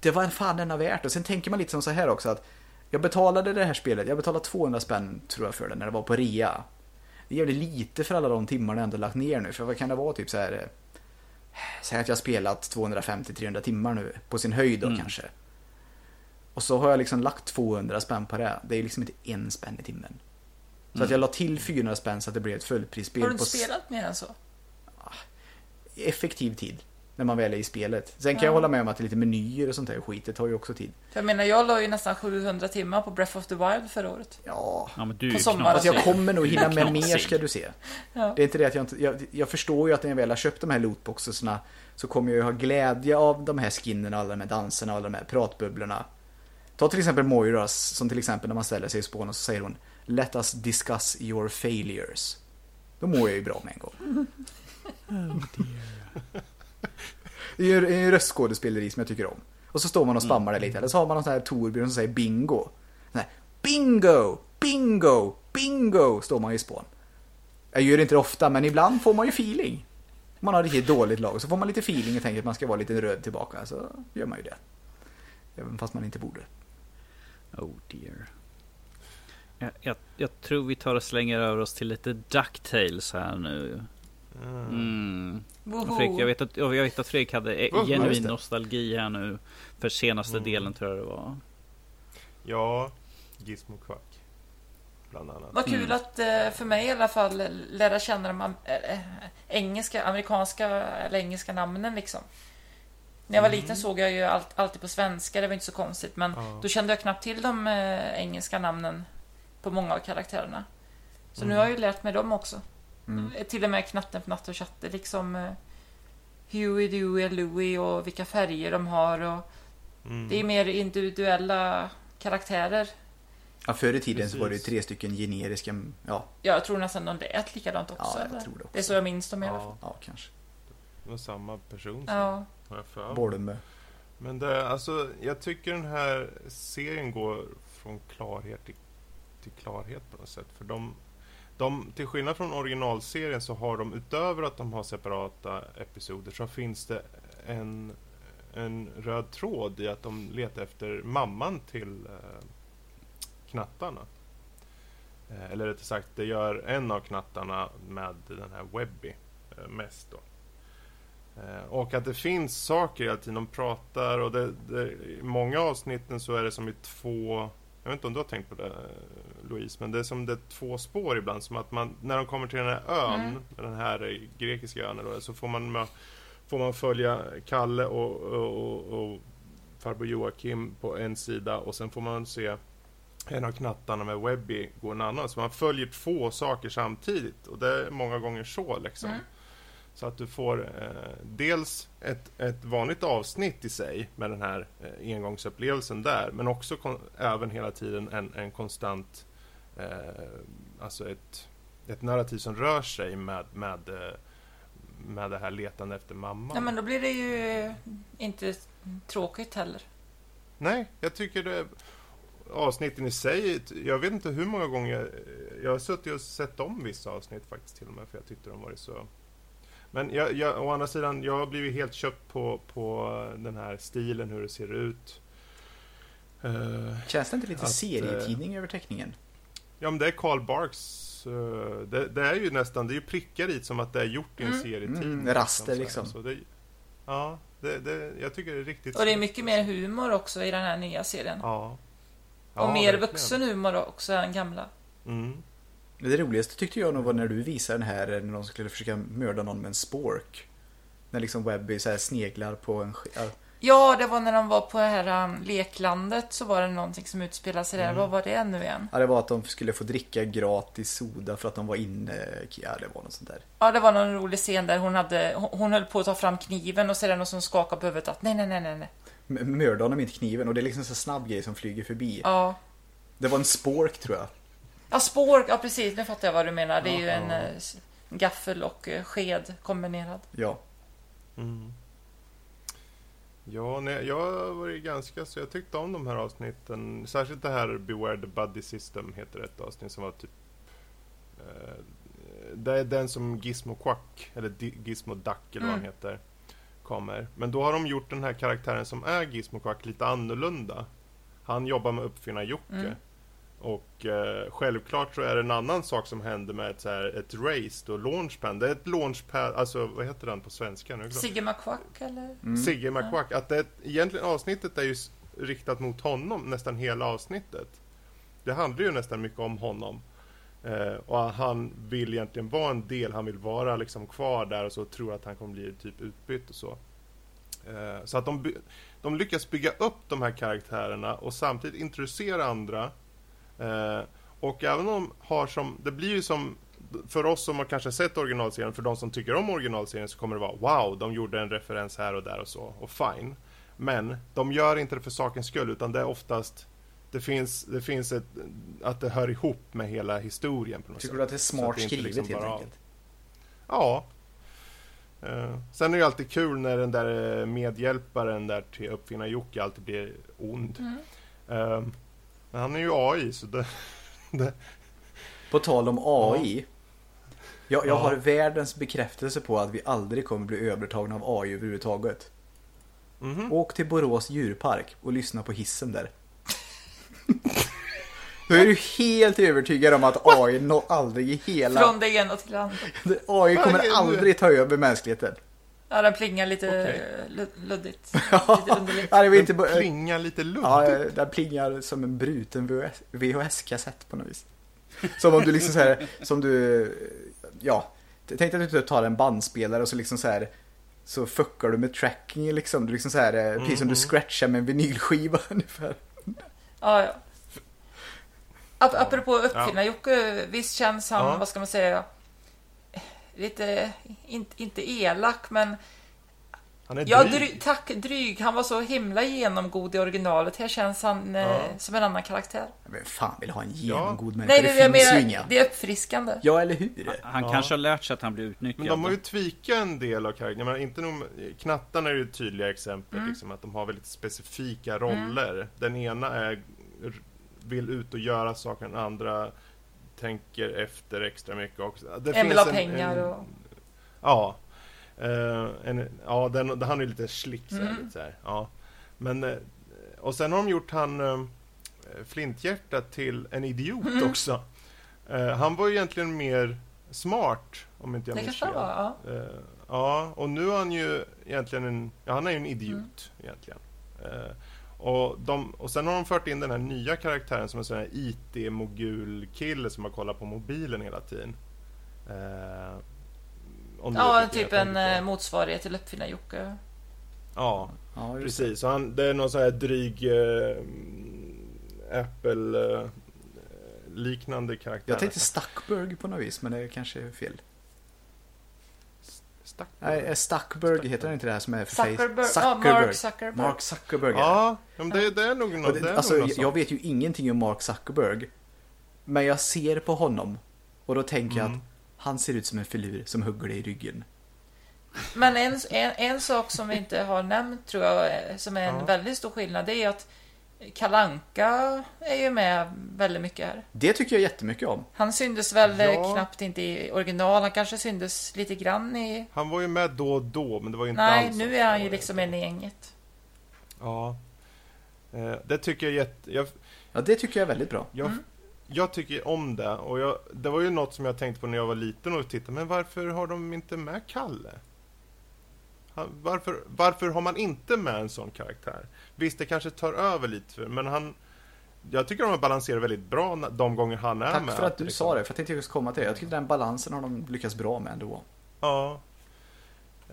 det var en fan denna värt. Och sen tänker man lite som så här också att jag betalade det här spelet, jag betalade 200 spänn tror jag för det när det var på rea. Det är jävligt lite för alla de timmarna jag ändå lagt ner nu, för vad kan det vara typ så här eh, Säg att jag har spelat 250-300 timmar nu, på sin höjd då Mm. kanske. Och så har jag liksom lagt 200 spänn på det. Det är liksom inte en spänn i timmen. Så att jag la till 400 spänn så att det blev ett fullprisspel. Har du inte spelat mer än så? effektiv tid. När man väl är i spelet. Sen kan Ja. jag hålla med om att det är lite menyer och sånt där skit. Det tar ju också tid. Jag menar, jag la ju nästan 700 timmar på Breath of the Wild förra året. Ja. Ja, men du På sommaren. Knasig. jag kommer nog hinna med mer ska du se. Ja. Det är inte det att jag inte... Jag, jag förstår ju att när jag väl har köpt de här lootboxesna så kommer jag ju ha glädje av de här skinnen och alla de här danserna och alla de här pratbubblorna. Ta till exempel Moiras, som till exempel när man ställer sig i spån och så säger hon Let us discuss your failures. Då mår jag ju bra med en gång. Det är ju en röstskådespeleri som jag tycker om. Och så står man och spammar det lite. Eller så har man någon sån här Torbjörn som säger bingo. Här, bingo, bingo, bingo, står man i spån. Jag gör det inte ofta, men ibland får man ju feeling. Man har riktigt dåligt lag så får man lite feeling och tänker att man ska vara lite röd tillbaka. Så gör man ju det. Även fast man inte borde. Oh dear. Jag, jag, jag tror vi tar och slänger över oss till lite Ducktails här nu. Mm. Woho! Fredrik, jag, vet att, jag vet att Fredrik hade e- Oh, just genuin nostalgi här nu. För senaste Mm. delen tror jag det var. Ja, Gizmo Quack. Bland annat. Vad kul Mm. att, eh, för mig i alla fall, lära känna de eh, engelska, amerikanska eller engelska namnen liksom. När jag var Mm. liten såg jag ju allt, alltid på svenska, det var inte så konstigt. Men Ja. då kände jag knappt till de eh, engelska namnen på många av karaktärerna. Så nu Mm. har jag ju lärt mig dem också. Mm. Eh, Till och med Knatten för natt och chatte, liksom eh, Huey, Dewey och Louie och vilka färger de har. Och Mm. Det är mer individuella karaktärer. Ja, förr i tiden så var det ju Precis. tre stycken generiska, ja, Jag tror nästan de lät likadant också. ja eller? jag tror det också. Det är så jag minns dem i alla fall. Ja, Ja, kanske. det var samma person som Ja. har jag för mig. Bolme. Men det, alltså, jag tycker den här serien går från klarhet till, till klarhet på något sätt. För de, de, till skillnad från originalserien så har de utöver att de har separata episoder så finns det en, en röd tråd i att de letar efter mamman till eh, knattarna. Eh, eller rättare sagt, det gör en av knattarna med den här Webby eh, mest då. Eh, och att det finns saker hela tiden de pratar och det, det, i många avsnitten så är det som i två jag vet inte om du har tänkt på det Louise, men det är som det är två spår ibland. Som att man, när de kommer till den här ön, Mm. den här grekiska ön då, så får man, får man följa Kalle och, och, och, och farbror Joakim på en sida och sen får man se en av knattarna med Webby gå en annan. Så man följer två saker samtidigt och det är många gånger så liksom. Mm. Så att du får eh, dels ett, ett vanligt avsnitt i sig med den här eh, engångsupplevelsen där, men också kon- även hela tiden en, en konstant, eh, alltså ett, ett narrativ som rör sig med, med, eh, med det här letande efter mamman. Nej, men då blir det ju inte tråkigt heller. Nej, jag tycker det avsnitten i sig, jag vet inte hur många gånger jag har suttit och sett om vissa avsnitt faktiskt till och med för jag tyckte de var så men jag, jag, å andra sidan, jag har blivit helt köpt på, på den här stilen, hur det ser ut. Eh, Känns det inte lite Att, serietidning över teckningen? ja, men det är Carl Barks. eh, det, det är ju nästan, det är ju prickar dit som att det är gjort i en Mm. serietidning. Mm, raster så här. liksom. Så det, ja, det, det, jag tycker det är riktigt Och det är mycket mer humor också i den här nya serien. Ja. och Ja, mer verkligen. vuxen humor också än gamla. Mm. Det roligaste tyckte jag nog var när du visade den här när de skulle försöka mörda någon med en spork. När liksom Webby så här sneglar på en ja, det var när de var på det här um, leklandet så var det någonting som utspelade sig där. Mm. Vad var det nu igen? Ja, det var att de skulle få dricka gratis soda för att de var inne. Ja, det var något sånt där. Ja, det var någon rolig scen där hon hade, hon, höll på att ta fram kniven och så är det någon som skakar på huvudet att nej, nej, nej, nej, nej. Mörda honom inte kniven och det är liksom en så snabb grej som flyger förbi. Ja. Det var en spork tror jag. Ja, spår, ja precis, nu fattar jag vad du menar. Det är ju en eh, gaffel och eh, sked kombinerad. Ja. Mm. Ja, nej, jag har varit ganska så jag tyckte om de här avsnitten. Särskilt det här Beware the Buddy System heter ett avsnitt som var typ eh, Det är den som Gizmo Quack, eller Di- Gizmo Duck eller vad han Mm. heter, kommer. Men då har de gjort den här karaktären som är Gizmo Quack lite annorlunda. Han jobbar med uppfinnar-Jocke. Mm. Och eh, självklart så är det en annan sak som händer med ett, så här, ett race då, launchpad. Det är ett launchpad, alltså vad heter den på svenska nu? Sigge McQuack eller? Mm. Sigge McQuack. Att det, egentligen avsnittet är ju riktat mot honom, nästan hela avsnittet. Det handlar ju nästan mycket om honom. Eh, och han vill egentligen vara en del, han vill vara liksom kvar där och så tror att han kommer bli typ utbytt och så. Eh, så att de, de lyckas bygga upp de här karaktärerna och samtidigt introducera andra. Eh, och även om har som, det blir ju som för oss som har kanske sett originalserien, för de som tycker om originalserien så kommer det vara wow, de gjorde en referens här och där och så, och fine. Men de gör inte det för sakens skull, utan det är oftast det finns, det finns ett, att det hör ihop med hela historien på något Tycker sätt. du att det är Så smart det inte skrivet liksom helt bara- enkelt? Ja. Eh, sen är det ju alltid kul när den där eh, medhjälparen där till uppfinnar Jocke alltid blir ond. Mm. Eh, men han är ju AI så det... det På tal om AI. Jag, jag Ja. har världens bekräftelse på att vi aldrig kommer bli övertagna av AI överhuvudtaget. mhm. Åk till Borås djurpark och lyssna på hissen där. Då är du helt övertygad om att AI aldrig i hela... Från det ena till det andra. AI kommer aldrig ta över mänskligheten. Ja, den plingar lite lud- luddigt. Ja, Lite underligt. det var inte... bara- Klingar lite luddigt. Ja, den plingar som en bruten VHS VHS-kassett på något vis. Som om du liksom så här, som du, ja, tänk att du tar en bandspelare och så liksom så här så fuckar du med tracking liksom. Du liksom så här, eh, precis som du Mhm. scratchar med en vinylskiva ungefär. Ja, ja. Ap- apropå uppfinnar-Jocke, visst känns han, Ja. vad ska man säga, lite, in, inte elak, men Han är ja, dryg. dry, tack dryg. Han var så himla genomgod i originalet. Här känns han eh, Ja. som en annan karaktär. Men fan vill ha en genomgod människa? Nej, det det, finns ju inga. det är uppfriskande. Ja, eller hur? Han Ja. kanske har lärt sig att han blir utnyttjad. Men de har ju tweakat en del av karaktärerna. Men inte nog, med- Knattarna är ju ett tydliga exempel. Mm. Liksom, att de har väldigt specifika roller. Den ena är, vill ut och göra saker, den andra tänker efter extra mycket också. Det En vill ha pengar och... Ja. Eh, en, ja, den, han är ju lite slick så här, Mm. lite så här. Ja. Men, eh, och sen har de gjort han eh, Flinthjärta till en idiot Mm. också. Han var ju egentligen mer smart, om inte jag minns fel. ja, och nu är han ju egentligen en, ja, han är ju en idiot Mm. egentligen. Eh, och, de, och sen har de fört in den här nya karaktären som en sån här IT-mogul-kille som har kollat på mobilen hela tiden. Eh, Ja, typ en på. eh, motsvarighet till uppfinnar-Jocke. Ja, Ja, precis. Så han, det är någon sån här dryg eh, Apple-liknande karaktär. Jag tänkte Stuckberg på något vis, men det är kanske fel. Stack. Nej, eh, Stuckberg heter det inte det här som är för Zuckerberg. face? Ja, Mark Zuckerberg. Mark Zuckerberg. Ja, men det, det är nog Och något. det, Det är alltså, nog något jag, sånt. vet ju ingenting om Mark Zuckerberg. Men jag ser på honom och då tänker jag Mm. att han ser ut som en filur som hugger dig i ryggen. Men en, en, en sak som vi inte har nämnt tror jag, eh, som är en Ja. väldigt stor skillnad, det är att Kalanka är ju med väldigt mycket här. Det tycker jag jättemycket om. Han syndes väl Ja. knappt inte i original, han kanske syndes lite grann i... Han var ju med då och då, men det var ju inte Nej, alls nu är han ju liksom en i gänget. Ja. Eh, det tycker jag jätte... Jag, Ja, det tycker jag är väldigt bra. jag, Mm. jag tycker om det. Och jag, det var ju något som jag tänkte på när jag var liten och tittade. Men varför har de inte med Kalle? Varför, varför har man inte med en sån karaktär? Visst, det kanske tar över lite, men han... Jag tycker de har balanserat väldigt bra de gånger han är Tack med. för att du liksom. sa det, för att jag tänkte just komma till det. Jag tycker den balansen har de lyckats bra med ändå. Ja.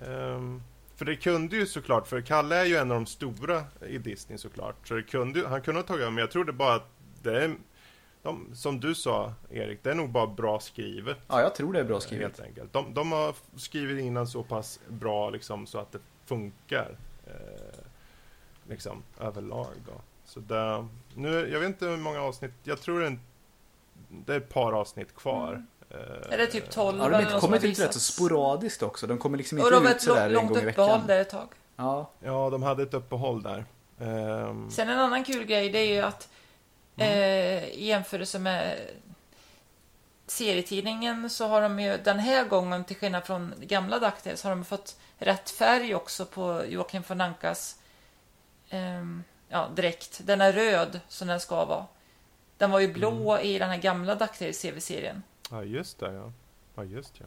Ehm, för det kunde ju såklart, för Kalle är ju en av de stora i Disney såklart. Så det kunde, han kunde ha tagit över, men jag tror det bara att det är, de, som du sa Erik, det är nog bara bra skrivet. Ja, jag tror det är bra skrivet. Helt enkelt. De, de har skrivit in den så pass bra liksom, så att det funkar. Eh, liksom överlag då. Så det, nu, jag vet inte hur många avsnitt, jag tror en, det är ett par avsnitt kvar. Eh, Är det typ 12 Ja, de har inte har ut rätt så sporadiskt också. De kommer liksom Och inte de ut ett sådär en långt gång i uppehåll veckan. där ett tag. Ja, Ja, de hade ett uppehåll där. Ehm, Sen en annan kul grej, det är ju att Mm. eh, i jämförelse med serietidningen så har de ju den här gången, till skillnad från gamla DuckTales, har de fått rätt färg också på Joakim von Ankas ehm, ja, dräkt. Den är röd som den ska vara. Den var ju blå Mm. i den här gamla DuckTales TV-serien. Ja, just det ja. Ja, just ja.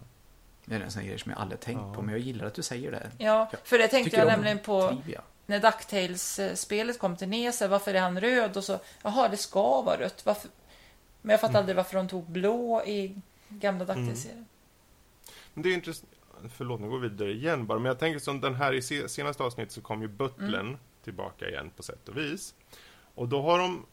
det är en sån grej som jag aldrig tänkt Ja. på, men jag gillar att du säger det. Ja, för det tänkte jag nämligen på Trivia. när DuckTales-spelet kom till Nese. Varför är han röd? Och så, jaha, det ska vara rött. Varför? Men jag fattar Mm. aldrig varför de tog blå i gamla DuckTales-serien. Men det är intressant. Förlåt, nu går vi vidare igen bara. Men jag tänker som den här i se- senaste avsnittet så kom ju Butlern Mm. Tillbaka igen på sätt och vis. Och då har de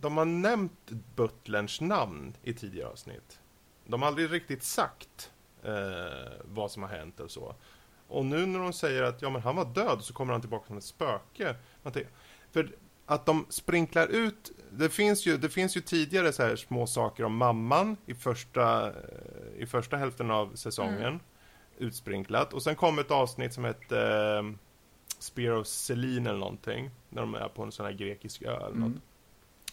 de har nämnt Butlerns namn i tidigare avsnitt. De har aldrig riktigt sagt eh, vad som har hänt och så. Och nu när de säger att ja, men han var död så kommer han tillbaka som ett spöke. För att de sprinklar ut, det finns ju, det finns ju tidigare så här små saker om mamman i första, i första hälften av säsongen. utsprinklat. Och sen kom ett avsnitt som hette Spear of Selene eller någonting. När de är på en sån här grekisk ö eller något. Mm.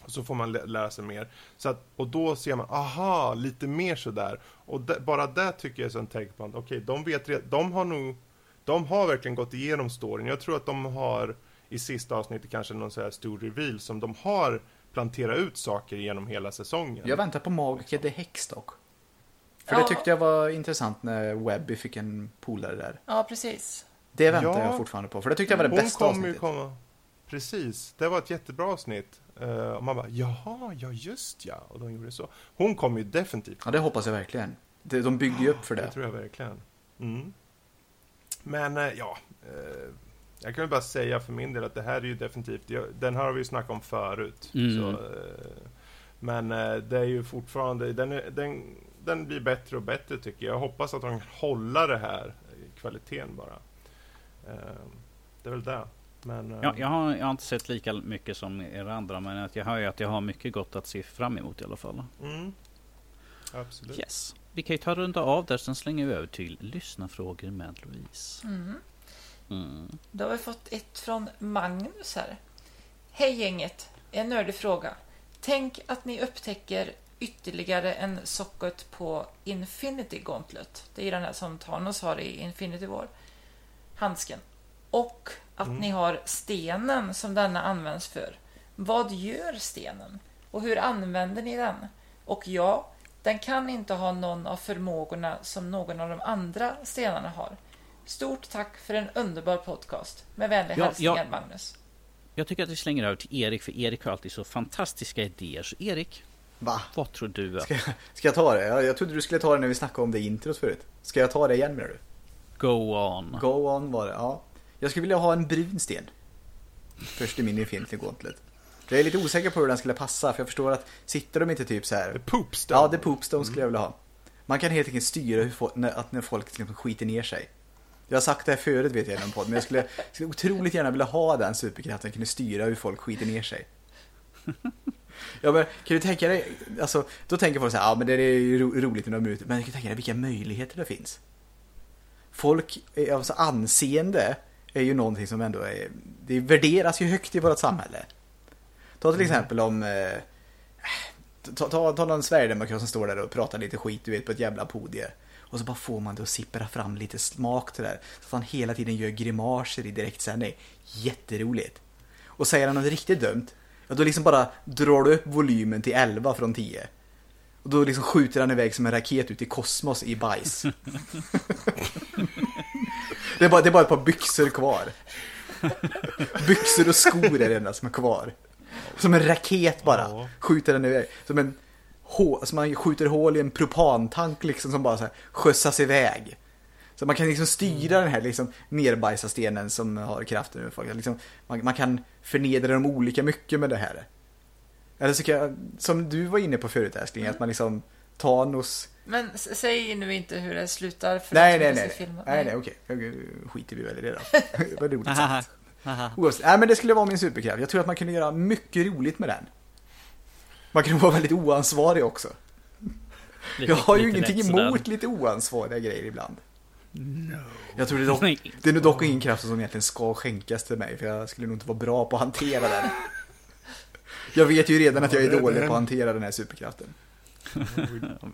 Och så får man lä- lära sig mer. Så att, och då ser man, aha, lite mer sådär. Och det, bara det tycker jag är så en tecken på att, okej, de vet red- de har nog, de har verkligen gått igenom storyn. Jag tror att de har i sista avsnittet kanske någon sån här stor reveal som de har planterat ut saker genom hela säsongen. Jag väntar på Magiker the Hex dock. För Ja. det tyckte jag var intressant när Webby fick en polare där. Ja, precis. Det väntar Ja. jag fortfarande på, för det tyckte jag var det Hon bästa avsnittet. komma. Precis, det var ett jättebra avsnitt. Eh, och man bara, jaha, ja just ja. Och de gjorde så. Hon kommer ju definitivt Ja, det hoppas jag verkligen. De byggde ju upp för Det det. tror jag verkligen. Mm. Men eh, ja, eh, jag kan väl bara säga för min del att det här är ju definitivt, jag, den här har vi ju snackat om förut. Mm. Så, men det är ju fortfarande, den, är, den, den blir bättre och bättre tycker jag. Jag hoppas att de kan hålla det här, kvaliteten bara. Eh, det är väl det. Men, Ja, jag, har, jag har inte sett lika mycket som er andra, men att jag hör ju att jag har mycket gott att se fram emot i alla fall. mm, absolut. Yes. Vi kan ju ta runda av där, sen slänger vi över till lyssnarfrågor med Louise. Mm. Mm. Då har vi fått ett från Magnus här. Hej gänget! En nördig fråga. Tänk att ni upptäcker ytterligare en socket på Infinity Gauntlet. Det är den här som Thanos har i Infinity War. Handsken. Och att Mm. ni har stenen som denna används för. Vad gör stenen? Och hur använder ni den? Och ja, den kan inte ha någon av förmågorna som någon av de andra stenarna har. Stort tack för en underbar podcast. Med vänliga Ja, hälsningar ja. Magnus. Jag tycker att vi slänger över till Erik, för Erik har alltid så fantastiska idéer. Så Erik, Va? vad tror du? Att... Ska jag, ska jag ta det? Jag, jag trodde du skulle ta det när vi snackade om det i introt förut. Ska jag ta det igen menar du? Go on. Go on var det, ja. Jag skulle vilja ha en brun sten. Först i min Infinity Gauntlet. Jag är lite osäker på hur den skulle passa, för jag förstår att sitter de inte typ så här. The Poopstone. Ja, det poopstone skulle jag vilja ha. Man kan helt enkelt styra hur folk, när, att när folk exempel skiter ner sig. Jag har sagt det här förut vet jag i podd, men jag skulle, skulle otroligt gärna vilja ha den superkraften, kunna styra hur folk skiter ner sig. Ja men kan du tänka dig, alltså då tänker folk så här, ja men det är ju ro, roligt i några minuter, men kan du tänka dig vilka möjligheter det finns? Folk, är- alltså anseende är ju någonting som ändå är, det värderas ju högt i vårt samhälle. Ta till exempel om, eh, ta, ta, ta någon sverigedemokrat som står där och pratar lite skit, du vet, på ett jävla podie. Och så bara får man det att sippra fram lite smak till det där. Så att han hela tiden gör grimaser i direktsändning. Jätteroligt. Och säger han något riktigt dumt, ja då liksom bara drar du upp volymen till 11 från 10. Och då liksom skjuter han iväg som en raket ut i kosmos i bajs. det, är bara, det är bara ett par byxor kvar. Byxor och skor är det enda som är kvar. Som en raket bara. Skjuter den iväg. Som en hå- som man skjuter hål i en propantank liksom som bara så här skjutsas iväg. Så man kan liksom styra den här liksom nerbajsa stenen som har kraften. Liksom, man, man kan förnedra dem olika mycket med det här. Eller så kan jag, som du var inne på förut älskling, att man liksom Thanos... Men säg nu inte hur det slutar. För Nej, de nej, nej. filmen. Nej, nej, okej. Okay. skiter vi väl i det då. Vad roligt sagt. Oavsett, nej men det skulle vara min superkraft. Jag tror att man kunde göra mycket roligt med den. Man kunde vara väldigt oansvarig också. Lite- Jag har ju ingenting sådär. emot lite oansvariga grejer ibland. Jag tror det är dock, det är nog dock ingen kraft som egentligen ska skänkas till mig, för jag skulle nog inte vara bra på att hantera den. Jag vet ju redan att jag är dålig på att hantera den här superkraften.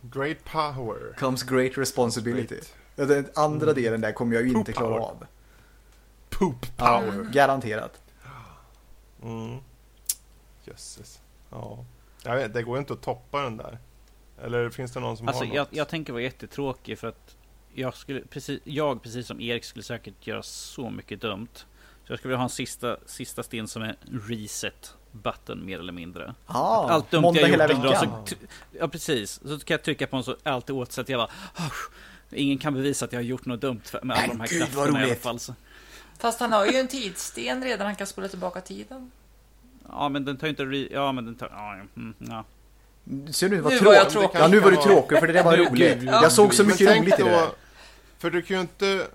Great power. Comes great responsibility. Great. Ja, Den andra delen där kommer jag ju inte Poop klara power. av. Poop Ja, power. garanterat. Mm. Jösses. Ja. Jag vet, det går ju inte att toppa den där. Eller finns det någon som Alltså har jag, något? jag tänker vara jättetråkig för att jag, skulle, precis, jag, precis som Erik, skulle säkert göra så mycket dumt. Så jag skulle vilja ha en sista, sista sten som är reset button mer eller mindre. Ja, Allt dumt måndag jag hela gjort dag veckan. så, Ja precis, så kan jag trycka på en så allt är åt så att jag bara "Ah, Ingen kan bevisa att jag har gjort något dumt med alla de här gud, krafterna i alla fall. Så. Fast han har ju en tidssten redan. Han kan spola tillbaka tiden. Ja men den tar ju inte re- Ja men den tar... Ja, mm, ja. Ser du vad Nu tråkigt? tråkig. Ja, nu var du tråkig för det där var roligt. Jag såg så mycket roligt i det där. För du kan ju inte...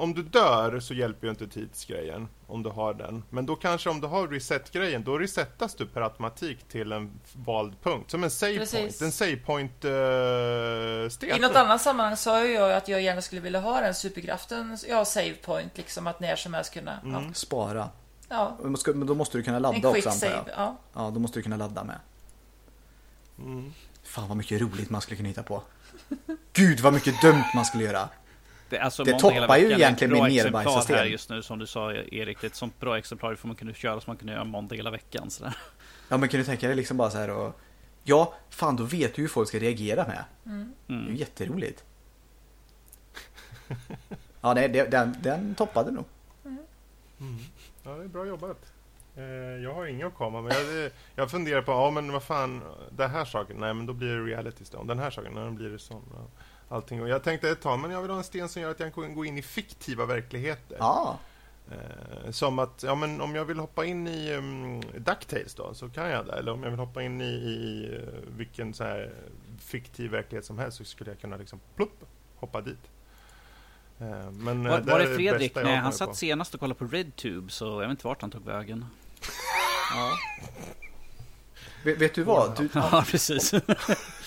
om du dör så hjälper ju inte tidsgrejen om du har den. Men då kanske om du har reset-grejen, då resetas du per automatik till en vald punkt. Som en save Precis. point. En save point uh, sten. I något annat sammanhang sa ju jag att jag gärna skulle vilja ha den superkraften, ja, save point, liksom att när som helst kunna, ja, Spara. ja Men då måste du kunna ladda också antar jag. save, ja. Ja, då måste du kunna ladda med. Mm. Fan vad mycket roligt man skulle kunna hitta på. Gud vad mycket dumt man skulle göra. Det, är alltså Det toppar ju egentligen min nerbajssystem. här just nu som du sa Erik. Det är ett sånt bra exemplar får man kunna köra som man kunde göra måndag hela veckan. Sådär. Ja men kan du tänka dig liksom bara så här och... Ja, fan då vet du hur folk ska reagera med. Det är ju Mm. jätteroligt. Ja, nej, den, den toppade nog. Ja, det är bra jobbat. Eh, jag har inga att komma men jag, jag funderar på, ja men vad fan, den här saken, nej men då blir det reality stone. Den här saken, nej då blir det sån. Ja, allting. Och jag tänkte ett tag, men jag vill ha en sten som gör att jag kan gå in i fiktiva verkligheter. Ja, Eh, som att, ja men om jag vill hoppa in i um, DuckTales då, så kan jag det. Eller om jag vill hoppa in i, i eh, vilken så här fiktiv verklighet som helst så skulle jag kunna liksom plupp, hoppa dit. Eh, men, eh, Var, där var det Fredrik? Nej, han satt på. senast och kollade på RedTube så jag vet inte vart han tog vägen. ja. Vet, vet du vad? Du, Ja, precis.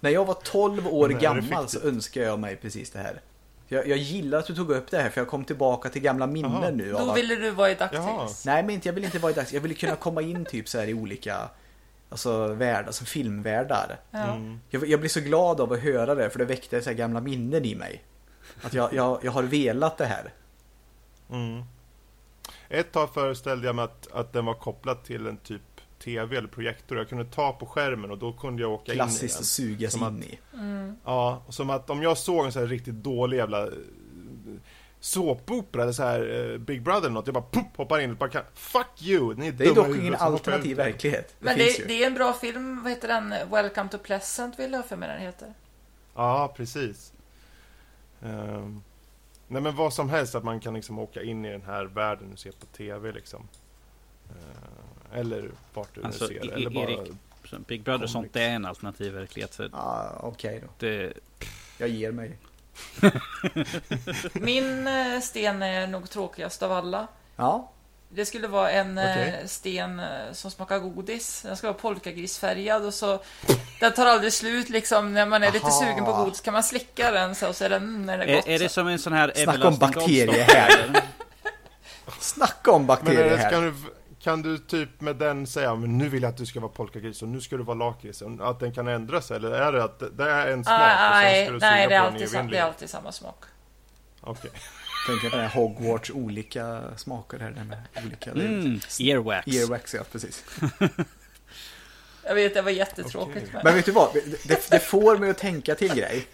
när jag var 12 år gammal så önskade jag mig precis det här. Jag, jag gillar att du tog upp det här för jag kom tillbaka till gamla minnen Jaha. nu. Då att- ville du vara i. DuckTales. Nej men inte, jag vill inte vara i dags. Jag vill kunna komma in typ så här i olika alltså, världar, alltså filmvärldar. Ja. Mm. Jag, jag blir så glad av att höra det för det väckte så här gamla minnen i mig. Att jag, jag, jag har velat det här. Mm. Ett tag föreställde jag mig att, att den var kopplad till en typ TV eller projektor. Jag kunde ta på skärmen och då kunde jag åka Klassiskt in i att den. sugas Som att- in i. Mm. Ja, och som att om jag såg en så här riktigt dålig jävla eh, såpopera eller så här eh, Big Brother eller något. Jag bara pop, hoppar in och bara kan, Fuck you! Ni är Det är dock ingen alternativ verklighet. Det Men det, det är en bra film, vad heter den? Welcome to Pleasant vill jag för mig den heter. Ja, precis. Ehm, nej men vad som helst att man kan liksom åka in i den här världen och se på TV liksom. Ehm, eller vart du nu Alltså, ser E- det. Eller bara... Erik. Så Big Brother och sånt, det är en alternativ verklighet. Ja, okej då. det, Jag ger mig. Min eh, sten är nog tråkigast av alla. Ja, Det skulle vara en eh, Okej. sten eh, som smakar godis. Den ska vara polkagrisfärgad och så Den tar aldrig slut liksom. När man är lite Aha. sugen på godis kan man slicka den så, och så är den, när det är gott. är, är det så. som en sån här Snacka om eller? snacka om Men det, kan, du, typ med den säga men nu vill jag att du ska vara polkagris och nu ska du vara lakrits? Att den kan ändras eller är det att det är en smak Ah, och sen nej, ska du nej suga det, är alltid, sam- det är alltid samma smak. Okej. Tänker på den här Hogwarts olika smaker här. Med olika Mm, earwax. Earwax, ja precis. Jag vet, det var jättetråkigt. Okej. Men... Men vet du vad? Det, det får mig att tänka till grej.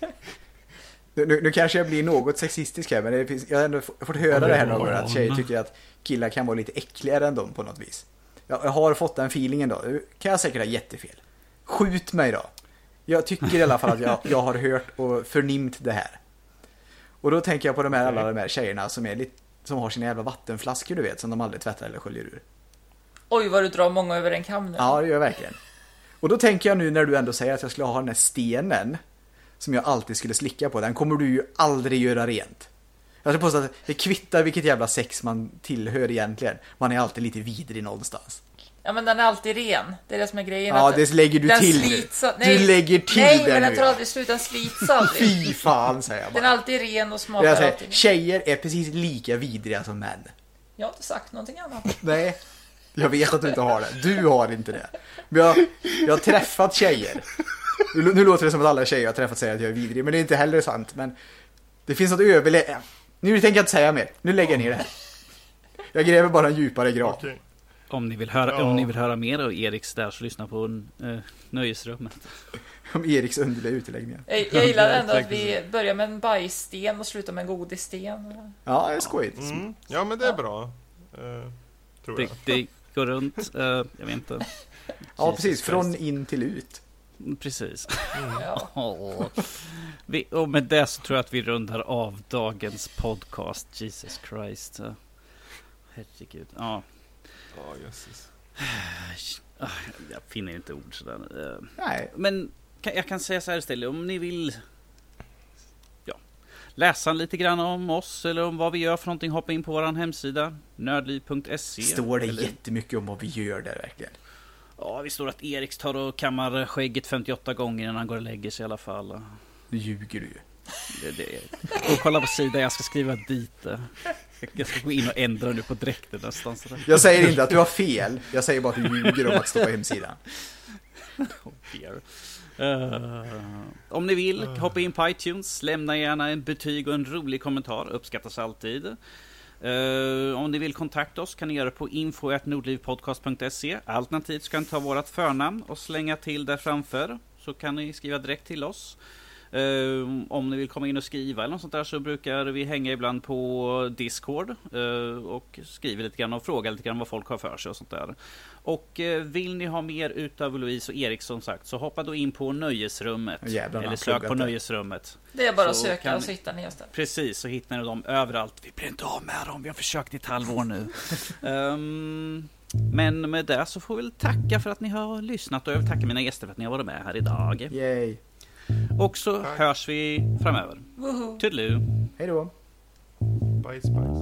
Nu, nu, kanske jag blir något sexistisk här, men det finns, jag har ändå fått höra det här några gånger att tjejer tycker att killar kan vara lite äckligare än dem på något vis. Jag, jag har fått den feelingen då. Kan jag säkert ha jättefel. Skjut mig då. Jag tycker i alla fall att jag, jag har hört och förnimt det här. Och då tänker jag på de här, alla de här tjejerna som, är lite, som har sina jävla vattenflaskor du vet, som de aldrig tvättar eller sköljer ur. Oj, vad du drar många över en kam nu. Ja, det gör jag verkligen. Och då tänker jag nu när du ändå säger att jag skulle ha den här stenen som jag alltid skulle slicka på, den kommer du ju aldrig göra rent. Jag skulle påstå att det kvittar vilket jävla sex man tillhör egentligen. Man är alltid lite vidrig någonstans. Ja, men den är alltid ren. Det är det som är grejen. Ja, det lägger du den till nu. slits Du Nej, lägger till Nej, det men den nu, tar aldrig slut. Den slits aldrig. Fy fan säger jag Den är bara. alltid ren och smakar Jag säger, alltid. tjejer är precis lika vidriga som män. Jag har inte sagt någonting annat. Nej, jag vet att du inte har det. Du har inte det. Men jag, jag har träffat tjejer. Nu, nu låter det som att alla tjejer jag har träffat säger att jag är vidrig, men det är inte heller sant. Men det finns något överlä... Nu tänker jag inte säga mer. Nu lägger jag ner det här. Jag gräver bara en djupare grav. Okej. Om ni vill höra, Ja. om ni vill höra mer av Eriks där så lyssna på uh, Nöjesrummet. Om Eriks underliga uteläggningar. Jag, jag gillar ändå att vi börjar med en bajssten och slutar med en godissten. Ja, det är skojigt. Mm. Ja, men det är bra. Eh, tror Det, jag. det går runt, eh, jag vet inte. Ja, precis. Från Christ. in till ut. Precis. Ja. Vi, och med det så tror jag att vi rundar av dagens podcast. Jesus Christ. Herregud. Ja, Ja, jösses. Ah, jag finner inte ord sådär. Eh, Nej, Men jag kan säga så här istället, om ni vill... Ja. läsa lite grann om oss eller om vad vi gör för någonting, hoppa in på vår hemsida nördliv.se. Står det Eller- jättemycket om vad vi gör där verkligen? Ja, vi står att Erik tar och kammar skägget 58 gånger innan han går och lägger sig i alla fall. Nu ljuger du ju. Det, det. Och kolla på sidan, jag ska skriva dit det. Jag ska gå in och ändra nu på dräkten nästan. Sådär. Jag säger inte att du har fel, jag säger bara att du ljuger om att stå på hemsidan. Oh dear. Eh, om ni vill, hoppa in på iTunes, lämna gärna en betyg och en rolig kommentar, uppskattas alltid. Uh, om ni vill kontakta oss kan ni göra det på info.nordlivpodcast.se Alternativt så kan ni ta vårt förnamn och slänga till där framför, så kan ni skriva direkt till oss. Eh, om ni vill komma in och skriva eller något sånt där så brukar vi hänga ibland på Discord eh, och skriva lite grann och fråga lite grann vad folk har för sig och sånt där. Och eh, vill ni ha mer utav Louise och Erik som sagt så hoppa då in på Nöjesrummet. Jävlar, eller sök på där. Nöjesrummet. Det är bara att Så söka kan och så hittar ni oss där. Precis, så hittar ni dem överallt. Vi blir inte av med dem, vi har försökt i ett halvår nu. Ehm, men med det så får vi väl tacka för att ni har lyssnat och jag vill tacka mina gäster för att ni har varit med här idag. Yay. Och så Tack. hörs vi framöver. Tudelu! Hej då! Bajs, bajs.